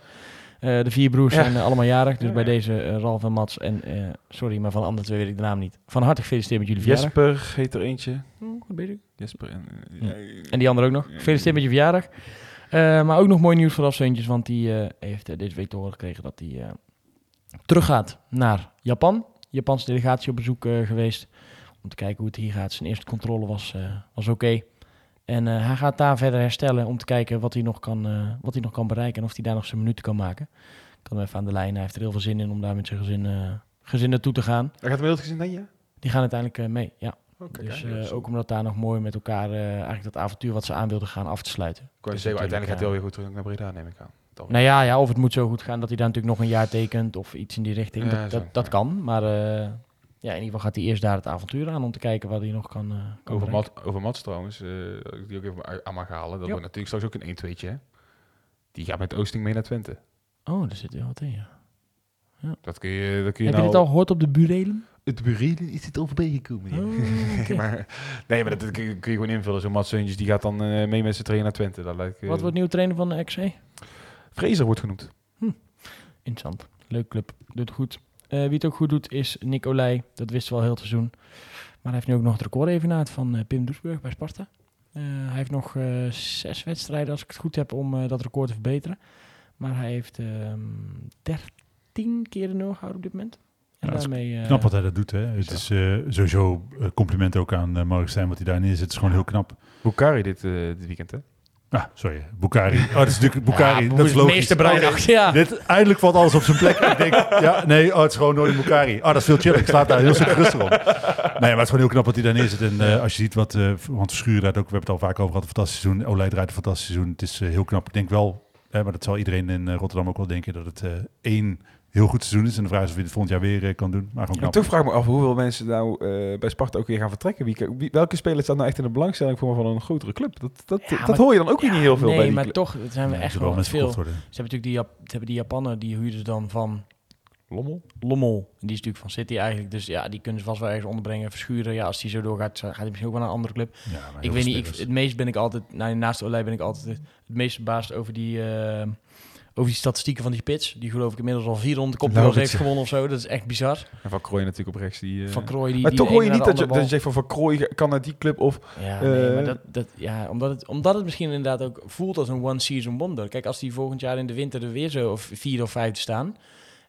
Speaker 1: De vier broers
Speaker 2: Ja.
Speaker 1: zijn allemaal jarig. Dus
Speaker 2: Ja,
Speaker 1: bij
Speaker 2: ja.
Speaker 1: deze Ralf en Mats. En sorry, maar van de andere twee weet ik de naam niet. Van harte gefeliciteerd met jullie verjaardag.
Speaker 2: Jesper heet er eentje.
Speaker 1: Oh, goed bezig.
Speaker 2: Jesper en...
Speaker 1: Ja. En die andere ook nog. Gefeliciteerd met je verjaardag. Eh, maar ook nog mooi nieuws voor Afzeuntjes, want die eh, heeft eh, deze week te horen gekregen dat hij teruggaat naar Japan. Japanse delegatie op bezoek geweest. Om te kijken hoe het hier gaat. Zijn eerste controle was, was oké. En hij gaat daar verder herstellen om te kijken wat hij nog kan, wat hij nog kan bereiken. En of hij daar nog zijn minuten kan maken. Ik kan hem even aan de lijn. Hij heeft er heel veel zin in om daar met zijn gezin, eh, gezin naartoe te gaan.
Speaker 2: Hij gaat hem heel gezien, denk je?
Speaker 1: Die gaan uiteindelijk mee, ja.
Speaker 2: Oké,
Speaker 1: dus
Speaker 2: kijk,
Speaker 1: eh,
Speaker 2: dat is-
Speaker 1: ook omdat daar nog mooi met elkaar eh, eigenlijk dat avontuur wat ze aan wilden gaan af te sluiten. Dus
Speaker 2: zeggen, uiteindelijk gaat hij
Speaker 1: natuurlijk,
Speaker 2: alweer goed terug naar Breda, neem ik aan. Toch?
Speaker 1: Nou ja, ja, of het moet zo goed gaan dat hij daar natuurlijk nog een jaar tekent of iets in die richting.
Speaker 2: Ja,
Speaker 1: dat
Speaker 2: zo,
Speaker 1: dat, dat
Speaker 2: ja.
Speaker 1: kan. Maar eh, ja, in ieder geval gaat hij eerst daar het avontuur aan om te kijken wat hij nog kan, eh kan
Speaker 2: Over. Mat, over Mats trouwens, eh, die ook even aan mag halen. Dat
Speaker 1: Ja.
Speaker 2: wordt natuurlijk straks ook een 1-2'tje, hè? Die gaat met Oosting mee naar Twente.
Speaker 1: Oh, daar zit wel wat in, ja.
Speaker 2: Dat kun je, dat kun je
Speaker 1: Heb je
Speaker 2: nou...
Speaker 1: dit al gehoord op de burelen?
Speaker 2: Het burelen is het al voorbij gekomen. ja.
Speaker 1: Oh,
Speaker 2: maar, nee, maar dat kun je, kun je gewoon invullen. Zo'n Mats Seuntjes, die gaat dan eh, mee met z'n tweeën naar Twente. Dat lijkt, eh,
Speaker 1: Wat wordt nieuwe trainer van de XC?
Speaker 2: Fraser wordt genoemd.
Speaker 1: Interessant. Leuk club. Doet het goed. Eh, wie het ook goed doet is Nick Olij. Dat wisten we al heel het seizoen. Maar hij heeft nu ook nog het record evenaard van eh, Pim Doesburg bij Sparta. Eh, hij heeft nog eh, zes wedstrijden, als ik het goed heb, om eh, dat record te verbeteren. Maar hij heeft ehm 13 keer de nul gehouden op dit moment. En
Speaker 3: Ja, dat is
Speaker 1: daarmee... eh,
Speaker 3: Knap wat hij dat doet, hè. Het is eh, sowieso eh, compliment ook aan uh, Mark Stijn wat hij daar neerzet. Het is gewoon heel knap.
Speaker 2: Bukari dit, eh, dit weekend, hè?
Speaker 3: Ah, sorry. Bukari. Oh, dat is natuurlijk Bukari.
Speaker 1: ja,
Speaker 3: dat is logisch.
Speaker 1: Meester Bruinacht, ja.
Speaker 3: Dit, eindelijk valt alles op zijn plek. ik denk, ja, nee, oh, het is gewoon nooit Bukari. Ah, dat is veel chiller. Ik slaap daar heel stuk rustig om. Nee, maar het is gewoon heel knap wat hij daar neerzet. En eh, als je ziet wat, eh want Verschuren draait ook, we hebben het al vaak over gehad, een fantastisch seizoen. Olij draait een fantastisch seizoen. Het is heel knap. Ik denk wel, maar dat zal iedereen in eh, Rotterdam ook wel denken, dat het eh, één heel goed seizoen is. En de vraag is of je het volgend jaar weer eh, kan doen. Maar gewoon
Speaker 2: toch vraag ik me af hoeveel mensen nou eh, bij Sparta ook weer gaan vertrekken. Wie, wie- welke speler staat nou echt in de belangstelling voor van een grotere club? Dat, dat,
Speaker 1: Ja,
Speaker 2: dat
Speaker 1: maar-
Speaker 2: hoor je dan ook weer niet heel veel
Speaker 1: nee,
Speaker 2: bij die
Speaker 1: maar
Speaker 2: club.
Speaker 1: toch het zijn we
Speaker 3: Nee,
Speaker 1: echt wel veel. Ze hebben natuurlijk die, Jap- ze hebben die Japanen, die huurden ze dan van
Speaker 2: Lommel?
Speaker 1: Lommel. En die is natuurlijk van City eigenlijk. Dus ja, die kunnen ze vast wel ergens onderbrengen. Verschuren, ja, als die zo doorgaat, gaat hij misschien ook wel naar een andere club.
Speaker 3: Ja,
Speaker 1: Ik weet niet, ik,
Speaker 3: spelers.
Speaker 1: het meest ben ik altijd, nou, naast Olij ben ik altijd het, meest verbaasd over die, eh, over die statistieken van die spits. Die geloof ik inmiddels al 400 kopduels
Speaker 2: Laurits,
Speaker 1: heeft gewonnen of zo. Dat is echt bizar.
Speaker 2: En Van Krooi natuurlijk op rechts. Die, eh,
Speaker 1: Van Krooi die...
Speaker 2: maar
Speaker 1: die
Speaker 2: toch hoor je niet dat je, dat je zegt van Van Krooi kan naar die club of...
Speaker 1: Ja, nee,
Speaker 2: Eh,
Speaker 1: maar dat, dat, ja omdat, het, omdat het misschien inderdaad ook voelt als een one-season wonder. Kijk, als die volgend jaar in de winter er weer zo of vierde of vijfde staan...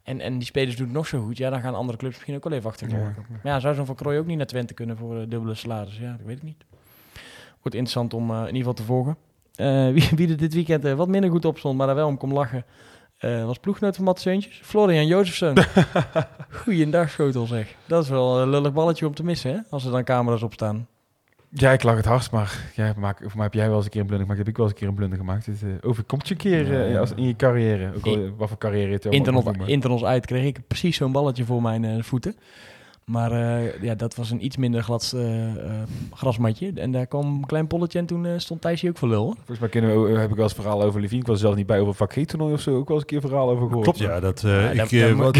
Speaker 1: En, en die spelers doen het nog zo goed, ja, dan gaan andere clubs misschien ook wel even achter
Speaker 2: Ja.
Speaker 1: Maar ja, zou zo'n Van Krooi ook niet naar Twente kunnen voor eh, dubbele salaris? Ja, dat weet ik niet. Wordt interessant om in ieder geval te volgen. Eh, wie, wie er dit weekend eh, wat minder goed op stond, maar daar wel om kon lachen, eh, was ploeggenoot van Matt Seuntjes, Florian Jozefsen. Goeiedag, schotel zeg. Dat is wel een lullig balletje om te missen, hè? Als er dan camera's op staan.
Speaker 2: Ja, ik lag het hardst, maar maak, voor mij heb jij wel eens een keer een blunder gemaakt. Heb ik wel eens een keer een blunder gemaakt. Het eh, overkomt je een keer
Speaker 1: Ja.
Speaker 2: als, in je carrière. Ook al, wat voor carrière je het
Speaker 1: Internos, internos uit kreeg ik precies zo'n balletje voor mijn voeten. Maar eh, ja, dat was een iets minder glad eh, eh, grasmatje. En daar kwam een klein polletje en toen eh, stond Thijsje ook voor lul. hoor.
Speaker 2: Volgens mij kunnen we, heb ik wel eens verhaal over Levine. Ik was zelf niet bij over een vak G-toernooi of zo. Ook wel eens een keer verhaal over gehoord.
Speaker 3: Klopt, ja. Dat, eh,
Speaker 1: Ja,
Speaker 3: ik,
Speaker 1: dat-
Speaker 3: wat-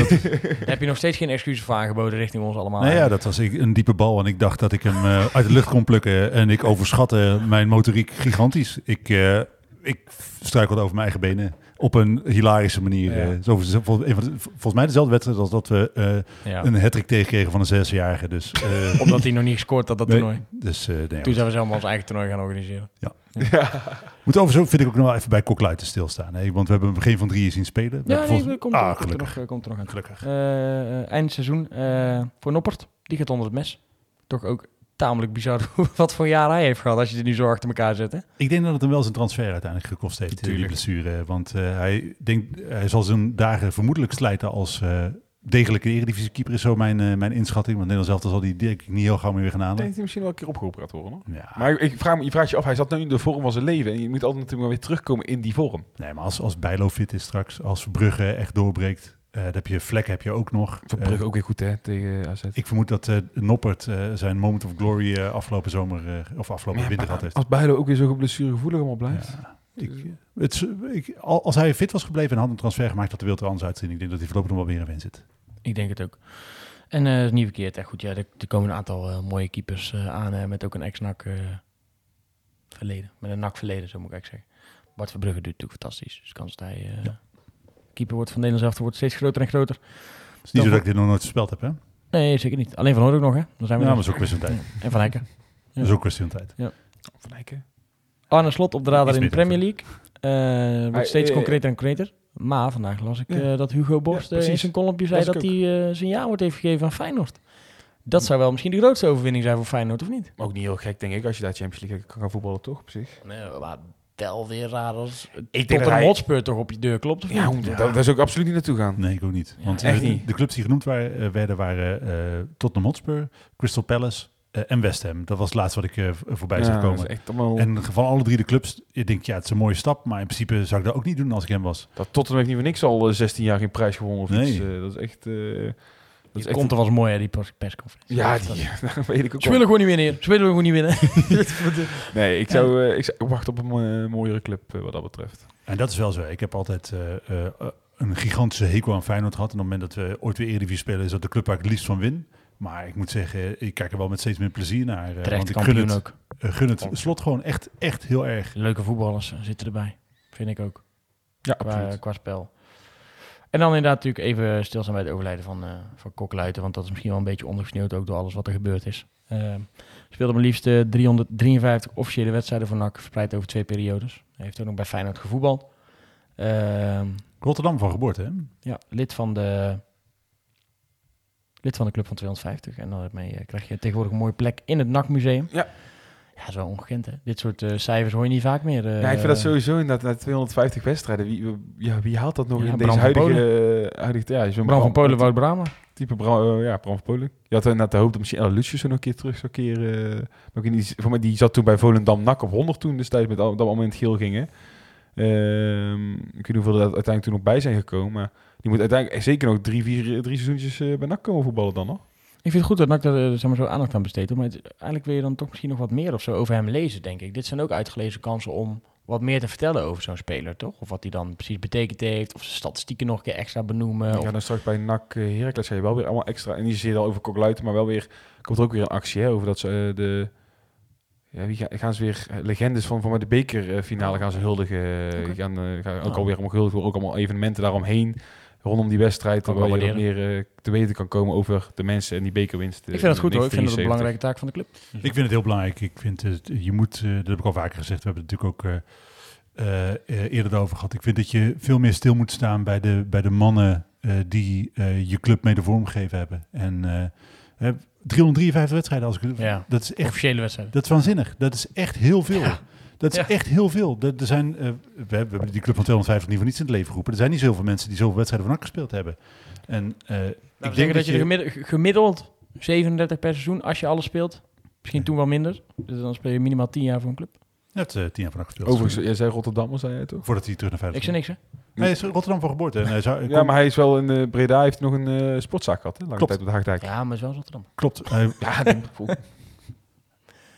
Speaker 1: heb je nog steeds geen excuses voor aangeboden richting ons allemaal.
Speaker 3: nou ja, dat was ik- een diepe bal en ik dacht dat ik hem uit de lucht kon plukken. En ik overschatte mijn motoriek gigantisch. Ik, eh, ik struikelde over mijn eigen benen op een hilarische manier.
Speaker 1: Ja.
Speaker 3: eh. zo, vol- een volgens mij dezelfde wedstrijd als dat we eh,
Speaker 1: Ja.
Speaker 3: een hat-trick tegenkregen van een zesjarige. Dus, eh,
Speaker 1: Omdat hij nog niet gescoord had dat
Speaker 3: nee,
Speaker 1: toernooi.
Speaker 3: Dus, eh, nee, ja.
Speaker 1: Toen zijn we zelf maar ons eigen toernooi gaan organiseren.
Speaker 3: Moet overigens vind ik ook nog wel even bij Kokluiten stilstaan. Hè? Want we hebben hem geen van drieën zien spelen. We
Speaker 1: Ja, nee, komt,
Speaker 3: ah,
Speaker 1: er, er nog, komt er nog aan.
Speaker 3: Gelukkig.
Speaker 1: Eind seizoen eh, voor Noppert. Die gaat onder het mes. Toch ook tamelijk bizar wat voor jaar hij heeft gehad als je het nu zo achter elkaar zet. Hè?
Speaker 3: Ik denk dat het hem wel zijn transfer uiteindelijk gekost heeft, eh, die
Speaker 1: Tuurlijk.
Speaker 3: blessure. Want eh, hij, denkt, hij zal zijn dagen vermoedelijk slijten als eh, degelijke eredivisiekeeper, is zo mijn, eh, mijn inschatting. Want Nederland zelf zal die denk ik niet heel gauw meer weer gaan
Speaker 2: Ik denk
Speaker 3: halen.
Speaker 2: dat hij misschien wel een keer opgeroepen gaat worden.
Speaker 3: Ja,
Speaker 2: Maar ik vraag me, je vraagt je af, hij zat nu in de vorm van zijn leven. En je moet altijd natuurlijk wel weer terugkomen in die vorm.
Speaker 3: nee, maar als, als Bijlo fit is straks, als Brugge echt doorbreekt, eh dan heb je Vlek heb je ook nog.
Speaker 2: Voor
Speaker 3: Eh,
Speaker 2: Brugge ook weer goed hè, tegen AZ.
Speaker 3: ik vermoed dat eh, Noppert eh, zijn moment of glory eh, afgelopen zomer eh, of afgelopen
Speaker 2: Ja,
Speaker 3: winter gehad heeft.
Speaker 2: Als Bijlo ook weer zo blessuregevoelig allemaal blijft.
Speaker 3: Ja, ik, het, ik, al- als hij fit was gebleven en had een transfer gemaakt, had de wereld er anders uitzien. Ik denk dat hij voorlopig nog wel weer in win zit.
Speaker 1: Ik denk het ook. En eh is niet verkeerd. Echt goed, ja, er, er komen een aantal eh, mooie keepers eh, aan eh, met ook een ex-NAC eh, verleden. Met een NAC verleden, zo moet ik eigenlijk zeggen. Bart Verbrugge doet het natuurlijk fantastisch. Dus kans dat hij eh, keeper wordt van Nederland zelf wordt steeds groter en groter.
Speaker 3: Het is niet zo dat ik dit nog nooit gespeeld heb, hè?
Speaker 1: Nee, zeker niet. Alleen van Hoor ook nog, hè? Dan zijn we
Speaker 3: Ja, maar dat is ook kwestie van tijd.
Speaker 1: En Van Hekken.
Speaker 3: Dat is ook kwestie van tijd.
Speaker 2: Van Eycken.
Speaker 1: Arne Slot op de radar in de. Premier League. Eh, wordt steeds
Speaker 2: eh,
Speaker 1: concreter en concreter. Maar vandaag las ik
Speaker 2: Ja.
Speaker 1: eh, dat Hugo Borst
Speaker 2: Ja,
Speaker 1: in
Speaker 2: precies.
Speaker 1: zijn columnje zei dat hij eh, zijn ja-woord heeft gegeven aan Feyenoord. Dat zou wel misschien de grootste overwinning zijn voor Feyenoord, of niet?
Speaker 2: Ook niet heel gek, denk ik, als je daar Champions League kan gaan voetballen, toch? Op zich.
Speaker 1: Nee, maar wel weer raar als
Speaker 2: denk dat
Speaker 1: een
Speaker 2: hij-
Speaker 1: Hotspur toch op je deur klopt, of
Speaker 2: Ja,
Speaker 1: niet?
Speaker 2: Dat, daar zou ik absoluut niet naartoe gaan.
Speaker 3: Nee, ik ook niet.
Speaker 1: Ja,
Speaker 3: Want
Speaker 2: echt niet.
Speaker 3: de clubs die genoemd waren, eh, werden waren eh, Tottenham Hotspur, Crystal Palace eh, en West Ham. Dat was het laatste wat ik eh, voorbij
Speaker 2: Ja,
Speaker 3: zag komen.
Speaker 2: echt allemaal...
Speaker 3: En van alle drie de clubs, ik denk ja, het is een mooie stap. Maar in principe zou ik dat ook niet doen als ik hem was.
Speaker 2: Dat Tottenham heeft niet voor niks al eh, 16 jaar geen prijs gewonnen of
Speaker 3: Nee.
Speaker 2: iets. eh, dat is echt... eh, dat echt
Speaker 1: komt er was mooi, hè, die pers- persconferentie.
Speaker 2: ja, die, dat weet ik ook
Speaker 1: Ze willen gewoon niet winnen. Ze willen gewoon niet winnen.
Speaker 2: Nee, ik zou, eh, ik zou wachten op een mooie- mooiere club eh, wat dat betreft.
Speaker 3: En dat is wel zo. Ik heb altijd eh, eh, een gigantische hekel aan Feyenoord gehad. En op het moment dat we ooit weer Eredivisie spelen, is dat de club waar ik het liefst van win. Maar ik moet zeggen, ik kijk er wel met steeds meer plezier naar. eh,
Speaker 1: Terecht
Speaker 3: want ik gun het,
Speaker 1: ook.
Speaker 3: eh, gun het slot gewoon echt, echt heel erg.
Speaker 1: Leuke voetballers eh, zitten erbij. Vind ik ook.
Speaker 2: Ja,
Speaker 1: qua, qua spel. En dan inderdaad natuurlijk even stilstaan bij het overlijden van, eh van Kokluiten. Want dat is misschien wel een beetje ondergesneeuwd ook door alles wat er gebeurd is. Uh, speelde maar liefst eh, 353 officiële wedstrijden voor NAC, verspreid over twee periodes. Hij heeft ook nog bij Feyenoord gevoetbald. Ehm,
Speaker 3: Rotterdam van geboorte, hè?
Speaker 1: ja, lid van de lid van de club van 250. En daarmee eh, krijg je tegenwoordig een mooie plek in het NAC Museum.
Speaker 2: Ja.
Speaker 1: Ja, dat is wel ongekend, hè? Dit soort eh, cijfers hoor je niet vaak meer. eh,
Speaker 2: ja, ik vind dat sowieso inderdaad na 250 wedstrijden. Wie, ja, wie haalt dat nog
Speaker 1: Ja,
Speaker 2: in
Speaker 1: Bram
Speaker 2: deze huidige... eh, huidige ja, zo'n
Speaker 1: Bram van Polen, Wout Brama.
Speaker 2: Type Bram, eh, ja, Bram van Polen. Je had inderdaad de hoop dat misschien El Lucius er nog een keer terug zou keren. eh, maar ik niet, voor mij, die zat toen bij Volendam NAC op 100 toen destijds, met al, dat het geel gingen. Ehm, ik weet niet hoeveel er uiteindelijk toen nog bij zijn gekomen. Maar die moet uiteindelijk zeker nog drie, vier, drie seizoentjes eh, bij NAC komen voetballen dan nog.
Speaker 1: Ik vind het goed dat NAC daar eh, zeg maar, zo aandacht aan besteedt. hoor. Maar het- eigenlijk wil je dan toch misschien nog wat meer of zo over hem lezen, denk ik. Dit zijn ook uitgelezen kansen om wat meer te vertellen over zo'n speler, toch? Of wat hij dan precies betekend heeft. Of zijn statistieken nog een keer extra benoemen.
Speaker 2: Ja,
Speaker 1: Of,
Speaker 2: dan straks bij NAC uh, Heracles ga je wel weer allemaal extra. En die zie je al over Kokluiten, maar wel weer komt er ook weer een actie hè, over dat ze eh, de ja, wie gaan ze weer... eh, legendes van, van met de bekerfinale gaan ze huldigen. eh,
Speaker 1: Oké.
Speaker 2: Gaan, eh, gaan ook
Speaker 1: Oh.
Speaker 2: alweer allemaal gehuldigd worden. Ook allemaal evenementen daaromheen. Rondom die wedstrijd.
Speaker 1: Kan
Speaker 2: Waar je meer eh, te weten kan komen over de mensen en die bekerwinst.
Speaker 1: Ik vind het goed hoor. Ik vind het een belangrijke taak van de club.
Speaker 3: Ik vind het heel belangrijk. Ik vind het, je moet, eh, dat heb ik al vaker gezegd, we hebben het natuurlijk ook eh, eh, eerder over gehad. Ik vind dat je veel meer stil moet staan bij de, bij de mannen eh, die eh, je club mede vormgegeven hebben. En eh, hè, 353 wedstrijden, als ik,
Speaker 1: Ja.
Speaker 3: dat is echt
Speaker 1: Officiële wedstrijden.
Speaker 3: dat is waanzinnig. Dat is echt heel veel. Dat is
Speaker 1: Ja.
Speaker 3: echt heel veel. Er, er zijn, eh, we, hebben, we hebben die club van 250 niet voor niets in het leven geroepen. Er zijn niet zoveel mensen die zoveel wedstrijden van NAC gespeeld hebben. En eh,
Speaker 1: Nou,
Speaker 3: ik denk
Speaker 1: dat je gemiddeld, gemiddeld 37 per seizoen, als je alles speelt. Misschien toen wel minder. Dus dan speel je minimaal 10 jaar voor een club.
Speaker 3: Je hebt eh, tien jaar van NAC gespeeld.
Speaker 2: Overigens, jij zei Rotterdam, zei jij toch?
Speaker 3: Voordat hij terug naar vijf
Speaker 1: Ik zei niks hè.
Speaker 3: Hij is Rotterdam van geboorte. En hij zou,
Speaker 2: Ja, maar hij is wel in eh, Breda, heeft nog een eh, sportzaak gehad. Hè? Lange
Speaker 3: Klopt.
Speaker 2: tijd op de Haagdijk.
Speaker 1: Ja, maar is wel Rotterdam.
Speaker 3: Klopt. Hij,
Speaker 2: Ja,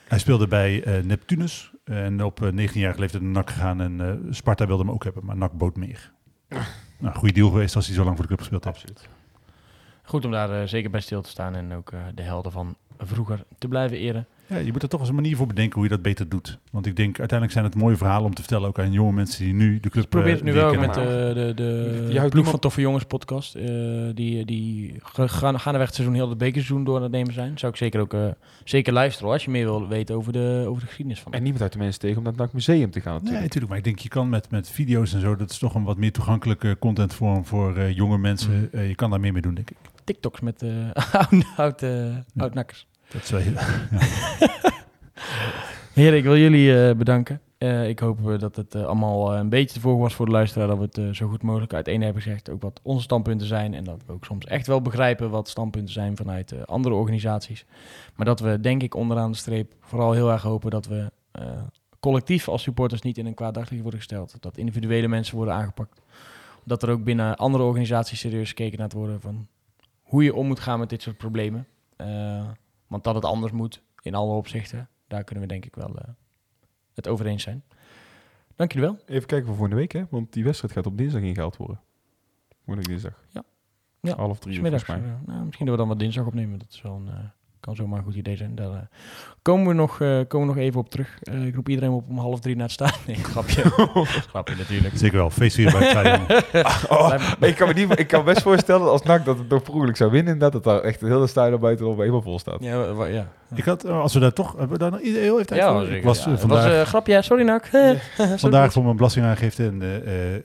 Speaker 3: hij speelde bij eh, Neptunus. En op eh, 19 jaar leeftijd naar NAC gegaan. En eh, Sparta wilde hem ook hebben, maar NAC bood meer. Nou, goede deal geweest als hij zo lang voor de club gespeeld heeft.
Speaker 2: Absoluut.
Speaker 1: Goed om daar eh, zeker bij stil te staan en ook eh, de helden van vroeger te blijven eren.
Speaker 3: Ja, je moet er toch eens een manier voor bedenken hoe je dat beter doet. Want ik denk, uiteindelijk zijn het mooie verhalen om te vertellen ook aan jonge mensen die nu de club
Speaker 1: Probeer
Speaker 3: eh,
Speaker 1: het nu wel met de, de, de
Speaker 2: Je houdt
Speaker 1: ploeg
Speaker 2: niemand-
Speaker 1: van Toffe Jongens podcast. eh, die die gaan, gaandeweg het seizoen heel het bekerseizoen door aan het nemen zijn. Zou ik zeker ook eh, zeker luisteren hoor, als je meer wil weten over de, over de geschiedenis van.
Speaker 2: En niemand uit de mensen tegen om naar het museum te gaan
Speaker 3: Nee,
Speaker 2: natuurlijk.
Speaker 3: natuurlijk. Maar ik denk, je kan met, met video's en zo, dat is toch een wat meer toegankelijke contentvorm voor eh, jonge mensen.
Speaker 1: Mm.
Speaker 3: Eh, je kan daar meer mee doen, denk ik.
Speaker 1: TikToks met eh oud, oud, eh, oud-nakkers.
Speaker 3: Dat heel...
Speaker 1: Heren, ik wil jullie eh, bedanken. Eh, ik hoop eh, dat het allemaal een beetje te volgen was voor de luisteraar. Dat we het zo goed mogelijk uiteen hebben gezegd. Ook wat onze standpunten zijn. En dat we ook soms echt wel begrijpen wat standpunten zijn vanuit andere organisaties. Maar dat we, denk ik, onderaan de streep vooral heel erg hopen dat we collectief als supporters niet in een kwaad daglicht worden gesteld. Dat individuele mensen worden aangepakt. Dat er ook binnen andere organisaties serieus gekeken naar het worden van hoe je om moet gaan met dit soort problemen. Want dat het anders moet in alle opzichten, daar kunnen we denk ik wel eh, het over eens zijn. Dank jullie wel.
Speaker 2: Even kijken voor volgende week, hè? want die wedstrijd gaat op dinsdag ingehaald worden. Volgende dinsdag.
Speaker 1: Ja. Ja,
Speaker 2: Half drie uur volgens mij.
Speaker 1: eh, nou, misschien dat we dan wat dinsdag opnemen. Dat is wel een, eh, kan zomaar een goed idee zijn. Daar eh, komen, we nog, eh, komen we nog even op terug. Eh, ik roep iedereen op om half drie naar het staan. Nee, grapje. grapje natuurlijk.
Speaker 3: Zeker wel. Feest hier bij het stadion.
Speaker 2: Oh,
Speaker 1: Blijf-
Speaker 2: ik, kan me niet, ik kan me best voorstellen dat als NAC dat het nog per ongeluk zou winnen, dat daar echt een hele stadion buiten op helemaal vol staat.
Speaker 1: Ja, ja.
Speaker 3: Ik had, eh, als we daar toch, hebben we daar nog heel even tijd
Speaker 1: Ja,
Speaker 3: voor?
Speaker 1: zeker.
Speaker 3: Ik was
Speaker 1: Ja,
Speaker 3: eh,
Speaker 1: het
Speaker 3: vandaag,
Speaker 1: was een grapje. Sorry, Nak.
Speaker 3: vandaag voor mijn belastingaangifte en eh, eh, eh,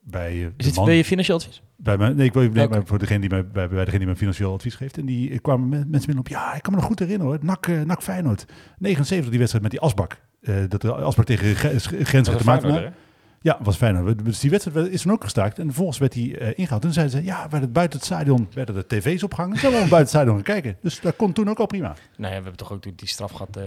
Speaker 3: bij eh,
Speaker 1: Is
Speaker 3: man,
Speaker 1: wil je financieel advies?
Speaker 3: bij mijn, nee, ik wil nee,
Speaker 1: Oké.
Speaker 3: maar voor degene die mij, bij, bij degene die mij financieel advies geeft. En die eh, kwamen met, mensen binnen op, ja, ik kan me nog goed herinneren hoor, NAC, eh, NAC Feyenoord. 79 die wedstrijd met die asbak. Eh, dat de asbak tegen Gre- Grens
Speaker 2: Dat
Speaker 3: te maken. Ja, was Feyenoord. Dus die wedstrijd is toen ook gestaakt. En vervolgens werd die eh ingehaald. Toen zeiden ze, ja, werd het buiten het stadion werden de tv's opgehangen. Ze hebben buiten het stadion gaan kijken. Dus dat kon toen ook al prima.
Speaker 1: Nou ja, we hebben toch ook toen die straf gehad eh,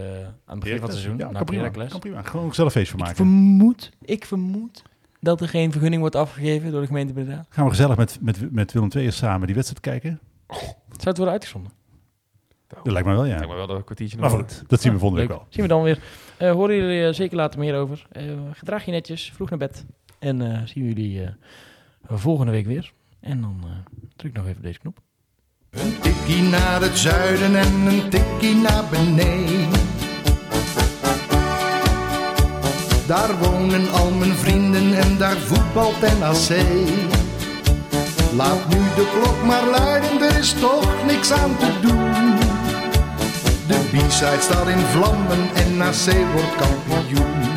Speaker 1: aan het begin van het seizoen.
Speaker 3: Ja,
Speaker 1: na
Speaker 3: kan prima, kan prima. Gewoon zelf feest van
Speaker 1: Ik
Speaker 3: maken.
Speaker 1: vermoed, ik vermoed dat er geen vergunning wordt afgegeven door de gemeente Breda.
Speaker 3: Gaan we gezellig met, met, met Willem II samen die wedstrijd kijken?
Speaker 1: Zou het worden uitgezonden?
Speaker 3: Dat lijkt me wel, ja.
Speaker 2: Lijkt me wel dat een kwartiertje
Speaker 3: Maar
Speaker 2: nog.
Speaker 3: goed, dat zien we volgende week
Speaker 1: Leuk.
Speaker 3: wel.
Speaker 1: Zien we dan weer. Eh, horen jullie eh, zeker later meer over. Eh, gedraag je netjes, vroeg naar bed. En eh, zien we jullie eh, volgende week weer. En dan eh, druk nog even deze knop.
Speaker 4: Een tikkie naar het zuiden en een tikkie naar beneden. Daar wonen al mijn vrienden en daar voetbalt NAC. Laat nu de klok maar luiden, er is toch niks aan te doen. De B-side staat in vlammen en NAC wordt kampioen.